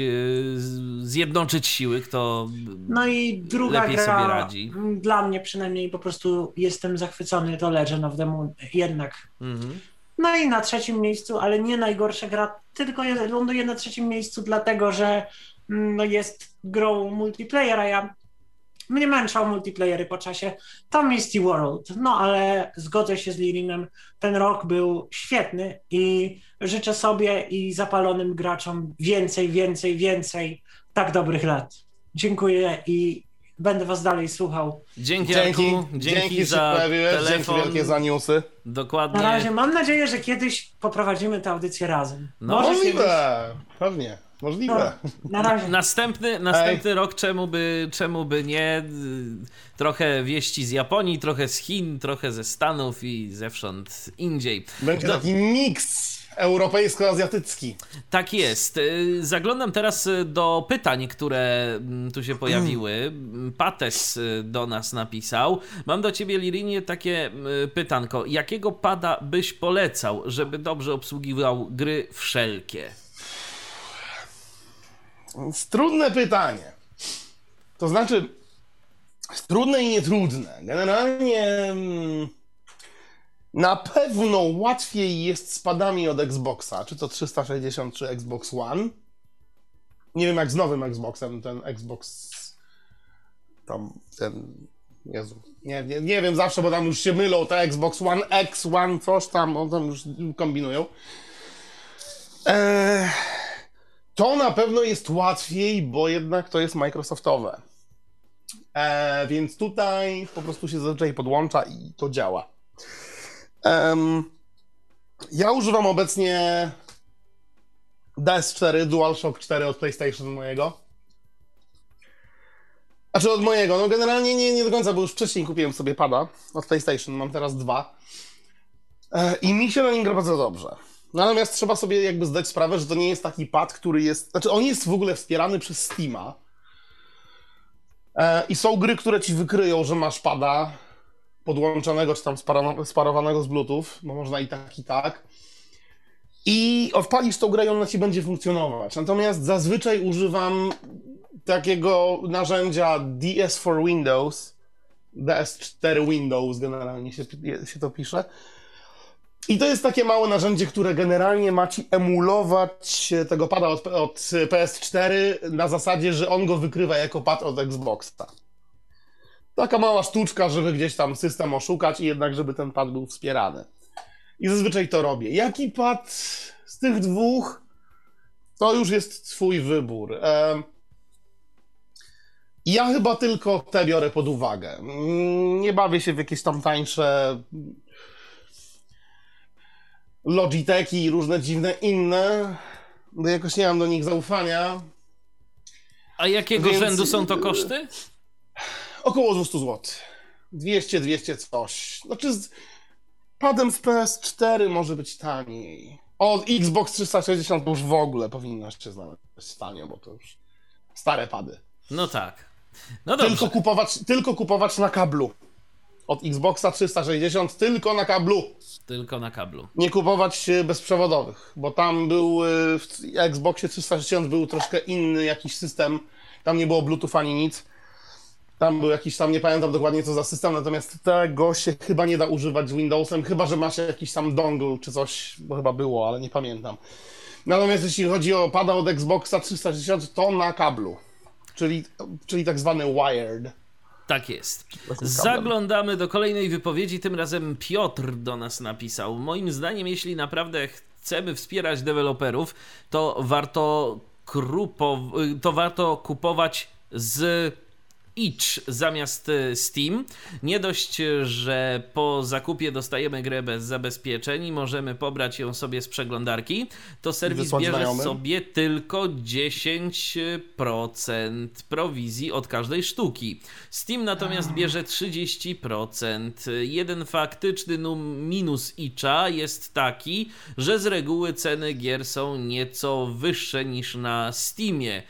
z- zjednoczyć siły, kto No i druga lepiej gra, sobie radzi. dla mnie przynajmniej po prostu jestem zachwycony, to Legend of the Moon jednak. Mhm. No i na trzecim miejscu, ale nie najgorsza gra, tylko je- ląduje na trzecim miejscu dlatego, że mm, no, jest grą multiplayer, a ja mnie męczą multiplayery po czasie. To Misty World. No ale zgodzę się z Lirinem, ten rok był świetny i życzę sobie i zapalonym graczom więcej, więcej, więcej tak dobrych lat. Dziękuję i będę was dalej słuchał. Dzięki, Dzięki, Arku, dzięki, dzięki, za pojawiłeś, dzięki telefon. wielkie za newsy. Dokładnie. Na razie mam nadzieję, że kiedyś poprowadzimy tę audycję razem. No, Może kiedyś. Możliwe, pewnie. Możliwe. No, na razie. Następny, następny rok, czemu by, czemu by nie? Trochę wieści z Japonii, trochę z Chin, trochę ze Stanów i zewsząd indziej. Będzie Do- taki miks europejsko-azjatycki. Tak jest. Y, Zaglądam teraz y, do pytań, które mm, tu się pojawiły. Mm, Pates y, do nas napisał. Mam do ciebie, Lirinie, takie pytanko. Jakiego pada byś polecał, żeby dobrze obsługiwał gry wszelkie? Jest Trudne pytanie. To znaczy, trudne i nietrudne. Generalnie mm, na pewno łatwiej jest z padami od Xboxa, czy to 360, czy Xbox One. Nie wiem jak z nowym Xboxem, ten Xbox tam, ten, Jezu, nie, nie, nie wiem zawsze, bo tam już się mylą te Xbox One X, One coś tam, on tam już kombinują. Eee, to na pewno jest łatwiej, bo jednak to jest Microsoftowe. E, więc tutaj po prostu się zazwyczaj podłącza i to działa. Ja używam obecnie DS4, DualShock 4 od PlayStation mojego. Znaczy od mojego, no generalnie nie, nie do końca, bo już wcześniej kupiłem sobie pada od PlayStation, mam teraz dwa. E, I mi się na nim gra bardzo dobrze. Natomiast trzeba sobie jakby zdać sprawę, że to nie jest taki pad, który jest. Znaczy, on jest w ogóle wspierany przez Steama. E, I są gry, które ci wykryją, że masz pada podłączonego, czy tam sparo- sparowanego z Bluetooth, bo można i tak, i tak. I odpalisz tą grę i ona ci będzie funkcjonować. Natomiast zazwyczaj używam takiego narzędzia DS for Windows. DS4 Windows generalnie się, się to pisze. I to jest takie małe narzędzie, które generalnie ma ci emulować tego pada od, od PS4 na zasadzie, że on go wykrywa jako pad od Xboxa. Taka mała sztuczka, żeby gdzieś tam system oszukać i jednak, żeby ten pad był wspierany. I zazwyczaj to robię. Jaki pad z tych dwóch? To już jest twój wybór. Ja chyba tylko te biorę pod uwagę. Mm, Nie bawię się w jakieś tam tańsze Logitechi i różne dziwne inne, bo jakoś nie mam do nich zaufania. A jakiego Więc- rzędu są to koszty? Około 200 zł. 200, 200 coś. Znaczy z padem z PS4 może być taniej. Od Xbox 360 to już w ogóle powinno się znaleźć tanio, bo to już stare pady. No tak. No dobrze. Tylko kupować, tylko kupować na kablu. Od Xboxa 360 tylko na kablu. Tylko na kablu. nie kupować bezprzewodowych, bo tam był e, w Xboxie 360 był troszkę inny jakiś system. Tam nie było Bluetooth ani nic. Tam był jakiś tam, nie pamiętam dokładnie co za system, natomiast tego się chyba nie da używać z Windowsem, chyba że masz jakiś tam dongle czy coś, bo chyba było, ale nie pamiętam. Natomiast jeśli chodzi o pada od Xboxa 360, to na kablu, czyli, czyli tak zwany wired. Tak jest. Zaglądamy do kolejnej wypowiedzi. Tym razem Piotr do nas napisał. Moim zdaniem, jeśli naprawdę chcemy wspierać deweloperów, to warto, krupo, to warto kupować z itch zamiast e, Steam. Nie dość, że po zakupie dostajemy grę bez zabezpieczeń i możemy pobrać ją sobie z przeglądarki, to serwis bierze znajomym. sobie tylko 10% prowizji od każdej sztuki. Steam natomiast bierze 30%. Jeden faktyczny num- minus itcha jest taki, że z reguły ceny gier są nieco wyższe niż na Steamie e,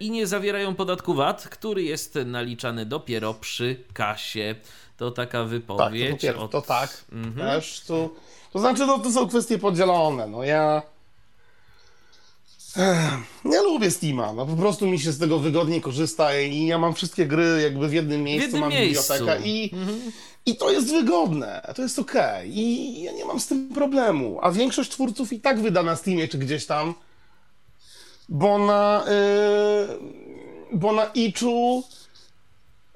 i nie zawierają podatku VAT, który jest naliczany dopiero przy kasie. To taka Tak, to, wypowiedź. od- to tak. Mhm. Też tu, to znaczy, no, to są kwestie podzielone. No ja. Ja lubię Steama, no po prostu mi się z tego wygodnie korzysta i ja mam wszystkie gry jakby w jednym miejscu, jednym mam miejscu. bibliotekę i, Mhm. i to jest wygodne, to jest okej i ja nie mam z tym problemu, a większość twórców i tak wyda na Steamie czy gdzieś tam, bo na, yy, bo na Itchu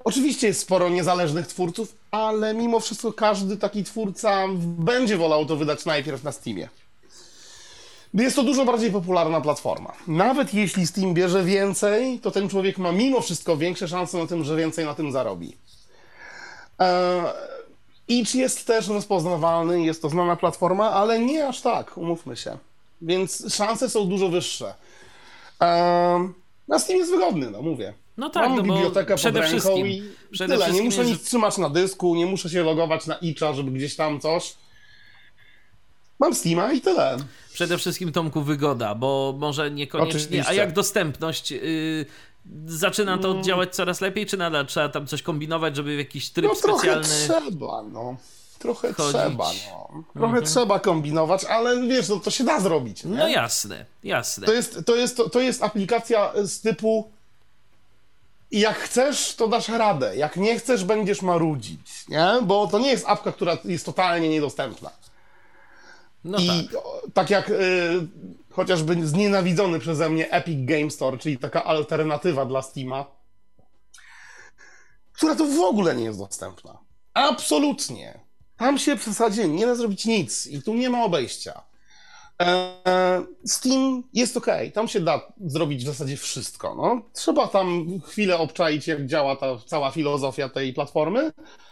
Oczywiście jest sporo niezależnych twórców, ale mimo wszystko każdy taki twórca będzie wolał to wydać najpierw na Steamie. Jest to dużo bardziej popularna platforma. Nawet jeśli Steam bierze więcej, to ten człowiek ma mimo wszystko większe szanse na tym, że więcej na tym zarobi. Eee, Itch jest też rozpoznawalny, jest to znana platforma, ale nie aż tak, umówmy się. Więc szanse są dużo wyższe. Um, na Steam jest wygodny, no mówię. No tak, Mam no bibliotekę przede pod ręką wszystkim, i przede tyle. Nie muszę jest- nic trzymać na dysku, nie muszę się logować na itcha, żeby gdzieś tam coś. Mam Steama i tyle. Przede wszystkim Tomku wygoda, bo może niekoniecznie. Oczywiście. A jak dostępność? Yy, zaczyna to działać coraz lepiej, czy nadal trzeba tam coś kombinować, żeby w jakiś tryb No trochę specjalny. trzeba, no. Trochę chodzić. Mhm. trzeba, no. Trochę trzeba kombinować, ale wiesz, no, to się da zrobić, nie? No jasne, jasne. To jest, to, jest, to, to jest aplikacja z typu jak chcesz, to dasz radę. Jak nie chcesz, będziesz marudzić, nie? Bo to nie jest apka, która jest totalnie niedostępna. No I tak. tak jak y, chociażby znienawidzony przeze mnie Epic Game Store, czyli taka alternatywa dla Steama, która to w ogóle nie jest dostępna. Absolutnie. Tam się w zasadzie nie da zrobić nic i tu nie ma obejścia. E, Steam jest ok, tam się da zrobić w zasadzie wszystko. No. Trzeba tam chwilę obczaić, jak działa ta cała filozofia tej platformy.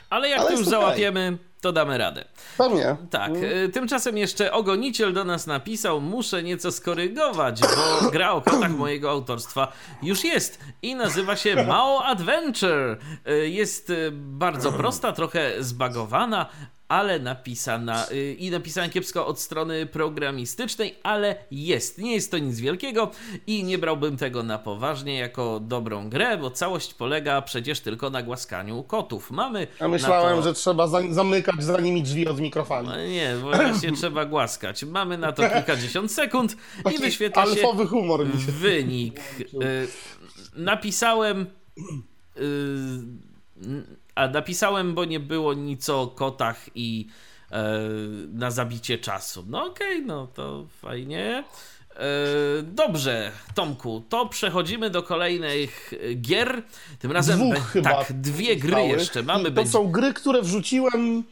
Ale jak ale to już okej. załapiemy, to damy radę. Pewnie. Tak, Mm. y, tymczasem jeszcze ogoniciel do nas napisał, muszę nieco skorygować, bo gra o kotach mojego autorstwa już jest i nazywa się Mao Adventure. Y, Jest bardzo prosta, trochę zbagowana, ale napisana y, i napisana kiepsko od strony programistycznej, ale jest. Nie jest to nic wielkiego i nie brałbym tego na poważnie jako dobrą grę, bo całość polega przecież tylko na głaskaniu kotów. Mamy Ja myślałem, to... że trzeba za, zamykać za nimi drzwi od mikrofali. No nie, właśnie trzeba głaskać. Mamy na to kilkadziesiąt sekund i wyświetla się alfowy humor mi się. wynik. Y, Napisałem. y, A napisałem, bo nie było nic o kotach i e, na zabicie czasu. No okej, no to fajnie. E, Dobrze, Tomku, to przechodzimy do kolejnych gier. Tym razem Dwóch be- chyba tak, dwie gry jeszcze mamy. I to Będzie- są gry, które wrzuciłem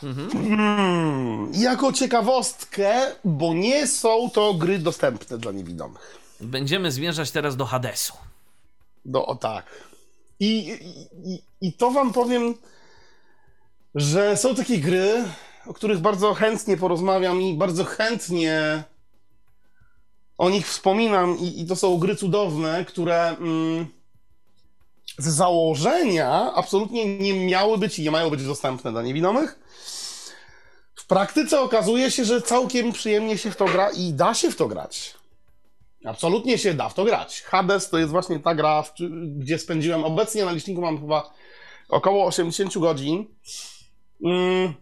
Hmm, jako ciekawostkę, bo nie są to gry dostępne dla niewidomych. Będziemy zmierzać teraz do Hadesu. Do, o tak. I, i, i- to wam powiem, że są takie gry, o których bardzo chętnie porozmawiam i bardzo chętnie o nich wspominam. I, i to są gry cudowne, które mm, z założenia absolutnie nie miały być i nie mają być dostępne dla niewidomych. W praktyce okazuje się, że całkiem przyjemnie się w to gra i da się w to grać. Absolutnie się da w to grać. Hades to jest właśnie ta gra, gdzie spędziłem obecnie na liczniku mam chyba około 80 godzin. Mm.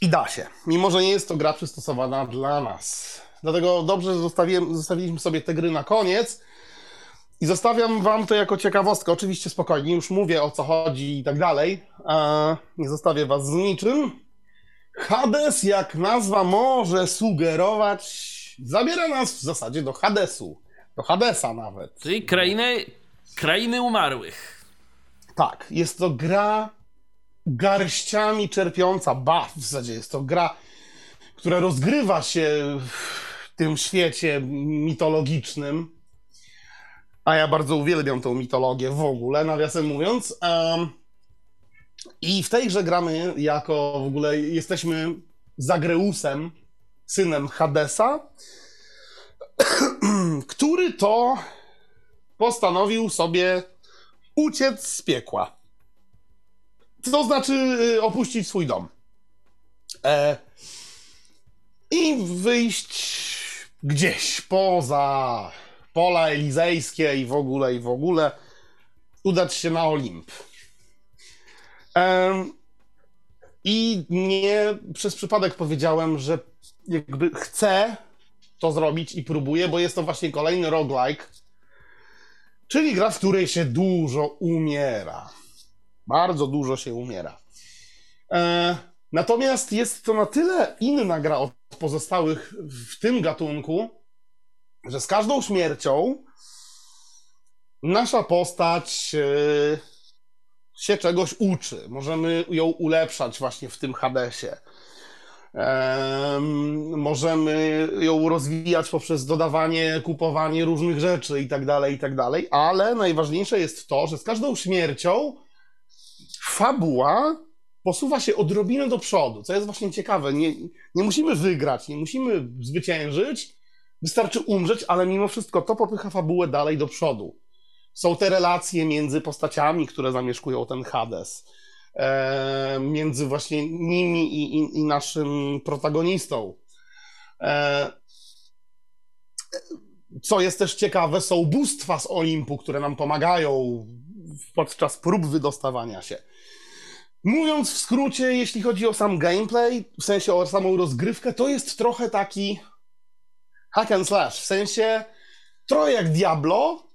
I da się. Mimo, że nie jest to gra przystosowana dla nas. Dlatego dobrze, że zostawiliśmy sobie te gry na koniec. I zostawiam wam to jako ciekawostkę. Oczywiście spokojnie, już mówię o co chodzi i tak dalej. A nie zostawię was z niczym. Hades, jak nazwa może sugerować, zabiera nas w zasadzie do Hadesu. Do Hadesa nawet. Czyli krainy, krainy umarłych. Tak, jest to gra garściami czerpiąca, ba, w zasadzie jest to gra, która rozgrywa się w tym świecie mitologicznym. A ja bardzo uwielbiam tą mitologię w ogóle, nawiasem mówiąc. Em, I w tej grze gramy jako w ogóle jesteśmy Zagreusem, synem Hadesa, który to postanowił sobie uciec z piekła. To znaczy y, opuścić swój dom. E, I wyjść gdzieś poza pola elizejskie i w ogóle, i w ogóle udać się na Olimp. Em, I nie przez przypadek powiedziałem, że jakby chcę to zrobić i próbuję, bo jest to właśnie kolejny roguelike, czyli gra, w której się dużo umiera. Bardzo dużo się umiera. E, natomiast jest to na tyle inna gra od pozostałych w tym gatunku, że z każdą śmiercią nasza postać e, się czegoś uczy. Możemy ją ulepszać właśnie w tym Hadesie. Em, możemy ją rozwijać poprzez dodawanie, kupowanie różnych rzeczy i tak dalej, i tak dalej, ale najważniejsze jest to, że z każdą śmiercią fabuła posuwa się odrobinę do przodu, co jest właśnie ciekawe. Nie, nie musimy wygrać, nie musimy zwyciężyć, Wystarczy umrzeć, ale mimo wszystko to popycha fabułę dalej do przodu. Są te relacje między postaciami, które zamieszkują ten Hades. E, między właśnie nimi i, i, i naszym protagonistą. E, co jest też ciekawe, są bóstwa z Olimpu, które nam pomagają podczas prób wydostawania się. Mówiąc w skrócie, jeśli chodzi o sam gameplay, w sensie o samą rozgrywkę, to jest trochę taki hack and slash, w sensie trochę jak Diablo,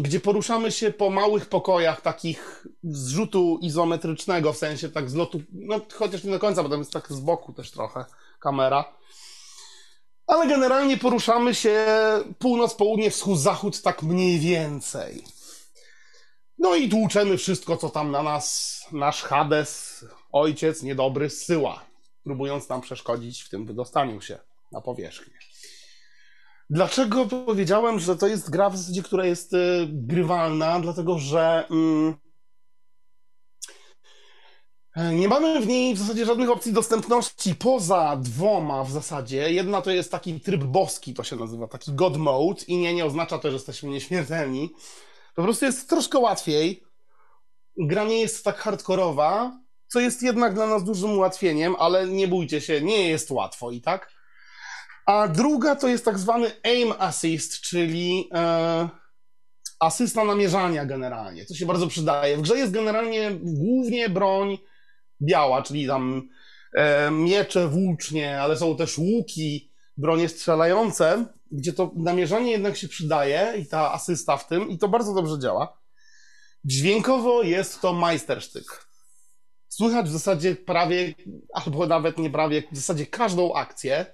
gdzie poruszamy się po małych pokojach takich z rzutu izometrycznego, w sensie tak z lotu, no chociaż nie do końca, bo tam jest tak z boku też trochę kamera. Ale generalnie poruszamy się północ, południe, wschód, zachód, tak mniej więcej. No i tłuczemy wszystko, co tam na nas nasz Hades, ojciec niedobry, zsyła, próbując nam przeszkodzić w tym wydostaniu się na powierzchnię. Dlaczego powiedziałem, że to jest gra w zasadzie, która jest y, grywalna? Dlatego, że mm, nie mamy w niej w zasadzie żadnych opcji dostępności poza dwoma w zasadzie. Jedna to jest taki tryb boski, to się nazywa, taki God Mode i nie, nie oznacza to, że jesteśmy nieśmiertelni. Po prostu jest troszkę łatwiej. Gra nie jest tak hardkorowa, co jest jednak dla nas dużym ułatwieniem, ale nie bójcie się, nie jest łatwo i tak. A druga to jest tak zwany aim assist, czyli e, asysta namierzania generalnie. To się bardzo przydaje. W grze jest generalnie głównie broń biała, czyli tam e, miecze, włócznie, ale są też łuki, bronie strzelające, gdzie to namierzanie jednak się przydaje i ta asysta w tym i to bardzo dobrze działa. Dźwiękowo jest to majstersztyk. Słychać w zasadzie prawie, albo nawet nie prawie, w zasadzie każdą akcję.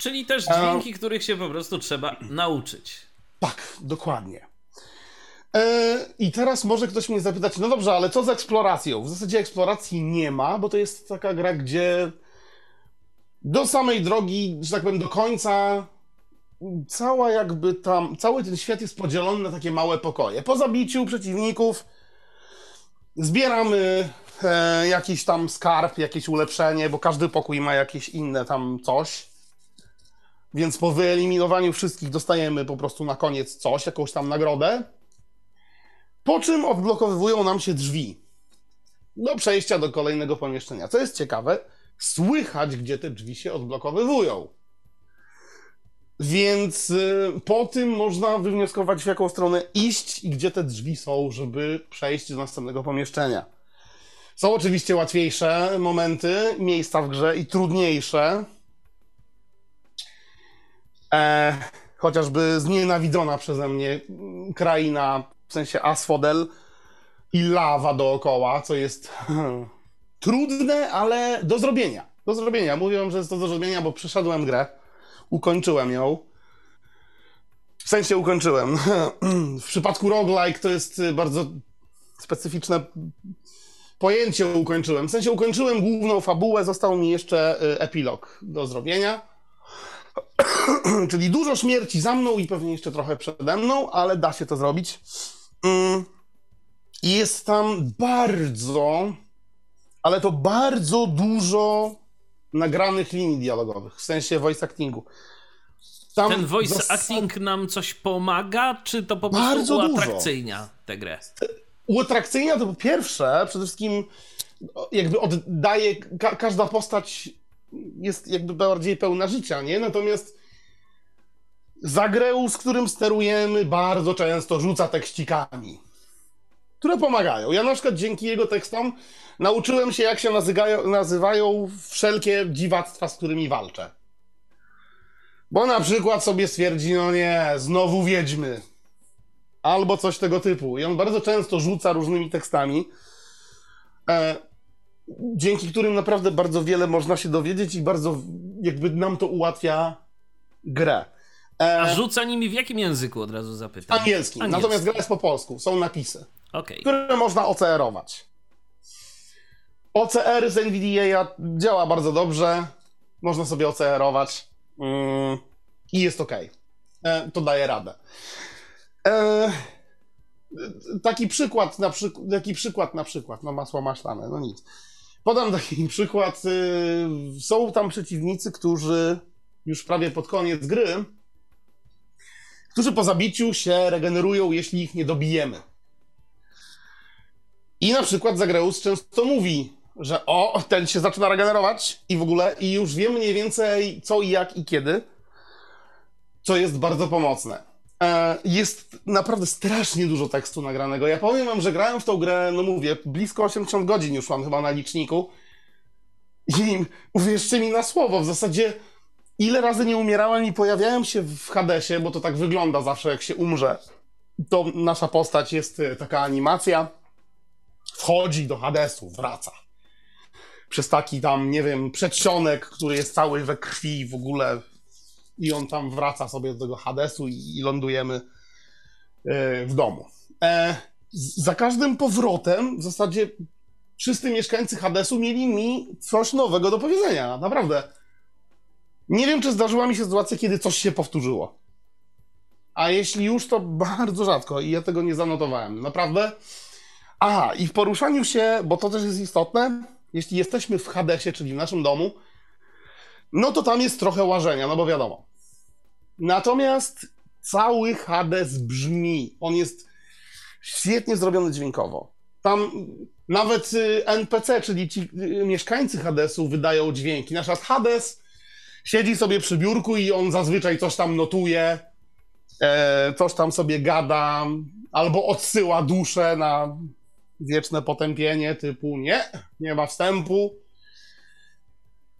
Czyli też dźwięki, których się po prostu trzeba nauczyć. Tak, dokładnie. E, I teraz może ktoś mnie zapytać, no dobrze, ale co z eksploracją? W zasadzie eksploracji nie ma, bo to jest taka gra, gdzie do samej drogi, że tak powiem, do końca cała jakby tam, cały ten świat jest podzielony na takie małe pokoje. Po zabiciu przeciwników zbieramy e, jakiś tam skarb, jakieś ulepszenie, bo każdy pokój ma jakieś inne tam coś. Więc po wyeliminowaniu wszystkich dostajemy po prostu na koniec coś, jakąś tam nagrodę. Po czym odblokowywują nam się drzwi do przejścia do kolejnego pomieszczenia. Co jest ciekawe, słychać, gdzie te drzwi się odblokowywują. Więc y, po tym można wywnioskować, w jaką stronę iść i gdzie te drzwi są, żeby przejść do następnego pomieszczenia. Są oczywiście łatwiejsze momenty, miejsca w grze i trudniejsze. E, chociażby znienawidzona przeze mnie kraina w sensie asfodel i lawa dookoła, co jest trudne, ale do zrobienia. Do zrobienia. Mówiłem, że jest to do zrobienia, bo przeszedłem grę, ukończyłem ją. W sensie ukończyłem. W przypadku roguelike to jest bardzo specyficzne pojęcie ukończyłem. W sensie ukończyłem główną fabułę, został mi jeszcze y, epilog do zrobienia. Czyli dużo śmierci za mną i pewnie jeszcze trochę przede mną, ale da się to zrobić. Mm. Jest tam bardzo, ale to bardzo dużo nagranych linii dialogowych, w sensie voice actingu. Tam Ten voice zasad... acting nam coś pomaga, czy to po prostu uatrakcyjnia tę grę? Uatrakcyjnia to po pierwsze, przede wszystkim jakby oddaje, ka każda postać jest jakby bardziej pełna życia, nie? Natomiast Zagreu, z którym sterujemy, bardzo często rzuca tekścikami, które pomagają. Ja na przykład dzięki jego tekstom nauczyłem się, jak się nazywają, nazywają wszelkie dziwactwa, z którymi walczę. Bo na przykład sobie stwierdzi, no nie, znowu wiedźmy. Albo coś tego typu. I on bardzo często rzuca różnymi tekstami, e, dzięki którym naprawdę bardzo wiele można się dowiedzieć i bardzo jakby nam to ułatwia grę. E... A rzuca nimi w jakim języku od razu zapytam? Angielski. Angielski. Natomiast gra jest po polsku. Są napisy, okay. które można OCR-ować. OCR z NVDA działa bardzo dobrze. Można sobie OCR-ować mm, i jest ok. E, to daje radę. E, taki przykład na przykład, taki przykład na przykład, no masło maślane, no nic. Podam taki przykład. Y, są tam przeciwnicy, którzy już prawie pod koniec gry, którzy po zabiciu się regenerują, jeśli ich nie dobijemy. I na przykład Zagreus często mówi, że o, ten się zaczyna regenerować i w ogóle, i już wiem mniej więcej co i jak i kiedy, co jest bardzo pomocne. E, jest naprawdę strasznie dużo tekstu nagranego. Ja powiem wam, że grałem w tą grę, no mówię, blisko 80 godzin już mam chyba na liczniku. I uwierzcie mi na słowo, w zasadzie ile razy nie umierałem i pojawiałem się w Hadesie, bo to tak wygląda zawsze, jak się umrze. To nasza postać jest e, taka animacja, wchodzi do Hadesu, wraca. Przez taki tam, nie wiem, przedsionek, który jest cały we krwi w ogóle. I on tam wraca sobie do tego Hadesu i, i lądujemy e, w domu. E, za każdym powrotem w zasadzie wszyscy mieszkańcy Hadesu mieli mi coś nowego do powiedzenia. Naprawdę. Nie wiem, czy zdarzyła mi się sytuacja, kiedy coś się powtórzyło. A jeśli już, to bardzo rzadko i ja tego nie zanotowałem. Naprawdę. Aha, i w poruszaniu się, bo to też jest istotne, jeśli jesteśmy w Hadesie, czyli w naszym domu, no to tam jest trochę łażenia, no bo wiadomo. Natomiast cały Hades brzmi. On jest świetnie zrobiony dźwiękowo. Tam nawet y, NPC, czyli ci y, mieszkańcy Hadesu wydają dźwięki. Na przykład Hades siedzi sobie przy biurku i on zazwyczaj coś tam notuje, e, coś tam sobie gada, albo odsyła duszę na wieczne potępienie typu nie, nie ma wstępu.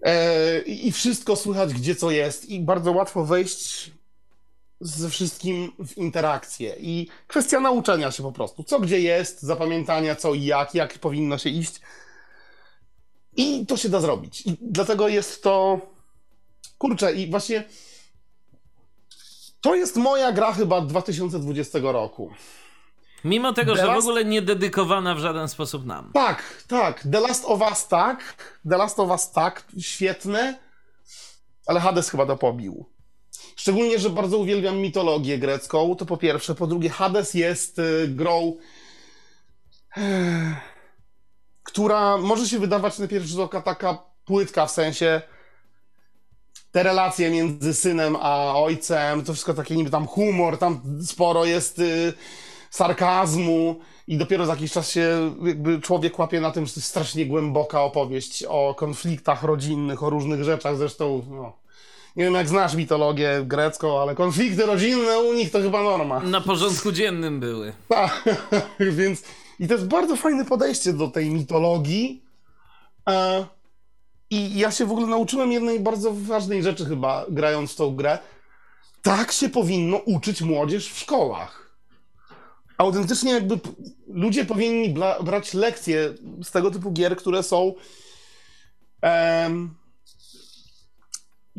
E, I wszystko słychać, gdzie co jest, i bardzo łatwo wejść ze wszystkim w interakcję. I kwestia nauczenia się po prostu. Co gdzie jest, zapamiętania co i jak, jak powinno się iść. I to się da zrobić. I dlatego jest to. Kurczę, i właśnie. To jest moja gra chyba 2020 roku. Mimo tego, The że w Last- ogóle nie dedykowana w żaden sposób nam. Tak, tak. The Last of Us tak. The Last of Us tak. Świetne. Ale Hades chyba to pobił. Szczególnie, że bardzo uwielbiam mitologię grecką, to po pierwsze. Po drugie, Hades jest y, grą, eh, która może się wydawać na pierwszy rzut oka taka płytka, w sensie te relacje między synem a ojcem, to wszystko takie niby tam humor, tam sporo jest y, sarkazmu i dopiero za jakiś czas się jakby człowiek łapie na tym, że to jest strasznie głęboka opowieść o konfliktach rodzinnych, o różnych rzeczach, zresztą no, nie wiem jak znasz mitologię grecką, ale konflikty rodzinne u nich to chyba norma. Na porządku dziennym były. Tak, więc i to jest bardzo fajne podejście do tej mitologii. E, I ja się w ogóle nauczyłem jednej bardzo ważnej rzeczy chyba, grając w tą grę. Tak się powinno uczyć młodzież w szkołach. Autentycznie jakby ludzie powinni brać lekcje z tego typu gier, które są em,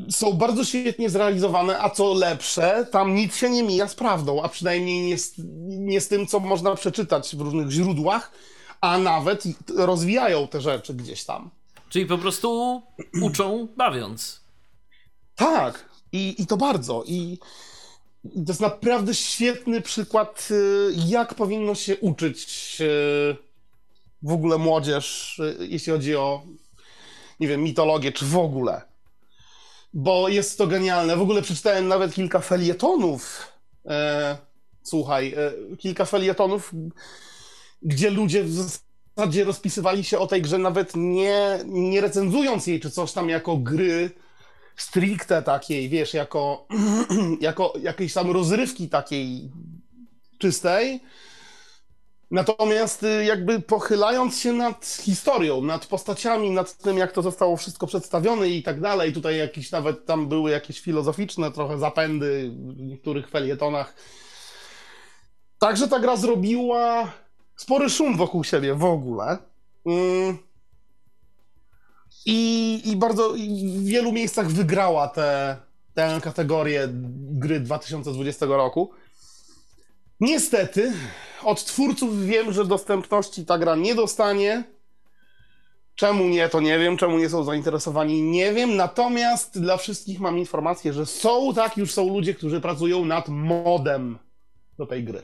są bardzo świetnie zrealizowane, a co lepsze, tam nic się nie mija z prawdą, a przynajmniej nie z, nie z tym, co można przeczytać w różnych źródłach, a nawet rozwijają te rzeczy gdzieś tam. Czyli po prostu uczą bawiąc. Tak, i, i to bardzo. I to jest naprawdę świetny przykład, y, jak powinno się uczyć y, w ogóle młodzież, y, jeśli chodzi o, nie wiem, mitologię, czy w ogóle. Bo jest to genialne. W ogóle przeczytałem nawet kilka felietonów. E, słuchaj, e, kilka felietonów, gdzie ludzie w zasadzie rozpisywali się o tej grze, nawet nie, nie recenzując jej, czy coś tam jako gry stricte takiej, wiesz, jako, jako jakiejś tam rozrywki takiej czystej. Natomiast y, jakby pochylając się nad historią, nad postaciami, nad tym, jak to zostało wszystko przedstawione i tak dalej, tutaj jakieś nawet tam były jakieś filozoficzne trochę zapędy w niektórych felietonach. Także ta gra zrobiła spory szum wokół siebie w ogóle. Mm. I, i bardzo i w wielu miejscach wygrała tę tę kategorię gry 2020 roku. Niestety, od twórców wiem, że dostępności ta gra nie dostanie. Czemu nie, to nie wiem. Czemu nie są zainteresowani, nie wiem. Natomiast dla wszystkich mam informację, że są, tak, już są ludzie, którzy pracują nad modem do tej gry,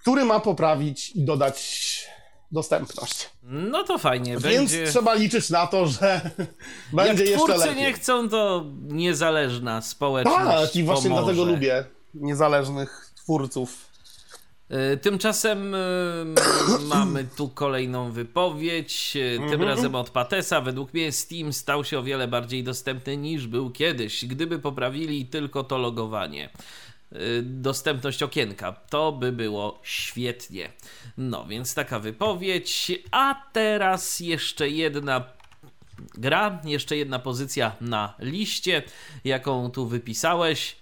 który ma poprawić i dodać dostępność. No to fajnie, Więc będzie... trzeba liczyć na to, że będzie Jak jeszcze twórcy lepiej. nie chcą, to niezależna społeczność Tak, i właśnie pomoże. dlatego lubię niezależnych twórców. Y, Tymczasem y, mamy tu kolejną wypowiedź, y, tym Mhm. razem od Patesa. Według mnie Steam stał się o wiele bardziej dostępny niż był kiedyś. Gdyby poprawili tylko to logowanie, dostępność okienka, to by było świetnie. No, więc taka wypowiedź. A teraz jeszcze jedna gra, jeszcze jedna pozycja na liście, jaką tu wypisałeś.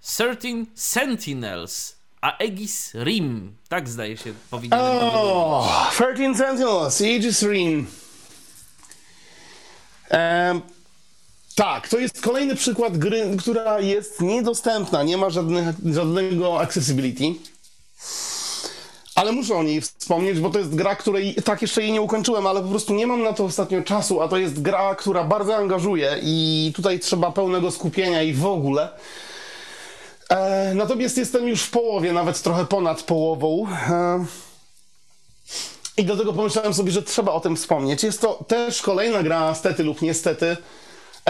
13 Sentinels. Aegis Rim. Tak zdaje się powinienem to wymówić. O, 13 Sentinels, Aegis Rim. Em, tak, to jest kolejny przykład gry, która jest niedostępna, nie ma żadnych, żadnego accessibility. Ale muszę o niej wspomnieć, bo to jest gra, której tak jeszcze jej nie ukończyłem, ale po prostu nie mam na to ostatnio czasu, a to jest gra, która bardzo angażuje i tutaj trzeba pełnego skupienia i w ogóle. E, natomiast jestem już w połowie, nawet trochę ponad połową. E, I do tego pomyślałem sobie, że trzeba o tym wspomnieć. Jest to też kolejna gra, stety lub niestety,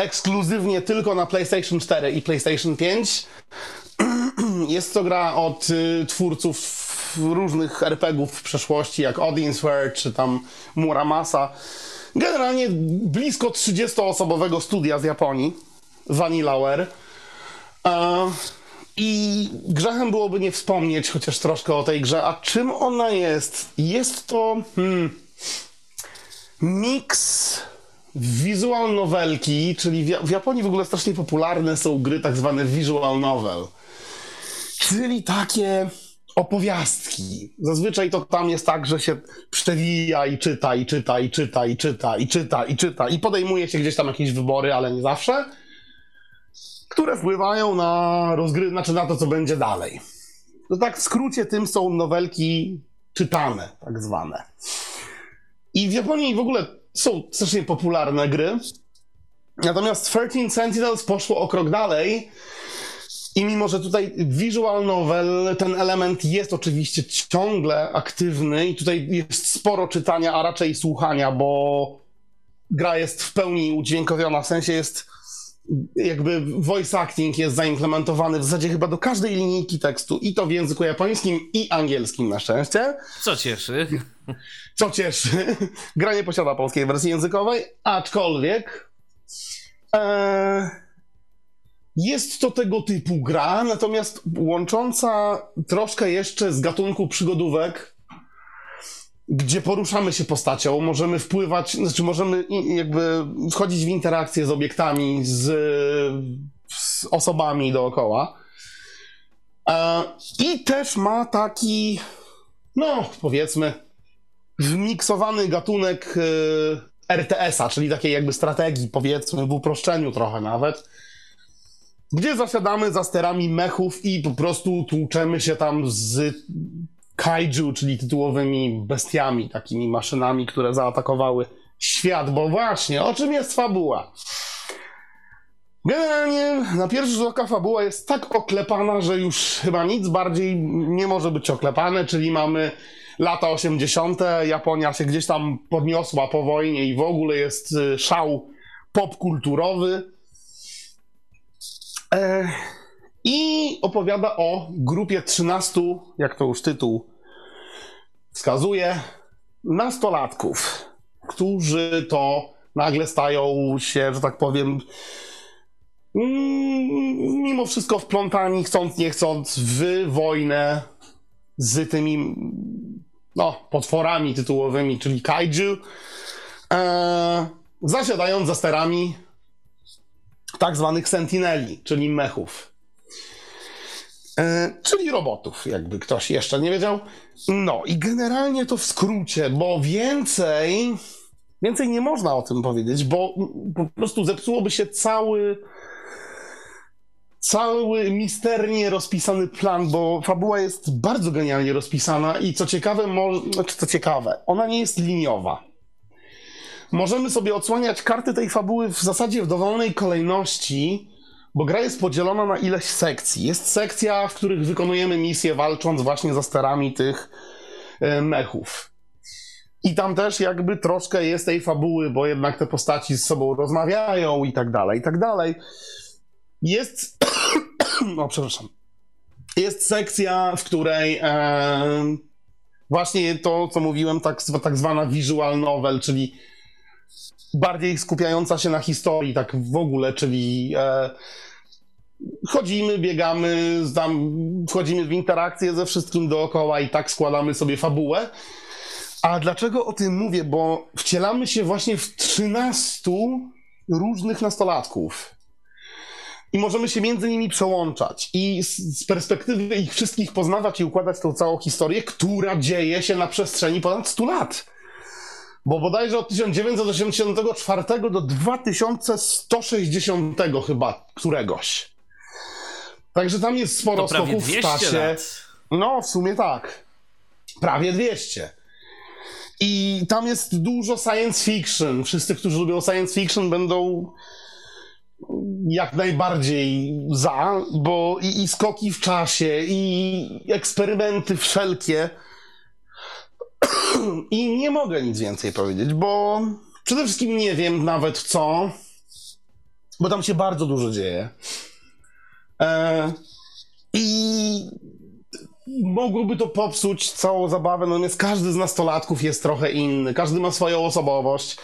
ekskluzywnie tylko na PlayStation 4 i PlayStation 5. Jest to gra od y, twórców różnych RPGów w przeszłości, jak Odin Sphere czy tam Muramasa. Generalnie blisko 30-osobowego studia z Japonii, Vanillaware. I grzechem byłoby nie wspomnieć chociaż troszkę o tej grze. A czym ona jest? Jest to hmm, miks visual novelki, czyli w, Ja- w Japonii w ogóle strasznie popularne są gry tak zwane visual novel. Czyli takie opowiastki. Zazwyczaj to tam jest tak, że się przewija i czyta, i czyta, i czyta, i czyta, i czyta, i czyta, i podejmuje się gdzieś tam jakieś wybory, ale nie zawsze które wpływają na rozgry, znaczy na to, co będzie dalej. No tak w skrócie tym są nowelki czytane, tak zwane. I w Japonii w ogóle są strasznie popularne gry. Natomiast 13 Sentinels poszło o krok dalej i mimo, że tutaj visual novel, ten element jest oczywiście ciągle aktywny i tutaj jest sporo czytania, a raczej słuchania, bo gra jest w pełni udźwiękowiona, w sensie jest jakby voice acting jest zaimplementowany w zasadzie chyba do każdej linijki tekstu i to w języku japońskim i angielskim na szczęście. Co cieszy. Co cieszy, gra nie posiada polskiej wersji językowej, aczkolwiek e, jest to tego typu gra, natomiast łącząca troszkę jeszcze z gatunku przygodówek, gdzie poruszamy się postacią, możemy wpływać, znaczy możemy jakby wchodzić w interakcję z obiektami, z, z osobami dookoła. E, I też ma taki, no powiedzmy, wmiksowany gatunek e, RTS-a, czyli takiej jakby strategii, powiedzmy, w uproszczeniu trochę nawet, gdzie zasiadamy za sterami mechów i po prostu tłuczemy się tam z kaiju, czyli tytułowymi bestiami, takimi maszynami, które zaatakowały świat, bo właśnie, o czym jest fabuła? Generalnie na pierwszy rzut oka fabuła jest tak oklepana, że już chyba nic bardziej nie może być oklepane, czyli mamy lata 80., Japonia się gdzieś tam podniosła po wojnie i w ogóle jest y, szał popkulturowy. E, I opowiada o grupie 13, jak to już tytuł wskazuje, nastolatków, którzy to nagle stają się, że tak powiem, mm, mimo wszystko wplątani, chcąc nie chcąc, w wojnę z tymi no, potworami tytułowymi, czyli kaiju, e, zasiadając za sterami tak zwanych sentineli, czyli mechów. E, czyli robotów, jakby ktoś jeszcze nie wiedział. No i generalnie to w skrócie, bo więcej, więcej nie można o tym powiedzieć, bo po prostu zepsułoby się cały cały misternie rozpisany plan, bo fabuła jest bardzo genialnie rozpisana i co ciekawe, mo- znaczy co ciekawe, ona nie jest liniowa. Możemy sobie odsłaniać karty tej fabuły w zasadzie w dowolnej kolejności, bo gra jest podzielona na ileś sekcji. Jest sekcja, w których wykonujemy misje walcząc właśnie za sterami tych e, mechów. I tam też jakby troszkę jest tej fabuły, bo jednak te postaci z sobą rozmawiają i tak dalej, i tak dalej. Jest. no, przepraszam. Jest sekcja, w której e, właśnie to, co mówiłem, tak, tak zwana visual novel, czyli bardziej skupiająca się na historii, tak w ogóle, czyli e, chodzimy, biegamy, tam, wchodzimy w interakcję ze wszystkim dookoła i tak składamy sobie fabułę. A dlaczego o tym mówię? Bo wcielamy się właśnie w 13 różnych nastolatków. I możemy się między nimi przełączać i z perspektywy ich wszystkich poznawać i układać tą całą historię, która dzieje się na przestrzeni ponad 100 lat. Bo bodajże od 1984 do 2160 chyba któregoś. Także tam jest sporo skoków w 200 czasie. lat. No, w sumie tak. Prawie 200. I tam jest dużo science fiction. Wszyscy, którzy lubią science fiction, będą jak najbardziej za, bo i, i skoki w czasie, i eksperymenty wszelkie. I nie mogę nic więcej powiedzieć, bo przede wszystkim nie wiem nawet co, bo tam się bardzo dużo dzieje. E, I mogłoby to popsuć całą zabawę, natomiast każdy z nastolatków jest trochę inny, każdy ma swoją osobowość.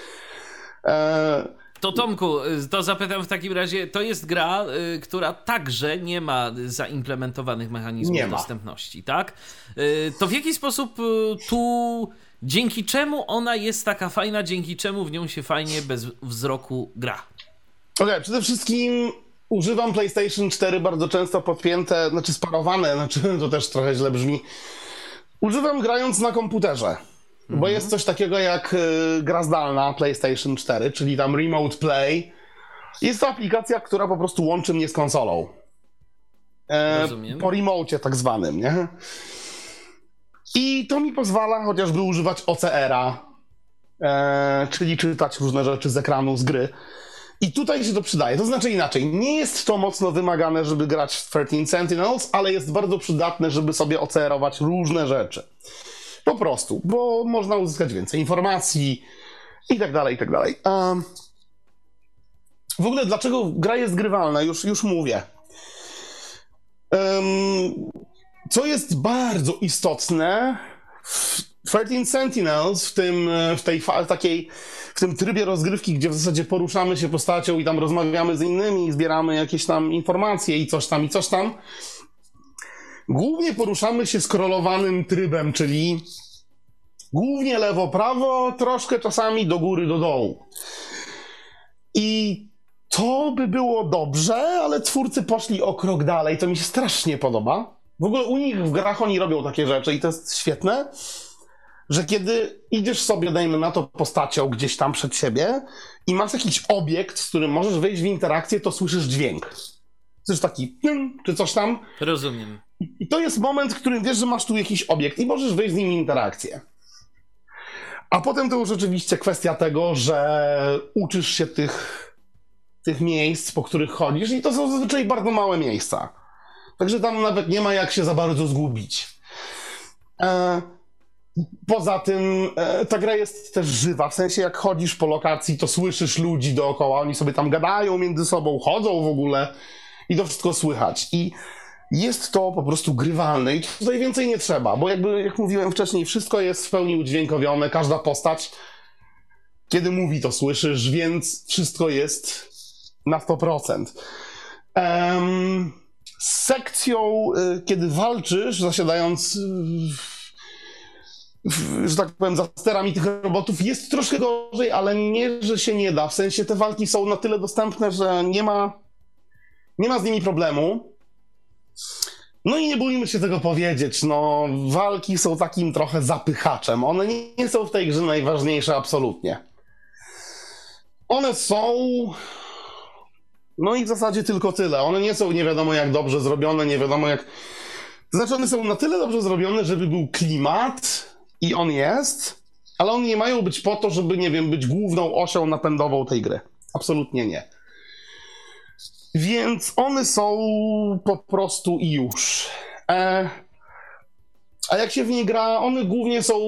E, To Tomku, to zapytam w takim razie, to jest gra, y, która także nie ma zaimplementowanych mechanizmów dostępności, tak? Y, To w jaki sposób y, tu, dzięki czemu ona jest taka fajna, dzięki czemu w nią się fajnie bez wzroku gra? Okej, przede wszystkim używam PlayStation 4 bardzo często podpięte, znaczy sparowane, znaczy to też trochę źle brzmi. Używam grając na komputerze. Bo jest coś takiego jak y, gra zdalna PlayStation 4, czyli tam Remote Play. Jest to aplikacja, która po prostu łączy mnie z konsolą. E, Rozumiem. po remocie tak zwanym, nie? I to mi pozwala chociażby używać OCR-a, e, czyli czytać różne rzeczy z ekranu, z gry. I tutaj się to przydaje. To znaczy inaczej, nie jest to mocno wymagane, żeby grać w 13 Sentinels, ale jest bardzo przydatne, żeby sobie OCR-ować różne rzeczy. Po prostu, bo można uzyskać więcej informacji i tak dalej, i tak dalej. Um, w ogóle dlaczego gra jest grywalna? Już, już mówię. Um, co jest bardzo istotne w 13 Sentinels, w tym, w tej takiej, w tym trybie rozgrywki, gdzie w zasadzie poruszamy się postacią i tam rozmawiamy z innymi, zbieramy jakieś tam informacje i coś tam, i coś tam. Głównie poruszamy się skrolowanym trybem, czyli głównie lewo-prawo, troszkę czasami do góry, do dołu. I to by było dobrze, ale twórcy poszli o krok dalej. To mi się strasznie podoba. W ogóle u nich w grach oni robią takie rzeczy i to jest świetne, że kiedy idziesz sobie, dajmy na to, postacią gdzieś tam przed siebie i masz jakiś obiekt, z którym możesz wejść w interakcję, to słyszysz dźwięk. Słyszysz taki czy coś tam. Rozumiem. I to jest moment, w którym wiesz, że masz tu jakiś obiekt i możesz wejść z nim interakcję. A potem to już oczywiście kwestia tego, że uczysz się tych, tych miejsc, po których chodzisz i to są zazwyczaj bardzo małe miejsca. Także tam nawet nie ma jak się za bardzo zgubić. E, poza tym e, ta gra jest też żywa, w sensie jak chodzisz po lokacji, to słyszysz ludzi dookoła, oni sobie tam gadają między sobą, chodzą w ogóle i to wszystko słychać. I jest to po prostu grywalne i tutaj więcej nie trzeba, bo jakby, jak mówiłem wcześniej, wszystko jest w pełni udźwiękowione, każda postać, kiedy mówi, to słyszysz, więc wszystko jest na 100%. Em, z sekcją, y, kiedy walczysz, zasiadając, y, w, że tak powiem, za sterami tych robotów, jest troszkę gorzej, ale nie, że się nie da. W sensie te walki są na tyle dostępne, że nie ma, nie ma z nimi problemu. No i nie bójmy się tego powiedzieć, no walki są takim trochę zapychaczem. One nie, są w tej grze najważniejsze absolutnie. One są... No i w zasadzie tylko tyle. One nie są nie wiadomo jak dobrze zrobione, nie wiadomo jak... Znaczy one są na tyle dobrze zrobione, żeby był klimat i on jest, ale one nie mają być po to, żeby, nie wiem, być główną osią napędową tej gry. Absolutnie nie. Więc one są po prostu i już. E, a jak się w nie gra, one głównie są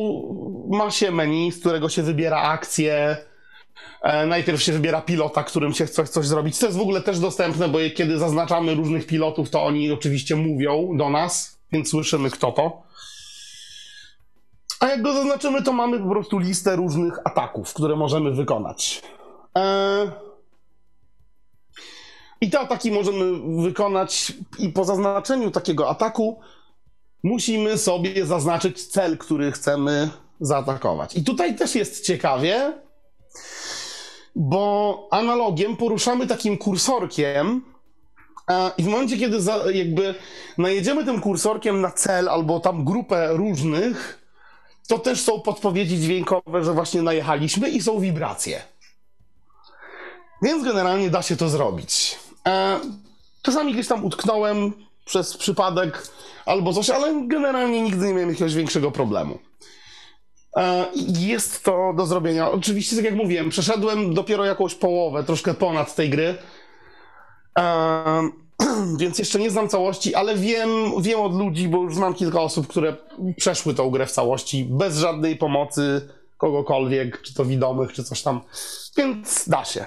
ma się menu, z którego się wybiera akcję. E, najpierw się wybiera pilota, którym się chce coś zrobić. To jest w ogóle też dostępne, bo kiedy zaznaczamy różnych pilotów, to oni oczywiście mówią do nas, więc słyszymy kto to. A jak go zaznaczymy, to mamy po prostu listę różnych ataków, które możemy wykonać. E, I te ataki możemy wykonać i po zaznaczeniu takiego ataku musimy sobie zaznaczyć cel, który chcemy zaatakować. I tutaj też jest ciekawie, bo analogiem poruszamy takim kursorkiem i w momencie, kiedy za, jakby najedziemy tym kursorkiem na cel albo tam grupę różnych, to też są podpowiedzi dźwiękowe, że właśnie najechaliśmy i są wibracje. Więc generalnie da się to zrobić. E, czasami gdzieś tam utknąłem przez przypadek albo coś, ale generalnie nigdy nie miałem jakiegoś większego problemu. E, jest to do zrobienia. Oczywiście, tak jak mówiłem, przeszedłem dopiero jakąś połowę, troszkę ponad tej gry. E, więc jeszcze nie znam całości, ale wiem, wiem od ludzi, bo już znam kilka osób, które przeszły tą grę w całości bez żadnej pomocy kogokolwiek, czy to widomych, czy coś tam. Więc da się.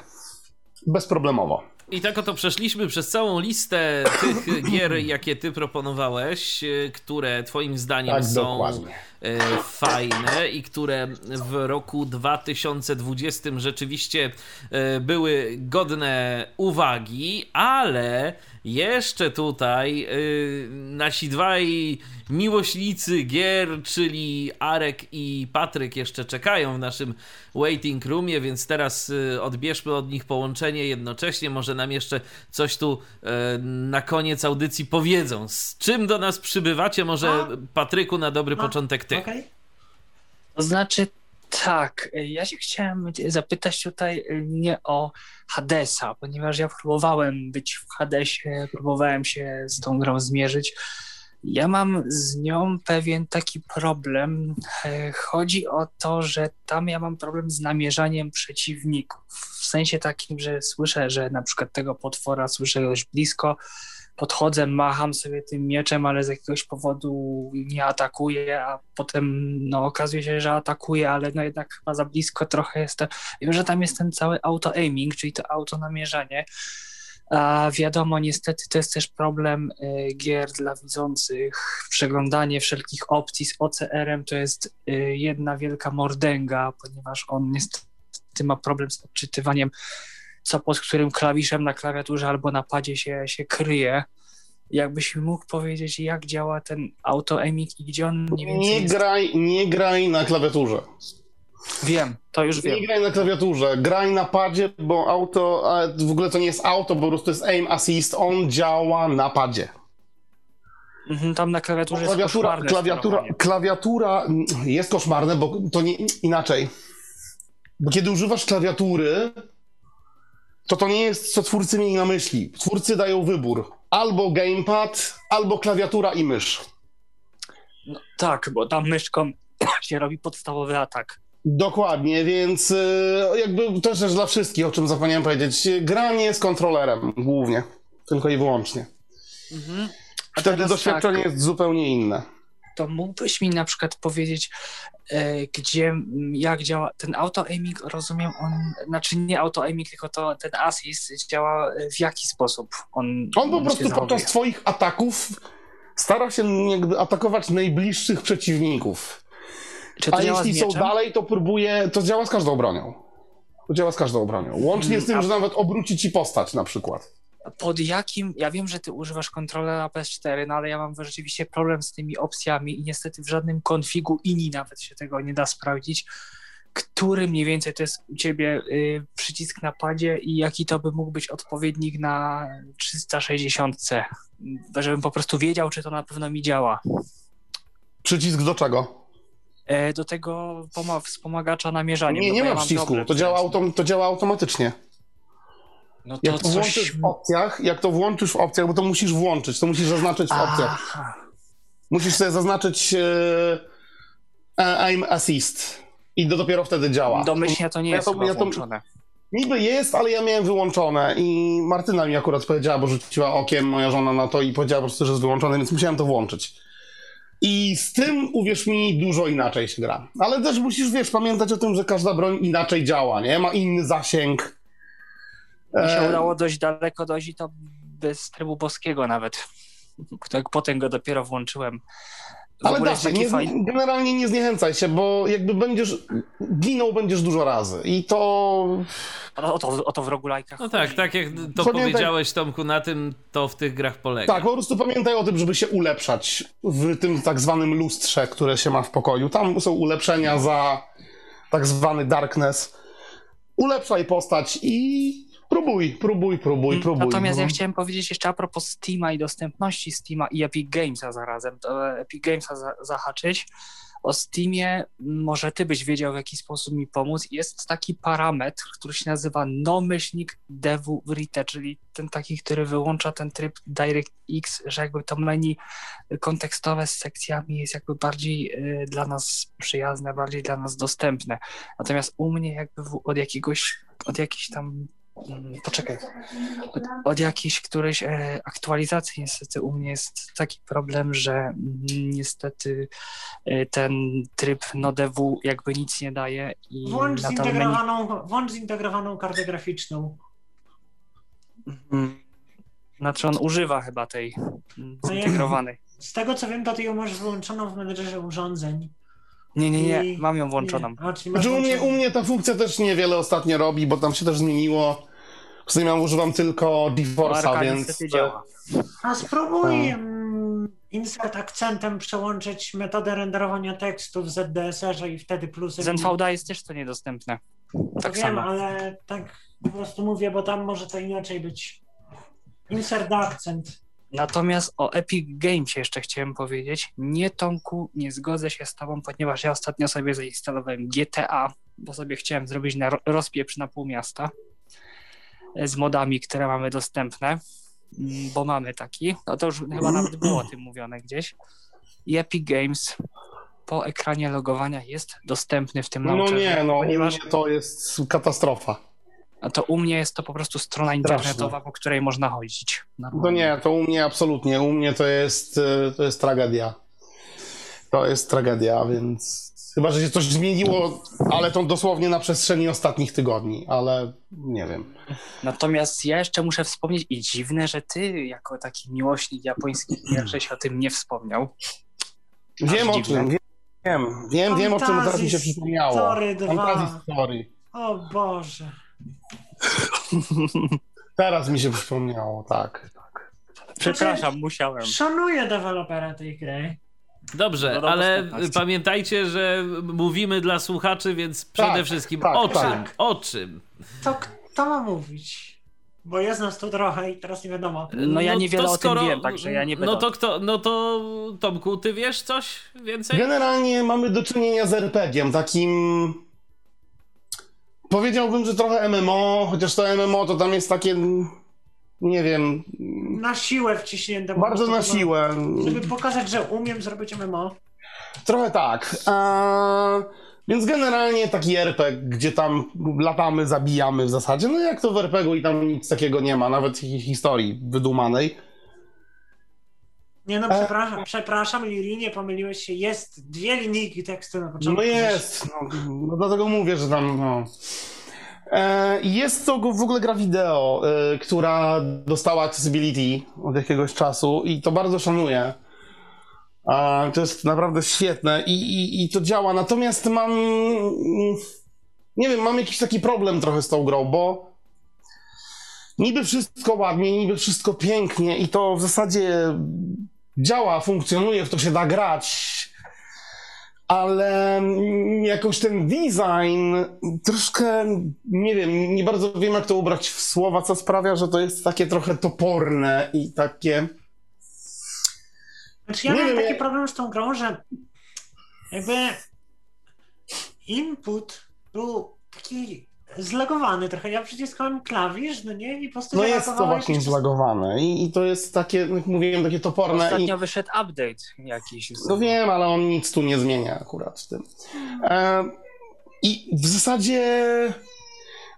Bezproblemowo. I tak oto przeszliśmy przez całą listę tych gier, jakie ty proponowałeś, e, które twoim zdaniem Tak, są dokładnie. e, fajne i które w roku 2020 rzeczywiście e, były godne uwagi, ale jeszcze tutaj nasi dwaj miłośnicy gier, czyli Arek i Patryk jeszcze czekają w naszym waiting roomie, więc teraz odbierzmy od nich połączenie jednocześnie, może nam jeszcze coś tu na koniec audycji powiedzą. Z czym do nas przybywacie? Może A? Patryku na dobry A, początek ty. Okej. To znaczy tak, ja się chciałem zapytać tutaj nie o Hadesa, ponieważ ja próbowałem być w Hadesie, próbowałem się z tą grą zmierzyć. Ja mam z nią pewien taki problem. E, Chodzi o to, że tam ja mam problem z namierzaniem przeciwników. W sensie takim, że słyszę, że na przykład tego potwora słyszę dość blisko, podchodzę, macham sobie tym mieczem, ale z jakiegoś powodu nie atakuję, a potem no, okazuje się, że atakuję, ale no jednak chyba za blisko trochę jestem. Wiem, że tam jest ten cały auto-aiming, czyli to auto-namierzanie. A wiadomo, niestety to jest też problem y, gier dla widzących. Przeglądanie wszelkich opcji z OCR-em to jest y, jedna wielka mordęga, ponieważ on niestety ma problem z odczytywaniem co pod którym klawiszem na klawiaturze albo na padzie się, się kryje. Jakbyś mi mógł powiedzieć, jak działa ten auto-aiming i gdzie on mniej więcej Nie jest? graj, nie graj na klawiaturze. Wiem, to już wiem. Nie graj na klawiaturze, graj na padzie, bo auto, w ogóle to nie jest auto, po prostu jest aim assist, on działa na padzie. Mhm, tam na klawiaturze jest Klawiatura, koszmarne klawiatura, klawiatura jest koszmarne, bo to nie inaczej. Bo kiedy używasz klawiatury, to to nie jest, co twórcy mieli na myśli. Twórcy dają wybór. Albo gamepad, albo klawiatura i mysz. No, tak, bo tam myszką się robi podstawowy atak. Dokładnie, więc y, jakby też też dla wszystkich, o czym zapomniałem powiedzieć, granie z kontrolerem głównie, tylko i wyłącznie. Mhm. A Wtedy doświadczenie tak, jest zupełnie inne. To mógłbyś mi na przykład powiedzieć, e, gdzie, jak działa ten auto-aiming, rozumiem, on, znaczy nie auto-aiming, tylko to ten assist działa e, w jaki sposób on On po prostu zachowuje? podczas swoich ataków stara się jakby atakować najbliższych przeciwników. A jeśli są dalej, to próbuje. To działa z każdą bronią. To działa z każdą bronią. Łącznie z tym, a- że nawet obróci ci postać na przykład. Pod jakim, ja wiem, że ty używasz kontrolera PS4, no ale ja mam rzeczywiście problem z tymi opcjami i niestety w żadnym konfigu INI nawet się tego nie da sprawdzić, który mniej więcej to jest u ciebie y, przycisk na padzie i jaki to by mógł być odpowiednik na 360, żebym po prostu wiedział, czy to na pewno mi działa. Przycisk do czego? E, do tego poma- wspomagacza namierzania. Nie, nie ja ma przycisku. To działa, autom- to działa automatycznie. No to Jak to coś... włączysz w opcjach, jak to włączysz w opcjach, bo to musisz włączyć, to musisz zaznaczyć w opcjach. Aha. Musisz sobie zaznaczyć e, aim assist. I to dopiero wtedy działa. Domyślnie to nie Ja jest to- ja to- włączone. Niby jest, ale ja miałem wyłączone i Martyna mi akurat powiedziała, bo rzuciła okiem moja żona na to i powiedziała po prostu, że jest wyłączone, więc musiałem to włączyć. I z tym, uwierz mi, dużo inaczej się gra. Ale też musisz, wiesz, pamiętać o tym, że każda broń inaczej działa, nie? Ma inny zasięg. Mi się E, udało dość daleko dojść i to bez trybu boskiego nawet. Tak potem go dopiero włączyłem. W Ale ogóle da jest się, taki nie, fajny. generalnie nie zniechęcaj się, bo jakby będziesz, ginął będziesz dużo razy i to, O, o, to, o to w roguelike'ach No tak, tak jak to Pamiętaj- powiedziałeś Tomku, na tym to w tych grach polega. tak, po prostu pamiętaj o tym, żeby się ulepszać w tym tak zwanym lustrze, które się ma w pokoju. Tam są ulepszenia za tak zwany darkness. Ulepszaj postać i próbuj, próbuj, próbuj, próbuj. Natomiast ja No. chciałem powiedzieć jeszcze a propos Steama i dostępności Steama i Epic Gamesa zarazem, to Epic Gamesa za, zahaczyć. O Steamie może ty byś wiedział w jaki sposób mi pomóc. Jest taki parametr, który się nazywa nomyślnik devu vrite, czyli ten taki, który wyłącza ten tryb DirectX, że jakby to menu kontekstowe z sekcjami jest jakby bardziej y, dla nas przyjazne, bardziej dla nas dostępne. Natomiast u mnie jakby w, od jakiegoś, od jakiejś tam Mm, Poczekaj. Od, od jakiejś którejś e, aktualizacji niestety u mnie jest taki problem, że niestety e, ten tryb NoDevu jakby nic nie daje i Włącz to menu... zintegrowaną, włącz zintegrowaną kartę graficzną. Mm, Znaczy on używa chyba tej zintegrowanej. Z tego co wiem, to ty ją masz wyłączoną w menedżerze urządzeń. Nie, nie, nie, I- mam ją włączoną. Nie. A, Znaczy u mnie, włączoną. u mnie ta funkcja też niewiele ostatnio robi, bo tam się też zmieniło. W sumie ja używam tylko Arka więc... działa. A spróbuj Tak. mm, insert akcentem przełączyć metodę renderowania tekstu w ZDSR-ze i wtedy plusy. Z NVDA jest też to niedostępne. Tak wiem, samo. ale tak po prostu mówię, bo tam może to inaczej być. Insert akcent. Natomiast o Epic Games jeszcze chciałem powiedzieć. Nie, Tomku, nie zgodzę się z tobą, ponieważ ja ostatnio sobie zainstalowałem GTA, bo sobie chciałem zrobić na ro- rozpieprz na pół miasta z modami, które mamy dostępne, mm, bo mamy taki. No to już chyba nawet było o tym mówione gdzieś. I Epic Games po ekranie logowania jest dostępny w tym No launcherze, nie, no ponieważ to jest katastrofa. a to u mnie jest to po prostu strona internetowa, po której można chodzić. To Normalnie. nie, to u mnie absolutnie, u mnie to jest, e, to jest tragedia. To jest tragedia, więc chyba, że się coś zmieniło, ale to dosłownie na przestrzeni ostatnich tygodni, ale nie wiem. Natomiast ja jeszcze muszę wspomnieć, i dziwne, że ty, jako taki miłośnik japońskich żeś o tym nie wspomniał. Wiem o dziwne. czym, wiem, wiem, wiem, wiem o czym teraz mi się przypomniało. Story 2. Fantasy Story. O Boże. Teraz mi się przypomniało, tak. tak. Przepraszam, musiałem. Szanuję dewelopera tej gry. Dobrze, No, no, ale dostępność. pamiętajcie, że mówimy dla słuchaczy, więc przede Tak, wszystkim tak, o tak. czym? O czym? To kto ma mówić? Bo jest nas tu trochę i teraz nie wiadomo. No ja niewiele to o tym wiem, także ja nie będę. No to kto, no to Tomku, ty wiesz coś więcej? Generalnie mamy do czynienia z RPG-iem, takim... Powiedziałbym, że trochę MMO, chociaż to MMO to tam jest takie, nie wiem, Na siłę wciśnięte. bardzo na siłę. Żeby pokazać, że umiem zrobić MMO. Trochę tak. Eee, więc generalnie taki RPG, gdzie tam latamy, zabijamy w zasadzie, no jak to w RPG-u i tam nic takiego nie ma, nawet historii wydumanej. Nie no, E. przepraszam, przepraszam, Lirinie, pomyliłeś się. Jest dwie linijki tekstu na początku. No jest, no, no dlatego mówię, że tam, no. E, Jest to w ogóle gra wideo, e, która dostała accessibility od jakiegoś czasu i to bardzo szanuję. To jest naprawdę świetne i, i, i to działa. Natomiast mam. mm, Nie wiem, mam jakiś taki problem trochę z tą grą, bo niby wszystko ładnie, niby wszystko pięknie i to w zasadzie działa, funkcjonuje, w to się da grać ale mm, jakoś ten design troszkę, nie wiem, nie bardzo wiem jak to ubrać w słowa, co sprawia, że to jest takie trochę toporne i takie... Znaczy ja Nie miałem wiem, taki problem z tą grą, że jakby input był taki zlagowany trochę. Ja przyciskałem klawisz, no nie? I po prostu No się jest to właśnie czas- zlagowane i, i to jest takie, jak mówiłem, takie toporne i... Ostatnio wyszedł update jakiś. No wiem, ale on nic tu nie zmienia akurat w tym. E, I w zasadzie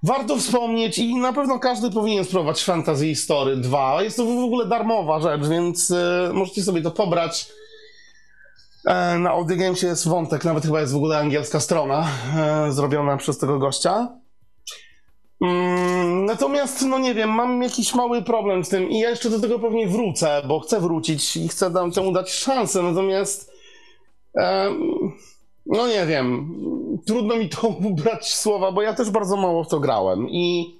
warto wspomnieć i na pewno każdy powinien spróbować Fantasy Story 2. Jest to w ogóle darmowa rzecz, więc e, możecie sobie to pobrać. E, na Audio Gamesie jest wątek, nawet chyba jest w ogóle angielska strona e, zrobiona przez tego gościa. Mm, natomiast, no nie wiem, mam jakiś mały problem z tym i ja jeszcze do tego pewnie wrócę, bo chcę wrócić i chcę temu dać szansę, natomiast no nie wiem, trudno mi to ubrać słowa, bo ja też bardzo mało w to grałem i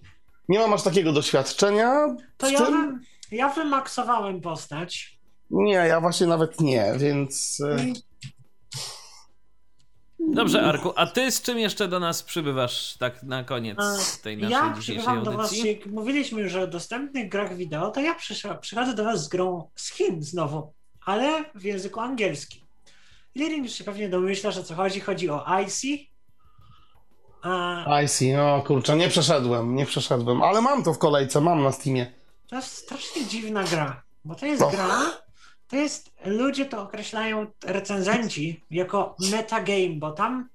nie mam aż takiego doświadczenia To ja, wy, ja wymaksowałem postać. Nie, ja właśnie nawet nie, więc... Dobrze, Arku, a ty z czym jeszcze do nas przybywasz tak na koniec tej naszej Ja dzisiejszej do was, jak mówiliśmy już o dostępnych grach wideo, to ja przyszła- przychodzę do was z grą z Chin znowu, ale w języku angielskim. Lirin już się pewnie domyślasz o co chodzi. Chodzi o IC. A I see, no kurczę, nie przeszedłem, nie przeszedłem, ale mam to w kolejce, mam na Steamie. to jest strasznie dziwna gra, bo to jest gra, to jest, ludzie to określają, recenzenci, jako metagame, bo tam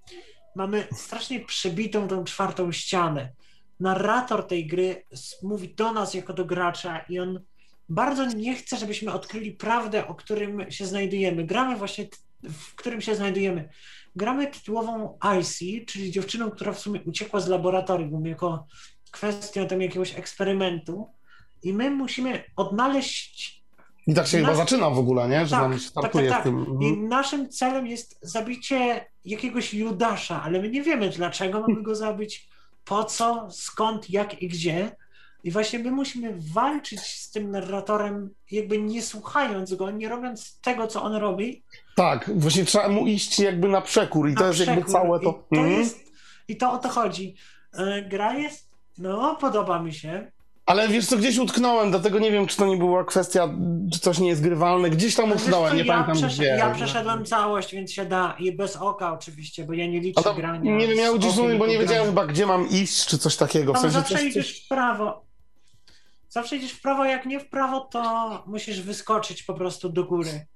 mamy strasznie przebitą tą czwartą ścianę. Narrator tej gry mówi do nas jako do gracza i on bardzo nie chce, żebyśmy odkryli prawdę, o którym się znajdujemy. Gramy właśnie, w którym się znajdujemy. Gramy tytułową Icy, czyli dziewczyną, która w sumie uciekła z laboratorium jako kwestią tam jakiegoś eksperymentu i my musimy odnaleźć I tak się Nasz- chyba zaczyna w ogóle, nie? Że Tak, tam tak, się startuje tak, tak. w tym. I Mhm. naszym celem jest zabicie jakiegoś Judasza, ale my nie wiemy dlaczego mamy go zabić, po co, skąd, jak i gdzie. I właśnie my musimy walczyć z tym narratorem, jakby nie słuchając go, nie robiąc tego, co on robi. Tak, właśnie trzeba mu iść jakby na przekór i to na jest jakby przekór. całe I to. to Mhm. jest, I to o to chodzi. E, Gra jest, no, podoba mi się. Ale wiesz co, gdzieś utknąłem, dlatego nie wiem, czy to nie była kwestia, czy coś nie jest grywalne. Gdzieś tam utknąłem, nie ja, pamiętam przesz- gdzie. ja przeszedłem całość, więc się da. I bez oka oczywiście, bo ja nie liczę A tam, grania. nie wiem, ja mówię, bo nie wiedziałem grania. chyba, gdzie mam iść, czy coś takiego. W Tam sensie zawsze coś, idziesz coś... w prawo. Zawsze idziesz w prawo, jak nie w prawo, to musisz wyskoczyć po prostu do góry.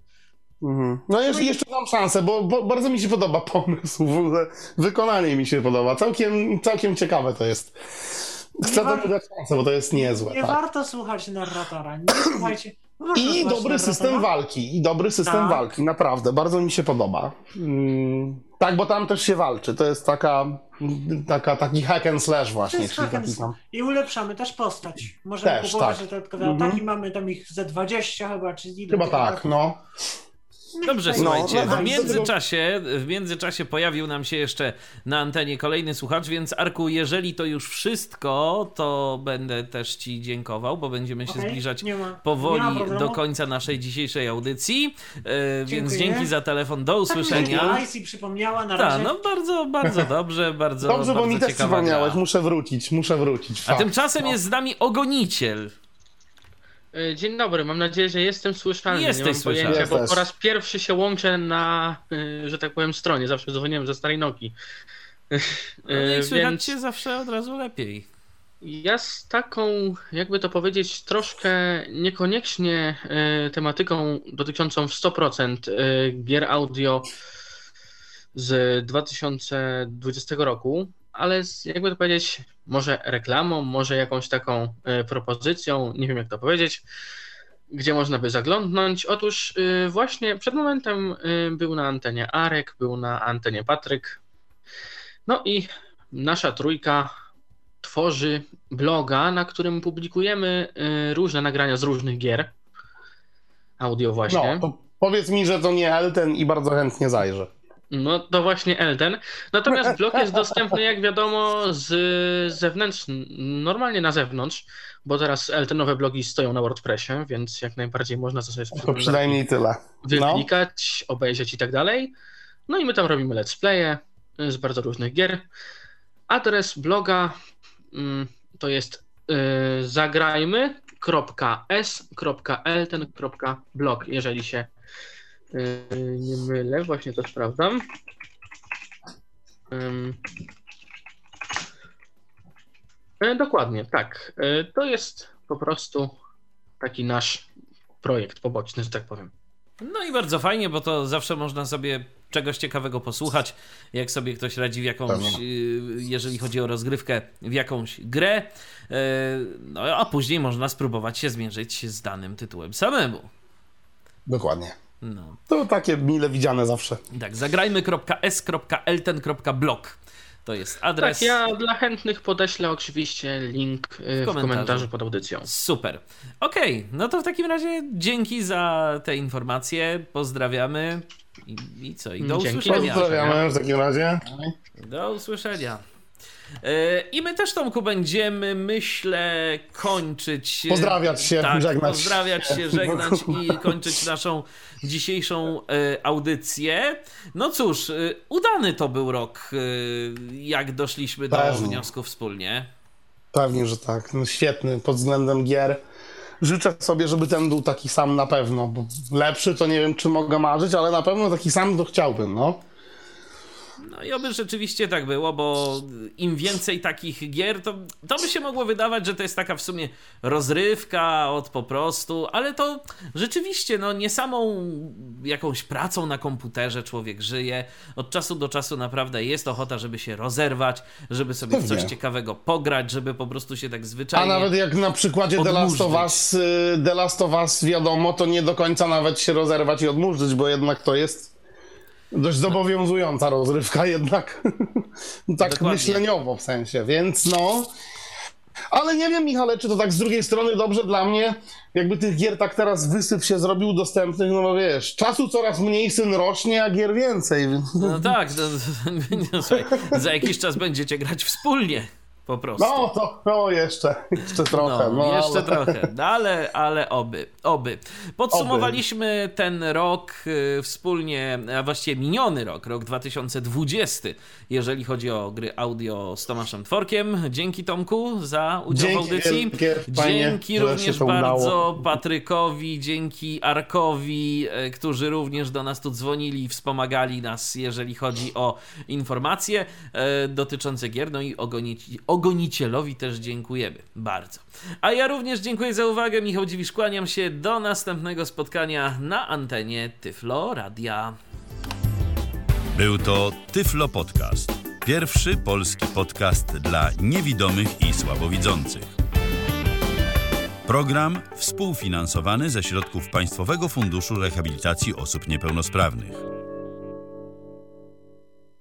Mhm. No jeszcze, jeszcze mam szansę, bo, bo bardzo mi się podoba pomysł, w ogóle wykonanie mi się podoba. Całkiem, całkiem ciekawe to jest. Chcę temu dać szansę, bo to jest niezłe. Nie tak. warto słuchać narratora. Nie słuchajcie. I dobry system walki, i dobry system Tak. walki, naprawdę, bardzo mi się podoba. Mm, tak, bo tam też się walczy, to jest taka, taka taki hack and slash To właśnie, jest czyli hack and tam... I ulepszamy też postać. Możemy Też, kupować tak. dodatkowe ataki. Mamy tam ich ze 20 chyba, czy ile Chyba tak, ataków. no. Dobrze, tutaj- słuchajcie, no, w no, międzyczasie, w międzyczasie pojawił nam się jeszcze na antenie kolejny słuchacz, więc Arku, jeżeli to już wszystko, to będę też Ci dziękował, bo będziemy się Okej, zbliżać powoli do końca naszej dzisiejszej audycji, e, więc dzięki za telefon, do Tak usłyszenia. Icy przypomniała na Tak, razie. no bardzo, bardzo dobrze, bardzo, Dobrze, bo bardzo mi też ciekawa przypomniałeś, muszę wrócić, muszę wrócić. A fakt. tymczasem jest z nami Ogoniciel. E, Dzień dobry, mam nadzieję, że jestem słyszalny. Jesteś nie mam słyszalny. pojęcia, bo po raz pierwszy się łączę na, y, że tak powiem, stronie. Zawsze dzwoniłem ze starej Nokii. No E, i słychać cię zawsze od razu lepiej. ja z taką, jakby to powiedzieć, troszkę niekoniecznie e, tematyką dotyczącą w 100% e, gier audio z 2020 roku, ale z, jakby to powiedzieć, może reklamą, może jakąś taką e, propozycją, nie wiem jak to powiedzieć, gdzie można by zaglądnąć. Otóż e, właśnie przed momentem e, był na antenie Arek, był na antenie Patryk. No i nasza trójka tworzy bloga, na którym publikujemy różne nagrania z różnych gier. Audio właśnie. No, powiedz mi, że to nie Elten i bardzo chętnie zajrzę. No to właśnie Elden. Natomiast blog jest dostępny, jak wiadomo, z zewnątrz, normalnie na zewnątrz, bo teraz Eldenowe blogi stoją na WordPressie, więc jak najbardziej można to sobie To przynajmniej tyle. No. wyklikać, obejrzeć i tak dalej. No i my tam robimy let's playe z bardzo różnych gier. Adres bloga mm, to jest y, zagrajmy.s.elten.blog, jeżeli się nie mylę, właśnie to sprawdzam. E, Dokładnie, tak. E, To jest po prostu taki nasz projekt poboczny, że tak powiem. No i bardzo fajnie, bo to zawsze można sobie czegoś ciekawego posłuchać, jak sobie ktoś radzi w jakąś, y, jeżeli chodzi o rozgrywkę, w jakąś grę, y, no a później można spróbować się zmierzyć z danym tytułem samemu. Dokładnie. No. To takie mile widziane zawsze. Tak, zagrajmy.s.elten.blog. To jest adres. Tak, ja dla chętnych podeślę oczywiście link y, w komentarzu. komentarzu, pod audycją. Super. Okej, no to w takim razie dzięki za te informacje. Pozdrawiamy. I, i co? I do Dzięki. usłyszenia. Pozdrawiamy w takim razie. Do usłyszenia. E, I my też, Tomku, będziemy, myślę, kończyć. Pozdrawiać się, tak, żegnać Pozdrawiać się, żegnać i kończyć naszą dzisiejszą e, audycję. No cóż, e, udany to był rok, e, jak doszliśmy do Pewnie. wniosku wspólnie. Pewnie, że tak. No, świetny pod względem gier. Życzę sobie, żeby ten był taki sam na pewno. Bo lepszy to nie wiem, czy mogę marzyć, ale na pewno taki sam to chciałbym, no. No i oby rzeczywiście tak było, bo im więcej takich gier, to, to by się mogło wydawać, że to jest taka w sumie rozrywka od po prostu, ale to rzeczywiście, no nie samą jakąś pracą na komputerze człowiek żyje. Od czasu do czasu naprawdę jest ochota, żeby się rozerwać, żeby sobie coś ciekawego pograć, żeby po prostu się tak A zwyczajnie... nawet jak na przykładzie The Last, of. Us, y, The Last of Us wiadomo, to nie do końca nawet się rozerwać i odmurzyć, bo jednak to jest dość zobowiązująca rozrywka jednak. tak Dokładnie. myśleniowo w sensie, więc no... Ale nie wiem, Michale, czy to tak z drugiej strony dobrze dla mnie, jakby tych gier tak teraz wysyp się zrobił dostępnych, no bo wiesz, czasu coraz mniej, syn rośnie, a gier więcej. więc- No tak, no, no, słuchaj, za jakiś czas będziecie grać wspólnie, po prostu. No to, no jeszcze, jeszcze trochę. No, No, jeszcze ale... trochę, no, ale, ale oby, oby. Podsumowaliśmy ten rok y, wspólnie, a właściwie miniony rok, rok 2020, jeżeli chodzi o gry audio z Tomaszem Tworkiem. Dzięki Tomku za udział Dzięki w audycji. wielkie, fajnie, dzięki również bardzo. Patrykowi, dzięki Arkowi, y, którzy również do nas tu dzwonili i wspomagali nas, jeżeli chodzi o informacje y, dotyczące gier, no i ogonici, ogonicielowi też dziękujemy bardzo. A ja również dziękuję za uwagę. Michał Dziwisz, kłaniam się do następnego spotkania na antenie Tyflo Radia. Był to Tyflo Podcast. Pierwszy polski podcast dla niewidomych i słabowidzących. Program współfinansowany ze środków Państwowego Funduszu Rehabilitacji Osób Niepełnosprawnych.